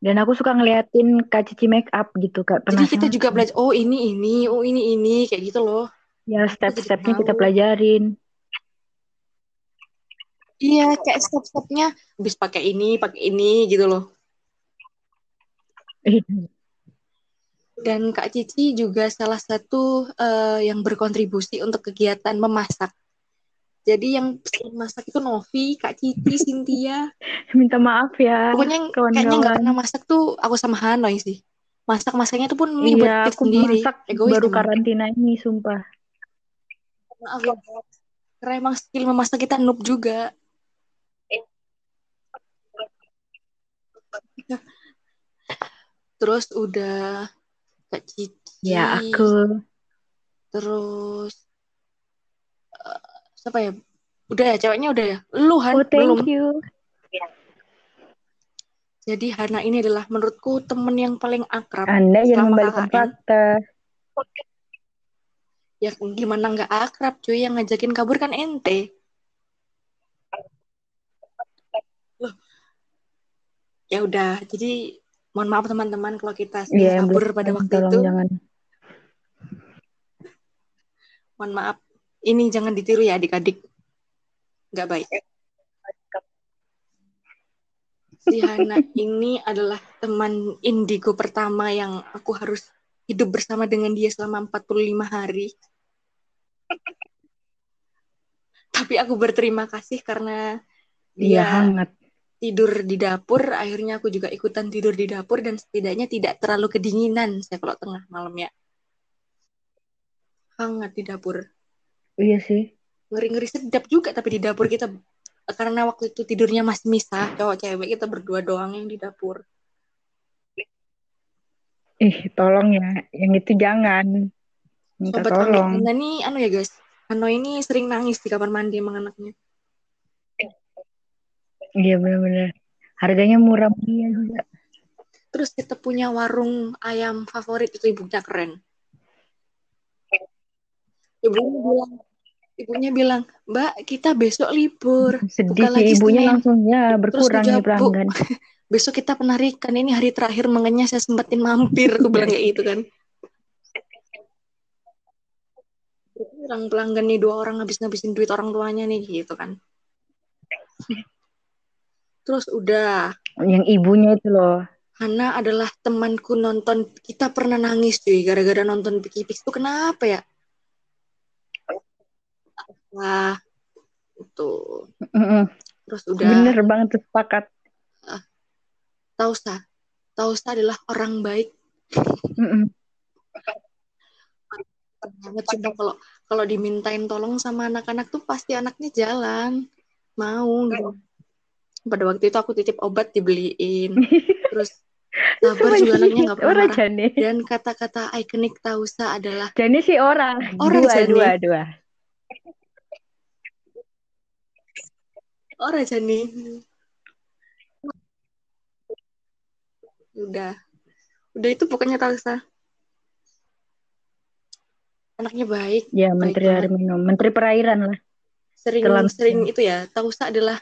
[SPEAKER 1] Dan aku suka ngeliatin Kak Cici make up gitu Kak.
[SPEAKER 2] Jadi kita
[SPEAKER 1] Penasaran.
[SPEAKER 2] juga belajar oh ini ini, oh ini ini kayak gitu loh.
[SPEAKER 1] Ya step-stepnya kita pelajarin.
[SPEAKER 2] Iya, kayak step-stepnya habis pakai ini, pakai ini gitu loh. Dan Kak Cici juga salah satu eh, yang berkontribusi untuk kegiatan memasak. Jadi yang masak itu Novi, Kak Cici, Cynthia.
[SPEAKER 1] Minta maaf ya.
[SPEAKER 2] Pokoknya yang kayaknya nggak pernah masak tuh aku sama Hanoi sih. Masak-masaknya tuh pun mie buat
[SPEAKER 1] Iya,
[SPEAKER 2] kita
[SPEAKER 1] aku
[SPEAKER 2] sendiri.
[SPEAKER 1] masak
[SPEAKER 2] Egois
[SPEAKER 1] baru karantina ini, sumpah.
[SPEAKER 2] Maaf ya. Karena emang skill memasak kita noob juga. Terus udah Kak Cici.
[SPEAKER 1] Ya, aku.
[SPEAKER 2] Terus siapa ya? Udah ya, ceweknya udah ya. Lu Han,
[SPEAKER 1] Oh,
[SPEAKER 2] belum.
[SPEAKER 1] thank you.
[SPEAKER 2] Jadi Hana ini adalah menurutku temen yang paling akrab
[SPEAKER 1] Anda jangan membalikan fakta.
[SPEAKER 2] Ya gimana nggak akrab cuy yang ngajakin kabur kan ente. Loh. Ya udah, jadi mohon maaf teman-teman kalau kita
[SPEAKER 1] Iya, yang
[SPEAKER 2] kabur
[SPEAKER 1] belum
[SPEAKER 2] pada waktu itu.
[SPEAKER 1] jangan.
[SPEAKER 2] Mohon maaf. Ini jangan ditiru ya adik-adik. Nggak baik. Si Hana ini adalah teman indigo pertama yang aku harus hidup bersama dengan dia selama 45 hari. Tapi aku berterima kasih karena
[SPEAKER 1] Iya,
[SPEAKER 2] dia
[SPEAKER 1] hangat.
[SPEAKER 2] tidur di dapur, akhirnya aku juga ikutan tidur di dapur dan setidaknya tidak terlalu kedinginan saya kalau tengah malam ya. Hangat di dapur.
[SPEAKER 1] Iya sih.
[SPEAKER 2] Ngeri-ngeri sedap juga tapi di dapur kita karena waktu itu tidurnya masih misah, cowok cewek kita berdua doang yang di dapur.
[SPEAKER 1] Ih, tolong ya. Yang itu jangan. Minta
[SPEAKER 2] Sobat
[SPEAKER 1] tolong.
[SPEAKER 2] Anda nih anu ya guys, Ano ini sering nangis di kamar mandi emang anaknya.
[SPEAKER 1] Iya, benar-benar. Harganya murah meriah juga.
[SPEAKER 2] Terus kita punya warung ayam favorit itu ibunya keren. Ibunya bilang, ibunya bilang, Mbak kita besok libur,
[SPEAKER 1] Sedih
[SPEAKER 2] buka lagi
[SPEAKER 1] ibunya
[SPEAKER 2] Senin.
[SPEAKER 1] langsung ya berkurang nih pelanggan.
[SPEAKER 2] besok kita penarikan ini hari terakhir makanya saya sempetin mampir, aku bilang kayak gitu kan. Orang pelanggan nih dua orang habis ngabisin duit orang tuanya nih gitu kan. Terus udah
[SPEAKER 1] Yang ibunya itu loh.
[SPEAKER 2] Hana adalah temanku nonton kita pernah nangis cuy gara-gara nonton Piki Pix itu kenapa ya? Wah itu terus udah
[SPEAKER 1] Bener banget sepakat.
[SPEAKER 2] Tausa Tausa adalah orang baik banget sumpah kalau kalau dimintain tolong sama anak-anak tuh pasti anaknya jalan mau gitu. Pada waktu itu aku titip obat dibeliin terus Sabar juga anaknya nggak pernah marah.
[SPEAKER 1] jane.
[SPEAKER 2] Dan kata-kata ikonik Tausa adalah
[SPEAKER 1] Jane sih ora.
[SPEAKER 2] Ora
[SPEAKER 1] dua,
[SPEAKER 2] jane.
[SPEAKER 1] dua, dua.
[SPEAKER 2] Ora Jani. Udah. Udah itu pokoknya Tausa. Anaknya baik,
[SPEAKER 1] Ya,
[SPEAKER 2] baik
[SPEAKER 1] Menteri Air
[SPEAKER 2] banget.
[SPEAKER 1] Minum, Menteri Perairan lah.
[SPEAKER 2] Sering sering itu ya, Tausa adalah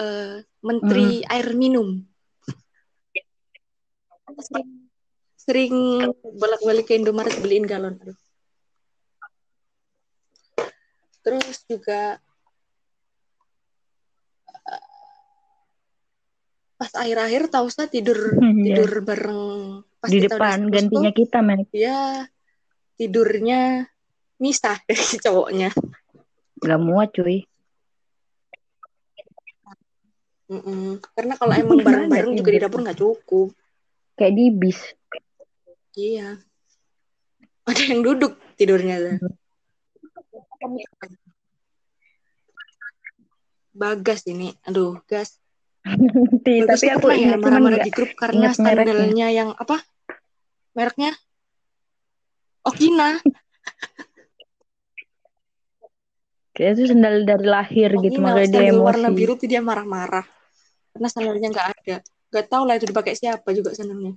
[SPEAKER 2] eh, menteri air minum. Sering, sering bolak-balik ke Indomaret beliin galon. Aduh. Terus juga pas akhir-akhir Tausa tidur
[SPEAKER 1] Hmm, iya.
[SPEAKER 2] tidur bareng pas
[SPEAKER 1] Di
[SPEAKER 2] kita udah
[SPEAKER 1] depan
[SPEAKER 2] sepupu,
[SPEAKER 1] gantinya kita, men.
[SPEAKER 2] dia tidurnya misah dari cowoknya.
[SPEAKER 1] Gak muat, cuy.
[SPEAKER 2] Mm-mm. Karena kalau emang bareng-bareng juga di dapur nggak cukup.
[SPEAKER 1] Kayak di bis.
[SPEAKER 2] Iya. Ada yang duduk tidurnya. tuh. Bagas ini, aduh gas.
[SPEAKER 1] Tapi aku
[SPEAKER 2] ya marah-marah di grup karena skandalnya yang apa? Mereknya? Okina.
[SPEAKER 1] Kayak itu sendal dari lahir gitu,
[SPEAKER 2] Okina
[SPEAKER 1] makanya dia emosi.
[SPEAKER 2] warna biru tuh dia marah-marah. Karena sandalnya nggak ada. Gak tau lah itu dipakai siapa juga sandalnya.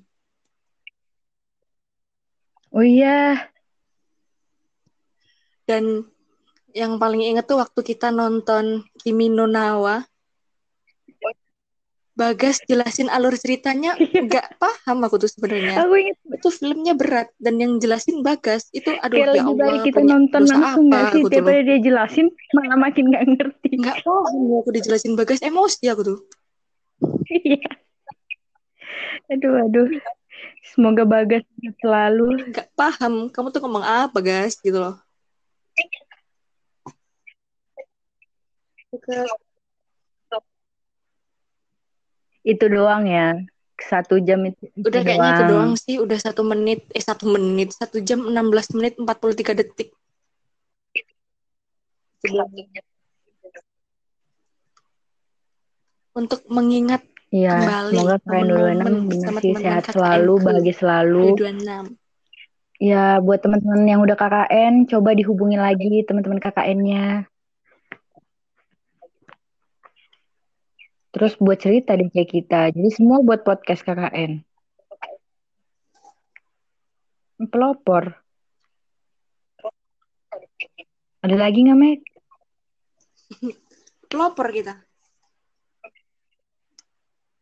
[SPEAKER 1] Oh iya,
[SPEAKER 2] Dan yang paling inget tuh waktu kita nonton Kimi no Nawa. Bagas jelasin alur ceritanya nggak paham aku tuh sebenarnya.
[SPEAKER 1] aku ingat
[SPEAKER 2] Itu filmnya berat dan yang jelasin Bagas itu aduh
[SPEAKER 1] kayak
[SPEAKER 2] ya
[SPEAKER 1] lebih baik
[SPEAKER 2] Allah
[SPEAKER 1] kita
[SPEAKER 2] punya
[SPEAKER 1] nonton langsung
[SPEAKER 2] apa
[SPEAKER 1] nggak sih daripada dia jelasin malah makin nggak ngerti.
[SPEAKER 2] Nggak paham ya aku dijelasin Bagas emosi aku tuh.
[SPEAKER 1] Iya. aduh, aduh. Semoga Bagas selalu.
[SPEAKER 2] Nggak paham kamu tuh ngomong apa guys gitu loh. Ke-
[SPEAKER 1] Itu doang ya. Satu jam itu, itu
[SPEAKER 2] Udah kayaknya itu doang sih udah satu menit eh satu menit satu jam 16 menit 43 detik. Untuk mengingat
[SPEAKER 1] Iya,
[SPEAKER 2] kembali
[SPEAKER 1] semoga kalian
[SPEAKER 2] momen-momen
[SPEAKER 1] 26 benar
[SPEAKER 2] bersama
[SPEAKER 1] sih
[SPEAKER 2] teman-teman
[SPEAKER 1] sehat selalu, bahagia selalu.
[SPEAKER 2] 26.
[SPEAKER 1] Ya, buat teman-teman yang udah KKN, coba dihubungi lagi teman-teman KKN-nya. Terus buat cerita deh kayak kita. Jadi semua buat podcast KKN. Pelopor. Ada lagi nggak, Mek?
[SPEAKER 2] Pelopor kita.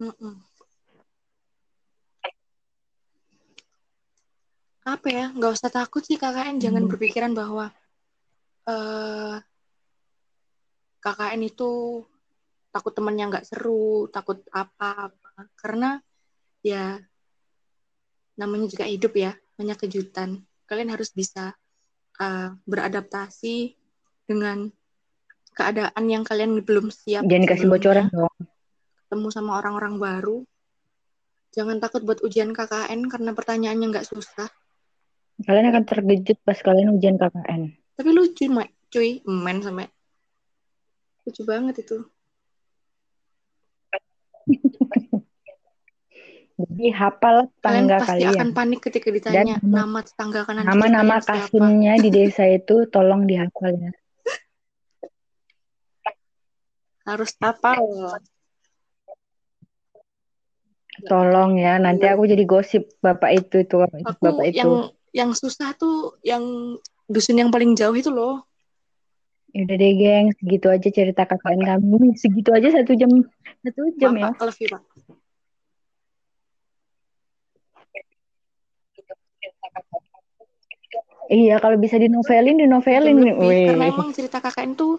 [SPEAKER 2] Mm-mm. Apa ya? Nggak usah takut sih KKN. Jangan
[SPEAKER 1] Hmm.
[SPEAKER 2] berpikiran bahwa eh KKN itu takut temennya nggak seru, takut apa-apa. Karena ya namanya juga hidup ya, banyak kejutan. Kalian harus bisa eh, beradaptasi dengan keadaan yang kalian belum siap
[SPEAKER 1] Jangan dikasih bocoran dong.
[SPEAKER 2] ketemu sama orang-orang baru. Jangan takut buat ujian KKN karena pertanyaannya nggak susah.
[SPEAKER 1] Kalian akan terkejut pas kalian ujian KKN.
[SPEAKER 2] Tapi lucu. Cuy, men sampai. Lucu banget itu.
[SPEAKER 1] Jadi hafal
[SPEAKER 2] Kalian
[SPEAKER 1] tangga
[SPEAKER 2] pasti
[SPEAKER 1] kalian.
[SPEAKER 2] akan panik ketika ditanya
[SPEAKER 1] Dan
[SPEAKER 2] nama tetangga kanan
[SPEAKER 1] Nama-nama
[SPEAKER 2] kalian
[SPEAKER 1] di desa itu tolong dihafal ya.
[SPEAKER 2] Harus hafal.
[SPEAKER 1] Tolong ya, nanti aku jadi gosip bapak itu itu
[SPEAKER 2] Aku
[SPEAKER 1] bapak itu.
[SPEAKER 2] yang yang susah tuh yang dusun yang paling jauh itu loh.
[SPEAKER 1] Ya udah deh, geng, segitu aja cerita KKN kami. Segitu aja satu jam, satu jam ya.
[SPEAKER 2] Love you, Pak.
[SPEAKER 1] Iya, kalau bisa dinovelin, dinovelin.
[SPEAKER 2] Jam lebih. Karena emang cerita KKN tuh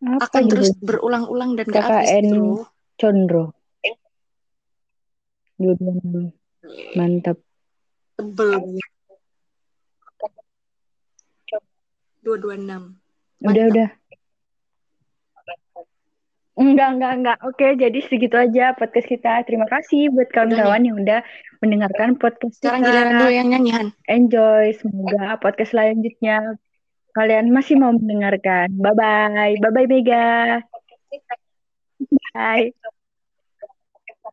[SPEAKER 1] apa
[SPEAKER 2] akan
[SPEAKER 1] gitu?
[SPEAKER 2] terus berulang-ulang dan gak habis
[SPEAKER 1] KKN
[SPEAKER 2] gitu.
[SPEAKER 1] Condro. Enam. Mantap.
[SPEAKER 2] Tebel banget. 226.
[SPEAKER 1] Udah,
[SPEAKER 2] Mantap.
[SPEAKER 1] udah. Enggak, enggak, enggak. Oke, jadi segitu aja podcast kita. Terima kasih buat kawan-kawan yang udah mendengarkan podcast
[SPEAKER 2] Sekarang
[SPEAKER 1] kita.
[SPEAKER 2] dulu yang nyanyihan.
[SPEAKER 1] Enjoy. Semoga podcast selanjutnya kalian masih mau mendengarkan. Bye-bye. Bye-bye, Mega. Bye.